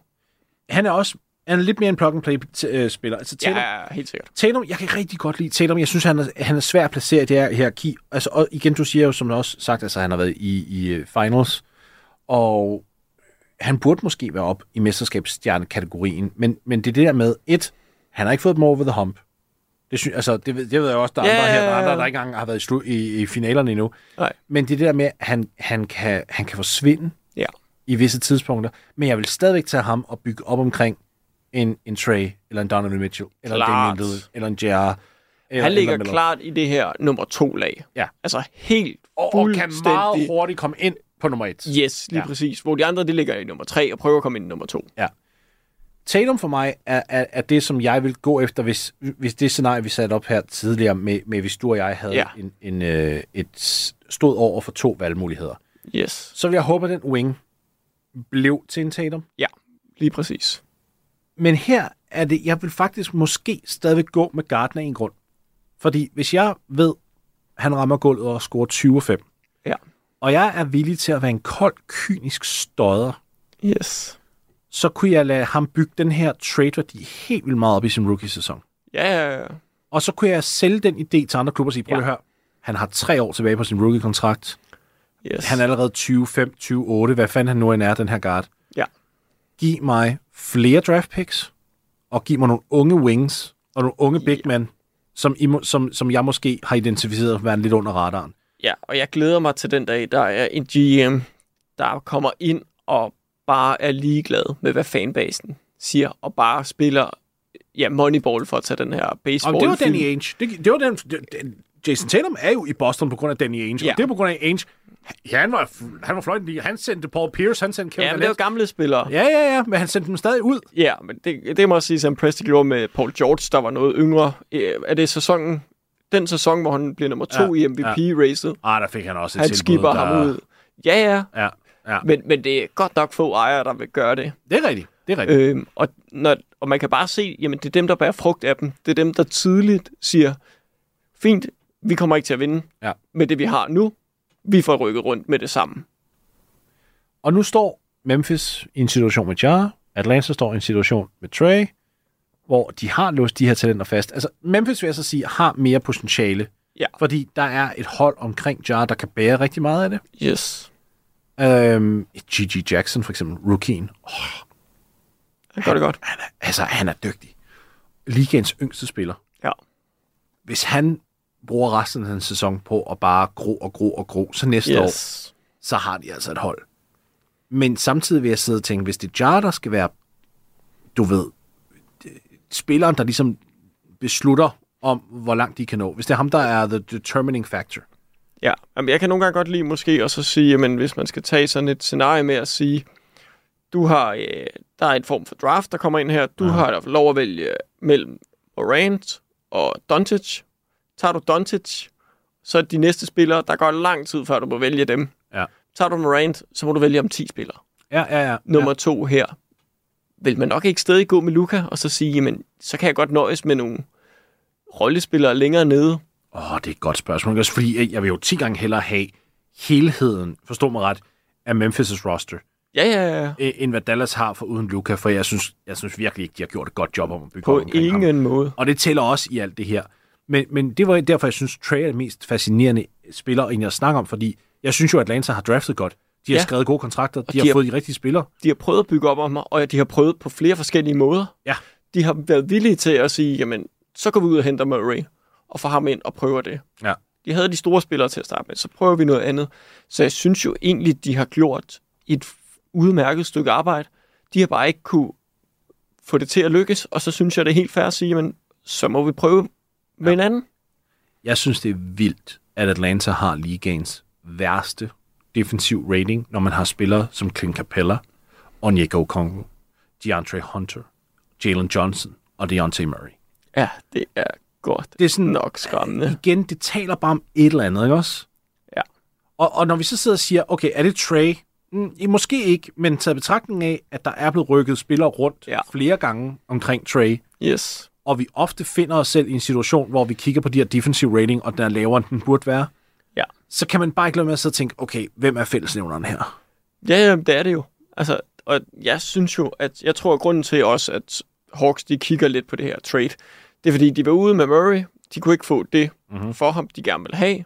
Han er også han er lidt mere en plug-and-play-spiller. Altså, Tatum, Ja, helt sikkert. Tatum, jeg kan rigtig godt lide Tatum. Jeg synes, han er, han er svær at placere i det her hierarki. Altså, og igen, du siger jo, som du også sagt, altså, han har været i, i øh, finals, og han burde måske være op i mesterskabsstjerne-kategorien, men, men det er det der med, et, han har ikke fået dem over the hump. Det, synes, altså, det, ved- det ved jeg også, der er Ja, andre her, der, er ja, ja. andre, der ikke engang har været i, slu, i, i finalerne endnu. Nej. Men det er der med, at han, han, kan, han kan forsvinde Ja. i visse tidspunkter, men jeg vil stadigvæk tage ham og bygge op omkring en, en Trey, eller en Donovan Mitchell, eller en Klart. Damian Lillard, eller en J.R. Eller Han ligger eller klart i det her nummer to lag. Ja. Altså helt og, og kan meget hurtigt komme ind på nummer et. Yes, lige Ja. ja. præcis. Hvor de andre, det ligger i nummer tre og prøver at komme ind i nummer to. Tatum for mig er, er, er det, som jeg vil gå efter, hvis, hvis det scenarie, vi satte op her tidligere, med, med hvis du og jeg havde Ja. en, en, øh, et stod over for to valgmuligheder. Yes, Så vil jeg håbe, at den wing blev til en Tatum. lige præcis. Men her er det, jeg vil faktisk måske stadigvæk gå med Gardner i en grund. Fordi hvis jeg ved, han rammer gulvet og scorer 20 og 5, Ja. og jeg er villig til at være en kold, kynisk stodder, Yes. Så kunne jeg lade ham bygge den her trade-værdi helt vildt meget op i sin rookie-sæson. Ja, ja, ja. Og så kunne jeg sælge den idé til andre klubber og sige, prøv Ja. at høre, han har tre år tilbage på sin rookie-kontrakt. Yes. Han er allerede 25, 28, hvad fanden han nu end er, den her guard. Ja. Giv mig flere draft picks, og giv mig nogle unge wings, og nogle unge big men, som, I, som, som jeg måske har identificeret at være lidt under radaren. Ja, og jeg glæder mig til den dag, der er en GM, der kommer ind og bare er ligeglad med, hvad fanbasen siger, og bare spiller ja, Moneyball for at tage den her Og baseball det var Danny Ainge. Det, det var den, det, Jason Tatum er jo i Boston på grund af Danny Ainge, Ja. og det er på grund af Ainge. Ja, han var, han var fløjten. Han sendte Paul Pierce, han sendte Kevin Ja, men det Garnett. gamle spillere. Ja, ja, ja, men han sendte dem stadig ud. Ja, men det, det må jeg sige, Sam Presti gjorde med Paul George, der var noget yngre. Øh, Er det sæsonen, den sæson, hvor han bliver nummer to Ja, i MVP-racet? Ah, der fik han også et Han tilbud, skipper der... ham ud. Ja, ja. Ja, ja. Men, men det er godt nok få ejere, der vil gøre det. Det er rigtigt. Det er rigtigt. Øhm, og, når, og man kan bare se, jamen det er dem, der bærer frugt af dem. Det er dem, der tidligt siger, fint, vi kommer ikke til at vinde Ja. med det, vi har nu. Vi får rykket rundt med det samme. Og nu står Memphis i en situation med Jar, Atlanta står i en situation med Trey, hvor de har låst de her talenter fast. Altså, Memphis, vil jeg så sige, har mere potentiale, Ja. fordi der er et hold omkring Jar, der kan bære rigtig meget af det. Yes. Øhm, G.G. Jackson, for eksempel, rookien. Oh, Han gør det godt. han er, altså, han er dygtig. Ligaens yngste spiller. Ja. Hvis han bruger resten af den sæson på at bare gro og gro og gro, så næste år, Yes. så har de altså et hold. Men samtidig vil jeg sidde og tænke, hvis det Jar, der skal være, du ved, spilleren, der ligesom beslutter om, hvor langt de kan nå. Hvis det er ham, der er the determining factor. Ja, Jamen, jeg kan nogle gange godt lide måske også at sige, jamen, hvis man skal tage sådan et scenarie med at sige, du har, øh, der er en form for draft, der kommer ind her, du ja. har lov at vælge mellem Morant og Doncic. Tager du Doncic, så er de næste spillere, der går lang tid, før du må vælge dem. Ja. Tager du Morant, så må du vælge om 10 spillere. Ja, ja, ja. Nummer to her. Vil man nok ikke stadig gå med Luca, og så sige, jamen, så kan jeg godt nøjes med nogle rollespillere længere nede. Åh, oh, det er et godt spørgsmål. Også fordi øh, jeg vil jo 10 gange hellere have helheden, forstå mig ret, af Memphis' roster, Ja, ja, ja. øh, end hvad Dallas har for uden Luca, for jeg synes, jeg synes virkelig ikke, de har gjort et godt job om at bygge På omkring ham. ingen måde. Og det tæller også i alt det her. Men, men det var derfor, jeg synes, Trey er den mest fascinerende spiller, end jeg snakker om, fordi jeg synes jo, at Atlanta har draftet godt. De har Ja. skrevet gode kontrakter, de, de har har- fået de rigtige spillere. de har prøvet at bygge op om mig, og de har prøvet på flere forskellige måder. Ja. De har været villige til at sige, jamen, så går vi ud og henter Murray, og får ham ind og prøver det. Ja. De havde de store spillere til at starte med, så prøver vi noget andet. Så jeg synes jo egentlig, de har gjort et udmærket stykke arbejde. De har bare ikke kunne få det til at lykkes, og så synes jeg, det er helt fair at sige, jamen, så må vi prøve med en anden. Jeg synes, det er vildt, at Atlanta har ligaens værste defensiv rating, når man har spillere som Clint Capella, Onyeka Okongwu, DeAndre Hunter, Jalen Johnson og Deontay Murray. Ja, det er godt. Det er sådan, nok skræmmende. igen, det taler bare om et eller andet, ikke også? Ja. Og, og når vi så sidder og siger, okay, er det Trey? Mm, måske ikke, men taget betragtning af, at der er blevet rykket spillere rundt Ja. flere gange omkring Trey, Yes. og vi ofte finder os selv i en situation, hvor vi kigger på de her defensive rating, og den er lavere, end den burde være, Ja. så kan man bare ikke lade med at sidde og tænke, okay, hvem er fællesnævneren her? Ja, ja, det er det jo. Altså, og jeg synes jo, at jeg tror, at grunden til også, at Hawks de kigger lidt på det her trade, det er fordi, de var ude med Murray. De kunne ikke få det mm-hmm. for ham, de gerne vil have.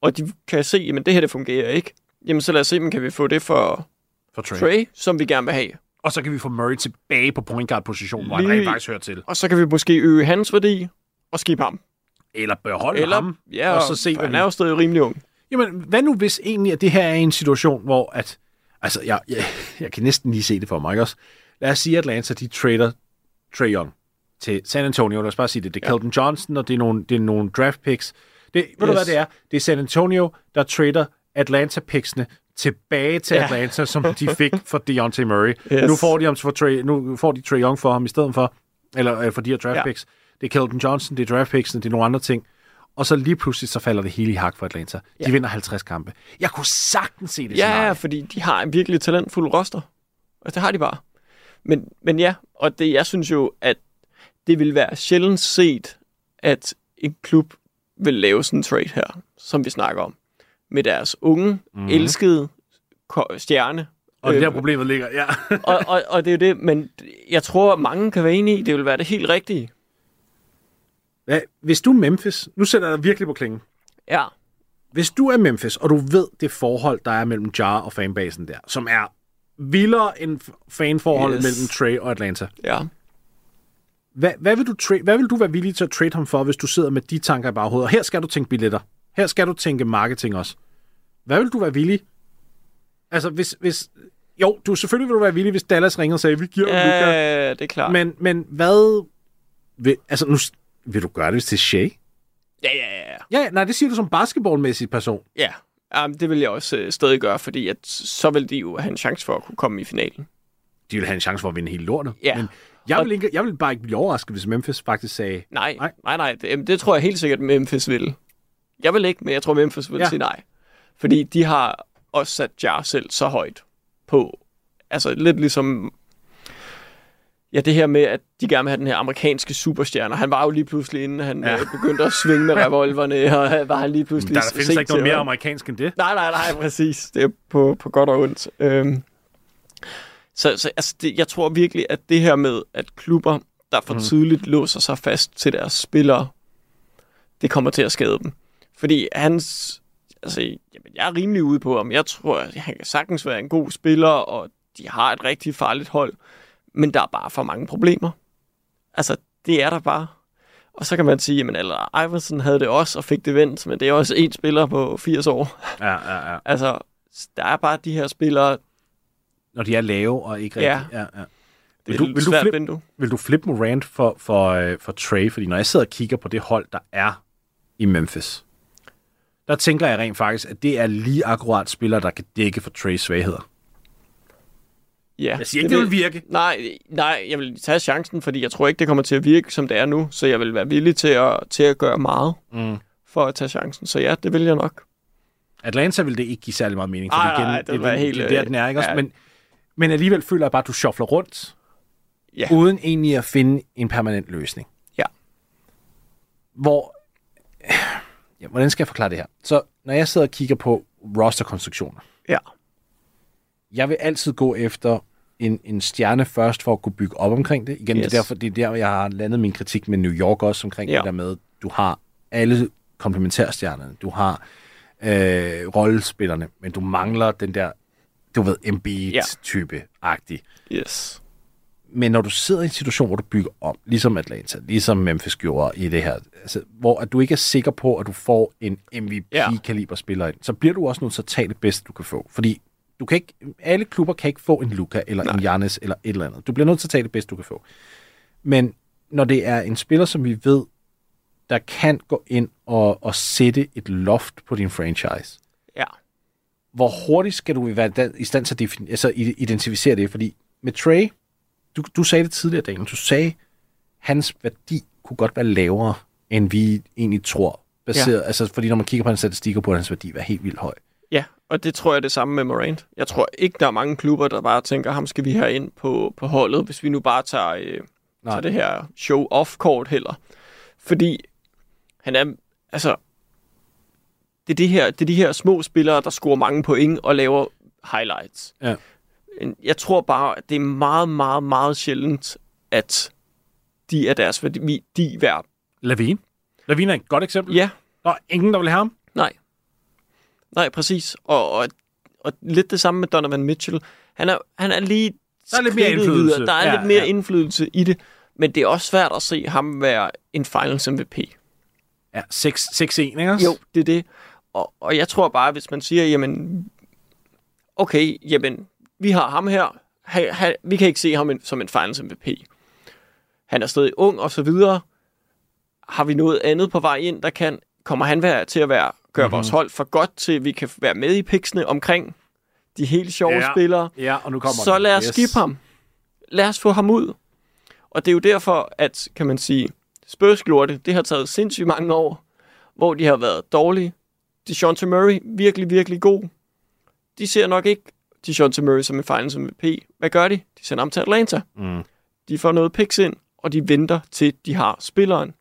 Og de kan se, at det her det fungerer ikke. Jamen, så lad os se, om kan vi få det for For Trey. Trey, som vi gerne vil have. Og så kan vi få Murray tilbage på point guard position, hvor han rent faktisk hører til. Og så kan vi måske øge hans værdi og skip ham. Eller beholde Eller, ham, ja, og så se, hvad han er jo stadig rimelig ung. Jamen, hvad nu hvis egentlig, at det her er en situation, hvor at, altså, jeg, jeg, jeg kan næsten lige se det for mig, ikke også? Lad os sige, at Atlanta, de trader Trae Young til San Antonio. Lad os bare sige det. Det er ja. Keldon Johnson, og det er nogle, det er nogle draft picks. Det, ved du, Yes. hvad det er? Det er San Antonio, der trader Atlanta picksene tilbage til Ja. Atlanta, som de fik for Deontay Murray. Yes. Nu får de ham for Trae, nu får de Trae Young for ham i stedet for, eller øh, for de her draft Ja. picks. Det er Keldon Johnson, det er draft picksene, det er nogle andre ting. Og så lige pludselig, så falder det hele i hak for Atlanta. De Ja. vinder 50 kampe. Jeg kunne sagtens se det Ja, scenarie. fordi de har en virkelig talentfuld roster. Altså, det har de bare. Men, men ja, og det, jeg synes jo, at det vil være sjældent set, at en klub vil lave sådan en trade her, som vi snakker om. Med deres unge, mm. elskede stjerne. Og det der Øh, problemet ligger, ja. og, og, og det er jo det, men jeg tror, at mange kan være enige i, det vil være det helt rigtige. Hvad- Hvis du er Memphis, nu sætter jeg dig virkelig på klingen. Ja, Hvis du er Memphis, og du ved det forhold, der er mellem Jar og fanbasen der, som er vildere end fanforholdet yes. mellem Trey og Atlanta. ja. Hvad, hvad, vil du trade, hvad vil du være villig til at trade ham for, hvis du sidder med de tanker i baghovedet? Og her skal du tænke billetter. Her skal du tænke marketing også. Hvad vil du være villig? Altså, hvis... hvis jo, du selvfølgelig vil du være villig, hvis Dallas ringer og sagde, vi giver ham Luka. Ja, det er klart. Men, Men, hvad... Vil, altså, nu, vil du gøre det, hvis det er Shea? ja, ja, ja. Ja, nej, det siger du som basketballmæssig person. Ja, Jamen, det vil jeg også øh, stadig gøre, fordi at, så vil de jo have en chance for at kunne komme i finalen. De vil have en chance for at vinde hele lortet. Ja. Men jeg vil, ikke, jeg vil bare ikke blive overrasket, hvis Memphis faktisk sagde, Nej, Nej. nej, nej. det, det tror jeg helt sikkert, Memphis vil. Jeg vil ikke, men jeg tror, Memphis vil Ja. sige nej. Fordi de har også sat Jar selv så højt på. Altså lidt ligesom ja, det her med, at de gerne vil have den her amerikanske superstjerne. Han var jo lige pludselig, inden han Ja. ja. begyndte at svinge med revolverne, og var han lige pludselig Der, der findes ikke noget mere at- amerikansk end det. Nej, nej, nej, præcis. Det er på, på godt og ondt. Øhm, så så altså, det, jeg tror virkelig, at det her med, at klubber, der for Mhm. tidligt låser sig fast til deres spillere, det kommer til at skade dem. Fordi hans... Altså, jamen, jeg er rimelig ude på ham. Jeg tror, at han kan sagtens være en god spiller, og de har et rigtig farligt hold. Men der er bare for mange problemer. Altså, det er der bare. Og så kan man sige, at Allen Iverson havde det også og fik det vendt, men det er også en spiller på 80 år. Ja, ja, ja. Altså, der er bare de her spillere, Når de er lave og ikke Ja. rigtig... Ja, ja. det Vil du, vil, du flip, vindue. vil du flippe Morant for, for, øh, for Trey? Fordi når jeg sidder og kigger på det hold, der er i Memphis, der tænker jeg rent faktisk, at det er lige akkurat spillere, der kan dække for Treys svagheder. Ja, Jeg siger ikke, det vil virke. Nej, nej, jeg vil tage chancen, fordi jeg tror ikke, det kommer til at virke, som det er nu. Så jeg vil være villig til at, til at gøre meget Mm. for at tage chancen. Så ja, det vil jeg nok. Atlanta vil det ikke give særlig meget mening. For Ej, igen, nej, det vil være helt, det, er der, den er, ikke også? ja. Men, men alligevel føler jeg bare, at du shuffler rundt, Ja. uden egentlig at finde en permanent løsning. Ja. Hvor... Ja, hvordan skal jeg forklare det her? Så når jeg sidder og kigger på rosterkonstruktioner, Ja. jeg vil altid gå efter en, en stjerne først for at kunne bygge op omkring det. Igen, yes. Det, er derfor, det er der, jeg har landet min kritik med New York også omkring. Ja. det der med, du har alle komplementærstjernerne, du har øh, rollespillerne, men du mangler den der, du ved, Embiid-type-agtig. Yes. Men når du sidder i en situation, hvor du bygger om, ligesom Atlanta, ligesom Memphis gjorde i det her, altså, hvor at du ikke er sikker på, at du får en MVP-kaliber-spiller ind, så bliver du også nødt til at tage det bedste, du kan få. Fordi du kan ikke, alle klubber kan ikke få en Luka eller Nej. en Giannis eller et eller andet. Du bliver nødt til at tage det bedste, du kan få. Men når det er en spiller, som vi ved, der kan gå ind og, og sætte et loft på din franchise, Ja. Hvor hurtigt skal du være i stand til at altså identificere det? Fordi med Trey, du, du sagde det tidligere, Daniel, du sagde, hans værdi kunne godt være lavere, end vi egentlig tror. Baseret, ja. Altså, fordi når man kigger på hans statistikker, burde hans værdi være helt vildt høj. Ja, og det tror jeg det samme med Morant. Jeg tror ikke, der er mange klubber, der bare tænker, ham skal vi have ind på, på holdet, hvis vi nu bare tager, øh, tager det her show-off-kort heller. Fordi han er, altså, det er, det, her, det er de her små spillere, der scorer mange point og laver highlights. Ja. Jeg tror bare, at det er meget, meget, meget sjældent, at de er deres værdi de er værd. Lavine. Lavine er et godt eksempel. Ja, Der er ingen, der vil have ham. Nej. Nej, præcis. Og, og, og lidt det samme med Donovan Mitchell. Han er, han er lige Der er lidt mere indflydelse. Der er Ja, lidt mere ja. indflydelse i det. Men det er også svært at se ham være en finals MVP. Ja, 6-1, ikke også? Jo, det er det. Og, og jeg tror bare, hvis man siger, jamen, okay, jamen, vi har ham her. Ha, ha, vi kan ikke se ham en- som en finals MVP. Han er stadig ung og så videre. Har vi noget andet på vej ind, der kan? Kommer han være, til at være, gøre Mhm. mm-hmm. vores hold for godt til, at vi kan være med i piksene omkring de helt sjove Ja. spillere? Ja, og nu kommer så den. lad os yes. skifte ham. Lad os få ham ud. Og det er jo derfor, at, kan man sige, det. Det har taget sindssygt mange år, hvor de har været dårlige. DeJounte Murray, virkelig, virkelig god. De ser nok ikke DeJounte Murray som en finals MVP. Hvad gør de? De sender ham til Atlanta. Mm. De får noget picks ind, og de venter til, de har spilleren.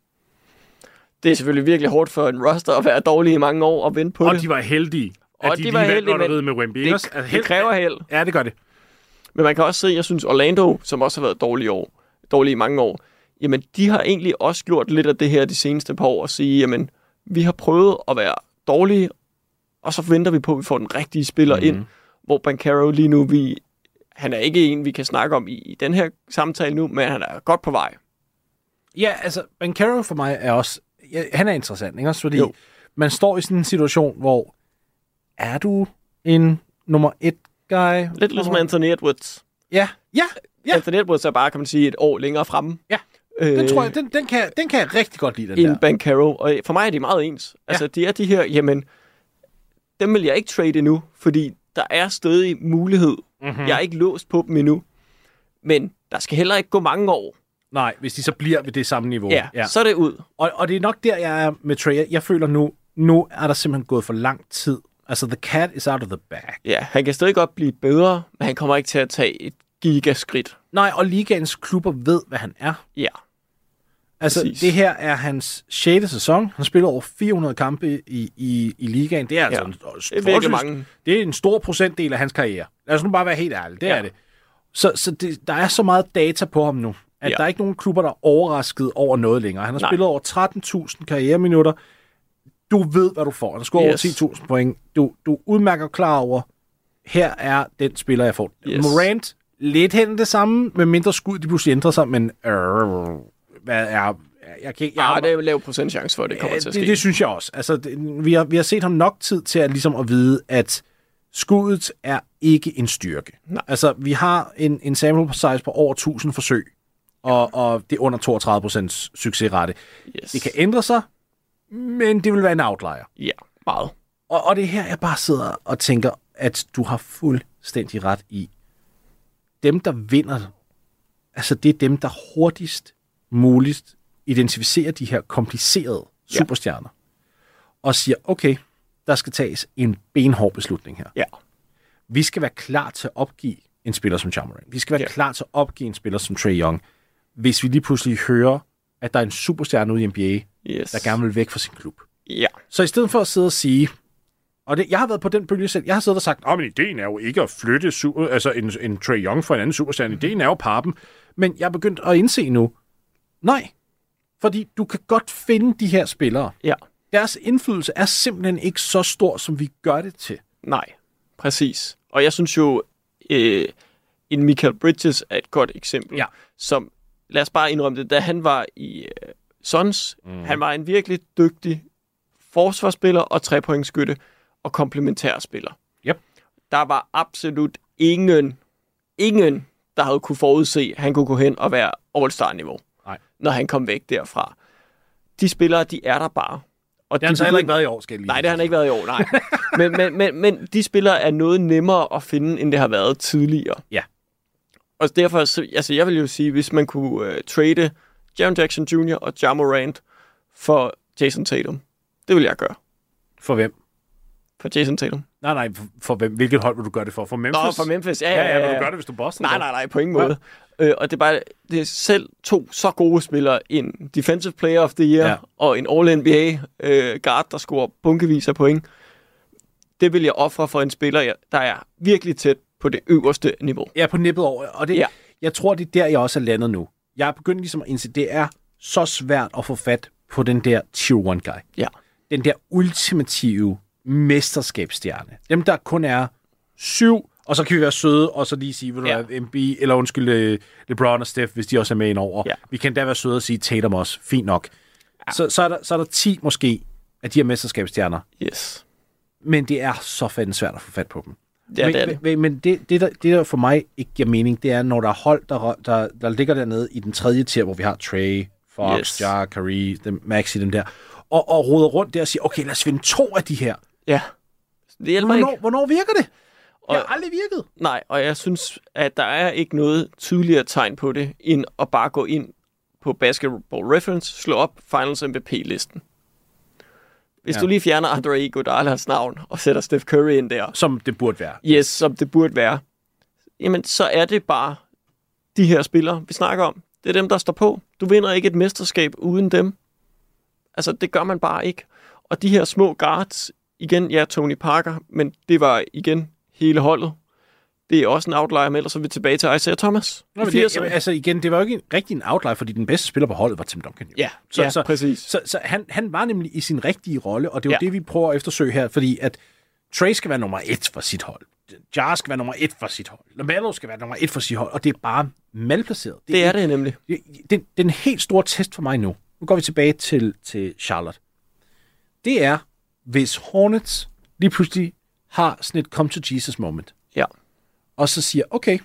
Det er selvfølgelig virkelig hårdt for en roster at være dårlig i mange år og vente på Og det. de var heldige, at Og de, de var heldige, men med Wemby. ikke også? det, det kræver held. Ja, det gør det. Men man kan også se, jeg synes Orlando, som også har været dårlige i år, dårlige i mange år, jamen de har egentlig også gjort lidt af det her de seneste par år, at sige, jamen vi har prøvet at være dårlige, og så venter vi på, at vi får den rigtige spiller mm-hmm. ind, hvor Bancaro lige nu, vi, han er ikke en, vi kan snakke om i, i den her samtale nu, men han er godt på vej. Ja, altså, Bancaro for mig er også... Ja, han er interessant, ikke også? Fordi Jo. man står i sådan en situation, hvor er du en nummer et guy? Lidt ligesom Anthony Edwards. Ja, ja, Ja. Anthony Edwards er bare, kan man sige, et år længere fremme. Ja. Den tror jeg, den, den, kan, den kan jeg rigtig godt lide, den end der. Bancaro. Og for mig er de meget ens. Altså, de er de her, jamen, dem vil jeg ikke trade endnu, fordi der er stadig mulighed. Mhm. Mm-hmm. Jeg er ikke låst på dem endnu. Men der skal heller ikke gå mange år. Nej, hvis de så bliver ved det samme niveau. Ja, ja. så er det ud. Og, og det er nok der, jeg er med Trey. Jeg, jeg føler nu, nu er der simpelthen gået for lang tid. Altså, the cat is out of the bag. Ja, han kan stadig godt blive bedre, men han kommer ikke til at tage et gigaskridt. Nej, og ligaens klubber ved, hvad han er. Ja. Altså, Præcis. det her er hans 6. sæson. Han spiller over 400 kampe i, i, i ligaen. Det er altså Ja. en, Det er mange. Det er en stor procentdel af hans karriere. Lad os nu bare være helt ærlige. Det Ja. er det. Så, så det, der er så meget data på ham nu, at Ja. der er ikke nogen klubber, der er overrasket over noget længere. Han har Nej. spillet over 13.000 karriereminutter. Du ved, hvad du får. Han har scoret Yes. over 10.000 point. Du, du er udmærket klar over, her er den spiller, jeg får. Yes. Morant, lidt hen det samme, med mindre skud, de pludselig ændrer sig, men hvad er... Jeg kan, ikke- jeg, Ja, det er en lav procent chance for, at det kommer Ja, til at det, ske. det synes jeg også. Altså, det, vi, har, vi har set ham nok tid til at, ligesom at vide, at skuddet er ikke en styrke. Nej. Altså, vi har en, en sample size på over 1000 forsøg, og, og det er under 32 procents succesrate. yes. Det kan ændre sig, men det vil være en outlier. Ja, meget. Og, og det er her, jeg bare sidder og tænker, at du har fuldstændig ret i. Dem, der vinder, altså det er dem, der hurtigst muligt identificerer de her komplicerede Ja. superstjerner. Og siger, okay, der skal tages en benhård beslutning her. Ja. Vi skal være klar til at opgive en spiller som Jamoran. Vi skal være Ja. klar til at opgive en spiller som Trey Young, hvis vi lige pludselig hører, at der er en superstjerne ude i NBA, Yes. der gerne vil væk fra sin klub. Ja. Så i stedet for at sidde og sige, og det, jeg har været på den bølge selv, jeg har siddet og sagt, at men ideen er jo ikke at flytte super, altså en, en Trey Young fra en anden superstjerne, ideen er jo dem. Men jeg er begyndt at indse nu, nej, fordi du kan godt finde de her spillere. Ja. Deres indflydelse er simpelthen ikke så stor, som vi gør det til. Nej, præcis. Og jeg synes jo, øh, en Michael Bridges er et godt eksempel, Ja. som, lad os bare indrømme det, da han var i øh, Suns, mm. han var en virkelig dygtig forsvarsspiller og trepointskytte og komplementærspiller. Yep. Der var absolut ingen, ingen, der havde kunne forudse, at han kunne gå hen og være All-Star-niveau. Når han kom væk derfra. De spillere, de er der bare. Og Det har han så heller ikke været i år, skal lige Nej, det har han ikke været i år, nej. men, men, men, men de spillere er noget nemmere at finde, end det har været tidligere. Ja. Og derfor, så, altså jeg vil jo sige, hvis man kunne uh, trade Jaron Jackson Jr. og Ja Morant for Jason Tatum, det vil jeg gøre. For hvem? For Jason Tatum. Nej, nej, for, hvem? Hvilket hold vil du gøre det for? For Memphis? Nå, for Memphis. Ja, Ja, ja, ja, ja. vil du gøre det, hvis du er Boston? Nej, nej, nej, på ingen måde. Øh, og det er bare, det er selv to så gode spillere, en Defensive Player of the Year Ja. ja. og en All-NBA øh, guard, der scorer bunkevis af point. Det vil jeg ofre for en spiller, der er virkelig tæt på det øverste niveau. Er på nippet over, og det, ja. Ja. jeg tror, det er der, jeg også er landet nu. Jeg er begyndt ligesom at indse, det er så svært at få fat på den der tier 1 guy. Ja. Den der ultimative mesterskabsstjerne. Dem, der kun er syv, og så kan vi være søde, og så lige sige, vil du Ja. MB, eller undskyld, øh, LeBron og Steph, hvis de også er med ind over. Ja. Vi kan da være søde og sige Tatum også. Fint nok. Ja. Så, så, er der, så er der 10 måske af de her mesterskabsstjerner, Yes. men det er så fanden svært at få fat på dem. Ja, men, det er det. Men, men det, det, der, det, der for mig ikke giver mening, det er, når der er hold, der, der, der ligger dernede i den tredje tier, hvor vi har Trey, Fox. Yes. Jar, Curry, dem, Maxi, dem der, og, og roder rundt der og siger, okay, lad os finde to af de her. Ja. Det hjælper Hvornår, ikke. hvornår virker det? Det har Og- aldrig virket. Nej, og jeg synes, at der er ikke noget tydeligere tegn på det, end at bare gå ind på Basketball Reference, slå op Finals MVP-listen. Hvis ja. du lige fjerner Andre Iguodala's navn og sætter Steph Curry ind der, Som det burde være. yes, som det burde være, jamen så er det bare de her spillere, vi snakker om. Det er dem, der står på. Du vinder ikke et mesterskab uden dem. Altså, det gør man bare ikke. Og de her små guards, igen, ja, Tony Parker, men det var igen hele holdet. Det er også en outlier, men ellers er vi tilbage til Isaiah Thomas. Nå, men det, 80'erne. jamen, altså igen, det var jo ikke en, rigtig en outlier, fordi den bedste spiller på holdet var Tim Duncan. Jo. Ja, så, ja, så, præcis. Så, så han, han var nemlig i sin rigtige rolle, og det er jo Ja. det, vi prøver at eftersøge her, fordi at Trey skal være nummer et for sit hold. Jar skal være nummer et for sit hold. LaMelo skal være nummer et for sit hold, og det er bare malplaceret. det er det nemlig. det. Den, den helt store test for mig nu, nu går vi tilbage til, til Charlotte, det er, hvis Hornets lige pludselig har sådan et come to Jesus moment, Ja. og så siger, okay,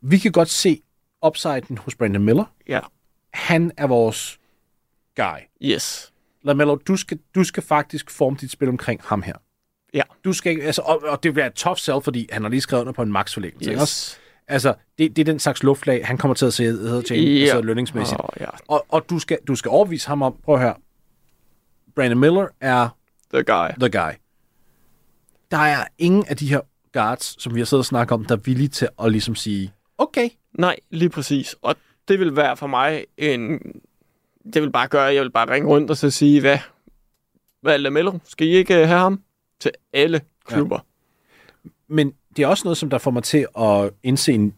vi kan godt se upsiden hos Brandon Miller. Ja. Han er vores guy. Yes. LaMelo, du skal, du skal faktisk forme dit spil omkring ham her. Ja. Du skal altså, og, og det bliver et tough sell, fordi han har lige skrevet under på en max-forlængelse. ikke også? Yes. Altså, det, det er den slags luftlag, han kommer til at se hedder til, Ja. altså lønningsmæssigt. Åh, ja. Og, og du, skal, du skal overbevise ham om, prøv at høre, Brandon Miller er The guy. the guy. Der er ingen af de her guards, som vi har siddet og snakket om, der er villige til at ligesom sige, okay. Nej, lige præcis. Og det vil være for mig en... Det vil bare gøre, at jeg vil bare ringe rundt og så sige, hvad, hvad er Lamello? Skal I ikke øh, have ham? Til alle klubber. Ja. Men det er også noget, som der får mig til at indse en,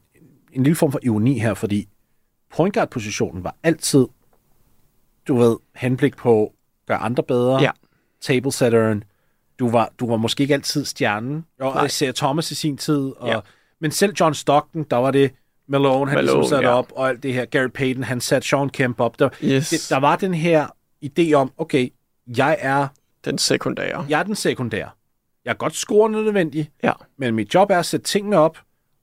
en lille form for ironi her, fordi point guard-positionen var altid, du ved, henblik på at gøre andre bedre, Ja. Tablesetteren, du var, du var måske ikke altid stjernen, og Nej. Isaiah Thomas i sin tid, og, Ja. men selv John Stockton, der var det Malone, han Malone, ligesom satte ja. op, og alt det her, Gary Payton, han satte Sean Kemp op, der, Yes. det, der var den her idé om, okay, jeg er, Den sekundære. jeg er den sekundære. Jeg er godt scorende nødvendig, Ja. men mit job er at sætte tingene op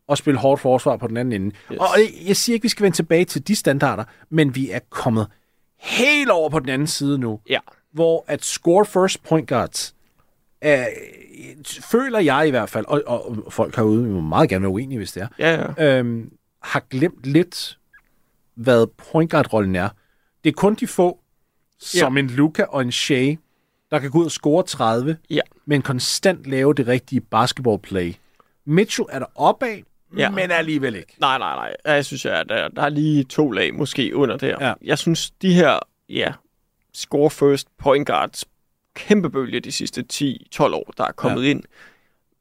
og spille hårdt forsvar på den anden ende. Yes. Og jeg- siger ikke, vi skal vende tilbage til de standarder, men vi er kommet helt over på den anden side nu, Ja. Hvor at score first point guards, øh, føler jeg i hvert fald, og, og, folk herude må meget gerne være uenige, hvis det er, Ja, ja. øhm, har glemt lidt, hvad point guard-rollen er. Det er kun de få, som en Luca og en Shea, der kan gå ud og score 30, Ja. men konstant lave det rigtige basketballplay. Mitchell er der opad, ja. Ja. men alligevel ikke. Nej, nej, nej. Jeg synes, at der, der er lige to lag måske under der. Ja. Jeg synes, de her, ja, score first point guards, kæmpe bølge de sidste 10-12 år, der er kommet ja. ind.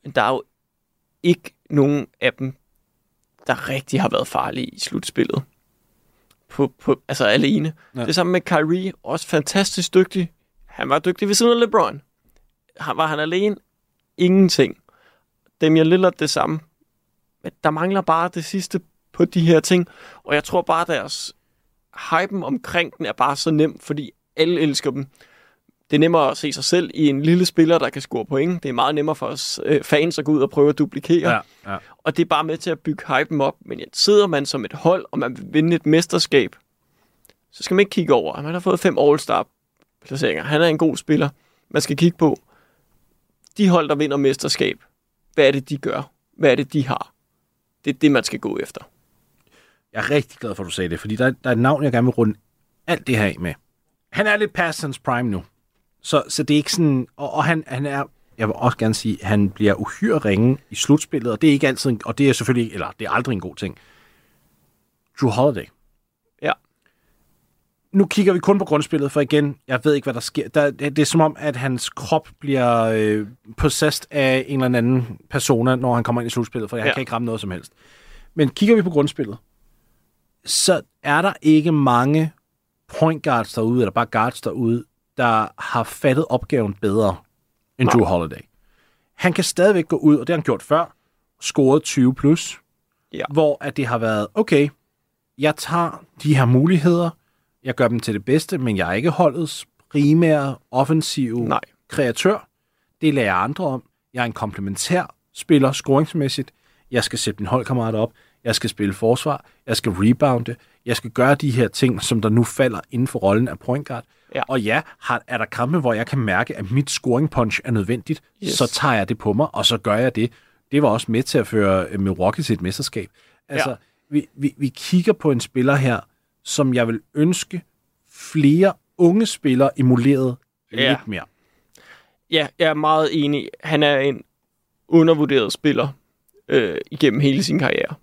Men der er jo ikke nogen af dem, der rigtig har været farlige i slutspillet. På, på, altså alene. Ja. Det samme med Kyrie, også fantastisk dygtig. Han var dygtig ved siden af LeBron. Han, var han alene? Ingenting. Damian Lillard det samme. Men der mangler bare det sidste på de her ting. Og jeg tror bare, deres hypen omkring den er bare så nem, fordi alle elsker dem. Det er nemmere at se sig selv i en lille spiller, der kan score point. Det er meget nemmere for os øh, fans at gå ud og prøve at duplikere. ja. Og det er bare med til at bygge hypen op. Men sidder man som et hold, og man vil vinde et mesterskab, så skal man ikke kigge over, at man har fået fem All-Star placeringer. Han er en god spiller. Man skal kigge på, de hold, der vinder mesterskab, hvad er det, de gør? Hvad er det, de har? Det er det, man skal gå efter. Jeg er rigtig glad for, at du sagde det, fordi der, der er et navn, jeg gerne vil runde alt det her af med. Han er lidt past hans prime nu. Så, så det er ikke sådan... Og, og han, han er... Jeg vil også gerne sige, at han bliver uhyre ringe i slutspillet, og det er ikke altid... En, og det er selvfølgelig... Eller det er aldrig en god ting. Drew Holiday. Ja. Nu kigger vi kun på grundspillet, for igen, jeg ved ikke, hvad der sker. Der, det, er som om, at hans krop bliver øh, possessed af en eller anden persona, når han kommer ind i slutspillet, for han ja. Ja. kan ikke ramme noget som helst. Men kigger vi på grundspillet, så er der ikke mange point guards derude, eller bare guards derude, der har fattet opgaven bedre end Drew Holiday. Han kan stadigvæk gå ud, og det har han gjort før, scoret 20 plus, Ja. hvor at det har været, okay, jeg tager de her muligheder, jeg gør dem til det bedste, men jeg er ikke holdets primære offensive Nej. kreatør. Det lærer jeg andre om. Jeg er en komplementær spiller scoringsmæssigt. Jeg skal sætte min holdkammerater op. Jeg skal spille forsvar. Jeg skal rebounde. Jeg skal gøre de her ting, som der nu falder inden for rollen af point guard. Ja. Og ja, har, er der kampe, hvor jeg kan mærke, at mit scoring punch er nødvendigt, yes. Så tager jeg det på mig, og så gør jeg det. Det var også med til at føre øh, Milwaukee til et mesterskab. Altså, ja. Ja. vi, vi, vi kigger på en spiller her, som jeg vil ønske flere unge spillere emulerede Ja. lidt mere. Ja, jeg er meget enig. Han er en undervurderet spiller øh, igennem hele sin karriere.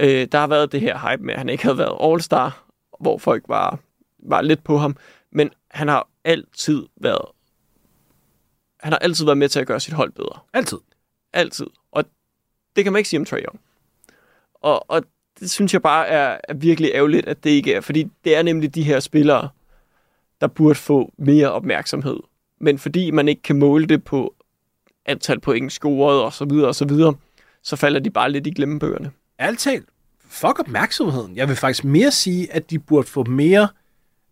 Øh, der har været det her hype med, at han ikke havde været All-Star, hvor folk var, var lidt på ham. Men han har altid været han har altid været med til at gøre sit hold bedre. Altid. Altid. Og det kan man ikke sige om Trae Young. Og, og det synes jeg bare er, er virkelig ærgerligt, at det ikke er. Fordi det er nemlig de her spillere, der burde få mere opmærksomhed. Men fordi man ikke kan måle det på antal point scoret og så videre og så videre, så falder de bare lidt i glemmebøgerne. Ærligt talt, fuck opmærksomheden. Jeg vil faktisk mere sige, at de burde få mere...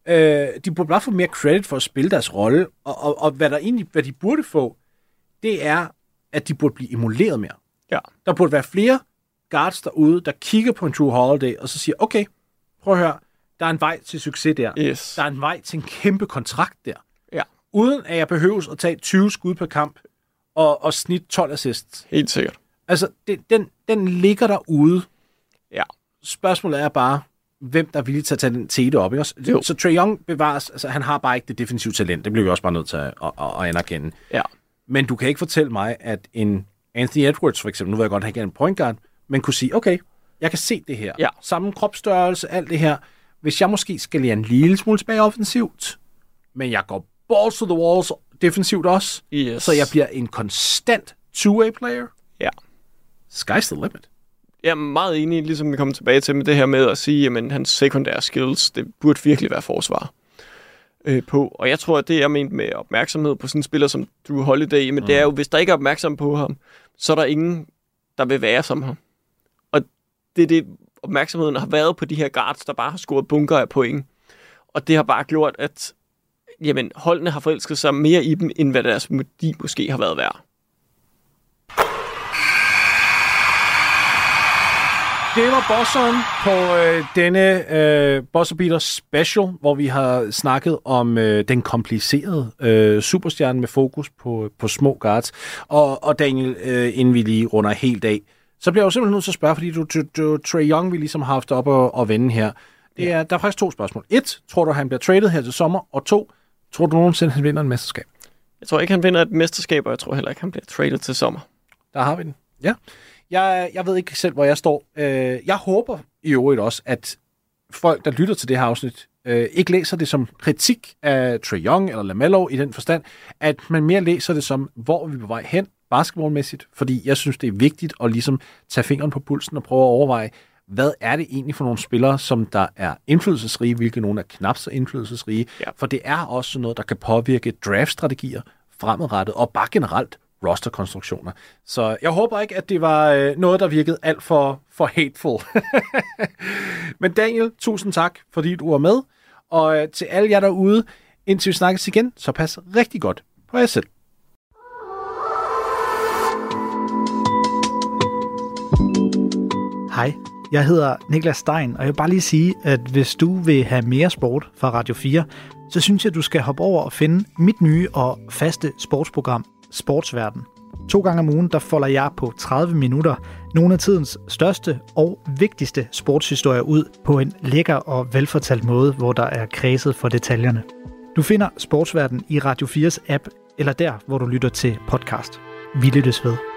Øh, de burde bare få mere credit for at spille deres rolle, og, og, og hvad, der egentlig, hvad de burde få, det er, at de burde blive emuleret mere. Ja. Der burde være flere guards derude, der kigger på en True Holiday, og så siger, okay, prøv at høre, der er en vej til succes der. Yes. Der er en vej til en kæmpe kontrakt der. Ja, Uden at jeg behøves at tage 20 skud per kamp, og, og snit 12 assists. helt sikkert. Altså, det, den, den ligger derude. Ja. Spørgsmålet er bare, hvem der er villig til at tage den tete op. Ikke? også? Jo. Så Trae Young bevares, altså han har bare ikke det defensive talent. Det bliver vi også bare nødt til at, at, at, anerkende. Ja. Men du kan ikke fortælle mig, at en Anthony Edwards for eksempel, nu ved jeg godt, at han er en point guard, men kunne sige, okay, Jeg kan se det her. Ja. Samme kropsstørrelse, alt det her. Hvis jeg måske skal lære en lille smule tilbage offensivt, men jeg går balls to the walls defensivt også, Yes. så jeg bliver en konstant two-way player, Ja. Sky's the limit. Jeg er meget enig, ligesom vi kommer tilbage til med det her med at sige, at hans sekundære skills, det burde virkelig være forsvar øh, på. Og jeg tror, at det, jeg ment med opmærksomhed på sådan en spiller som Drew Holiday, men mm. det er jo, hvis der ikke er opmærksom på ham, så er der ingen, der vil være som ham. Og det er det, opmærksomheden har været på de her guards, der bare har scoret bunker af point. Og det har bare gjort, at jamen, holdene har forelsket sig mere i dem, end hvad deres værdi måske har været værd. Det var bosseren på øh, denne øh, Bosser Beater Special, hvor vi har snakket om øh, den komplicerede øh, superstjerne med fokus på, på små guards. Og, og Daniel, øh, inden vi lige runder helt af, så bliver jeg jo simpelthen nødt til at spørge, fordi du, du, du Trey Young, vi ligesom har haft op og, og vende her. Det er, der er faktisk to spørgsmål. Et, tror du, han bliver traded her til sommer? Og to, tror du nogensinde, han vinder en mesterskab? Jeg tror ikke, han vinder et mesterskab, og jeg tror heller ikke, han bliver traded til sommer. Der har vi den. Ja. Jeg, jeg ved ikke selv, hvor jeg står. Øh, jeg håber i øvrigt også, at folk, der lytter til det her afsnit, øh, ikke læser det som kritik af Trae Young eller LaMelo i den forstand, at man mere læser det som, hvor er vi på vej hen basketballmæssigt, fordi jeg synes, det er vigtigt at ligesom tage fingeren på pulsen og prøve at overveje, hvad er det egentlig for nogle spillere, som der er indflydelsesrige, hvilke nogle er knap så indflydelsesrige, Ja. for det er også noget, der kan påvirke draftstrategier fremadrettet, og bare generelt rosterkonstruktioner. Så jeg håber ikke, at det var øh, noget, der virkede alt for, for hateful. Men Daniel, tusind tak, fordi du var med. Og øh, til alle jer derude, indtil vi snakkes igen, så pas rigtig godt på jer selv. Hej, jeg hedder Niklas Stein, og jeg vil bare lige sige, at hvis du vil have mere sport fra Radio 4, så synes jeg, du skal hoppe over og finde mit nye og faste sportsprogram, Sportsverden. To gange om ugen, der folder jeg på 30 minutter nogle af tidens største og vigtigste sportshistorier ud på en lækker og velfortalt måde, hvor der er kredset for detaljerne. Du finder Sportsverden i Radio 4's app, eller der, hvor du lytter til podcast. Vi lyttes ved.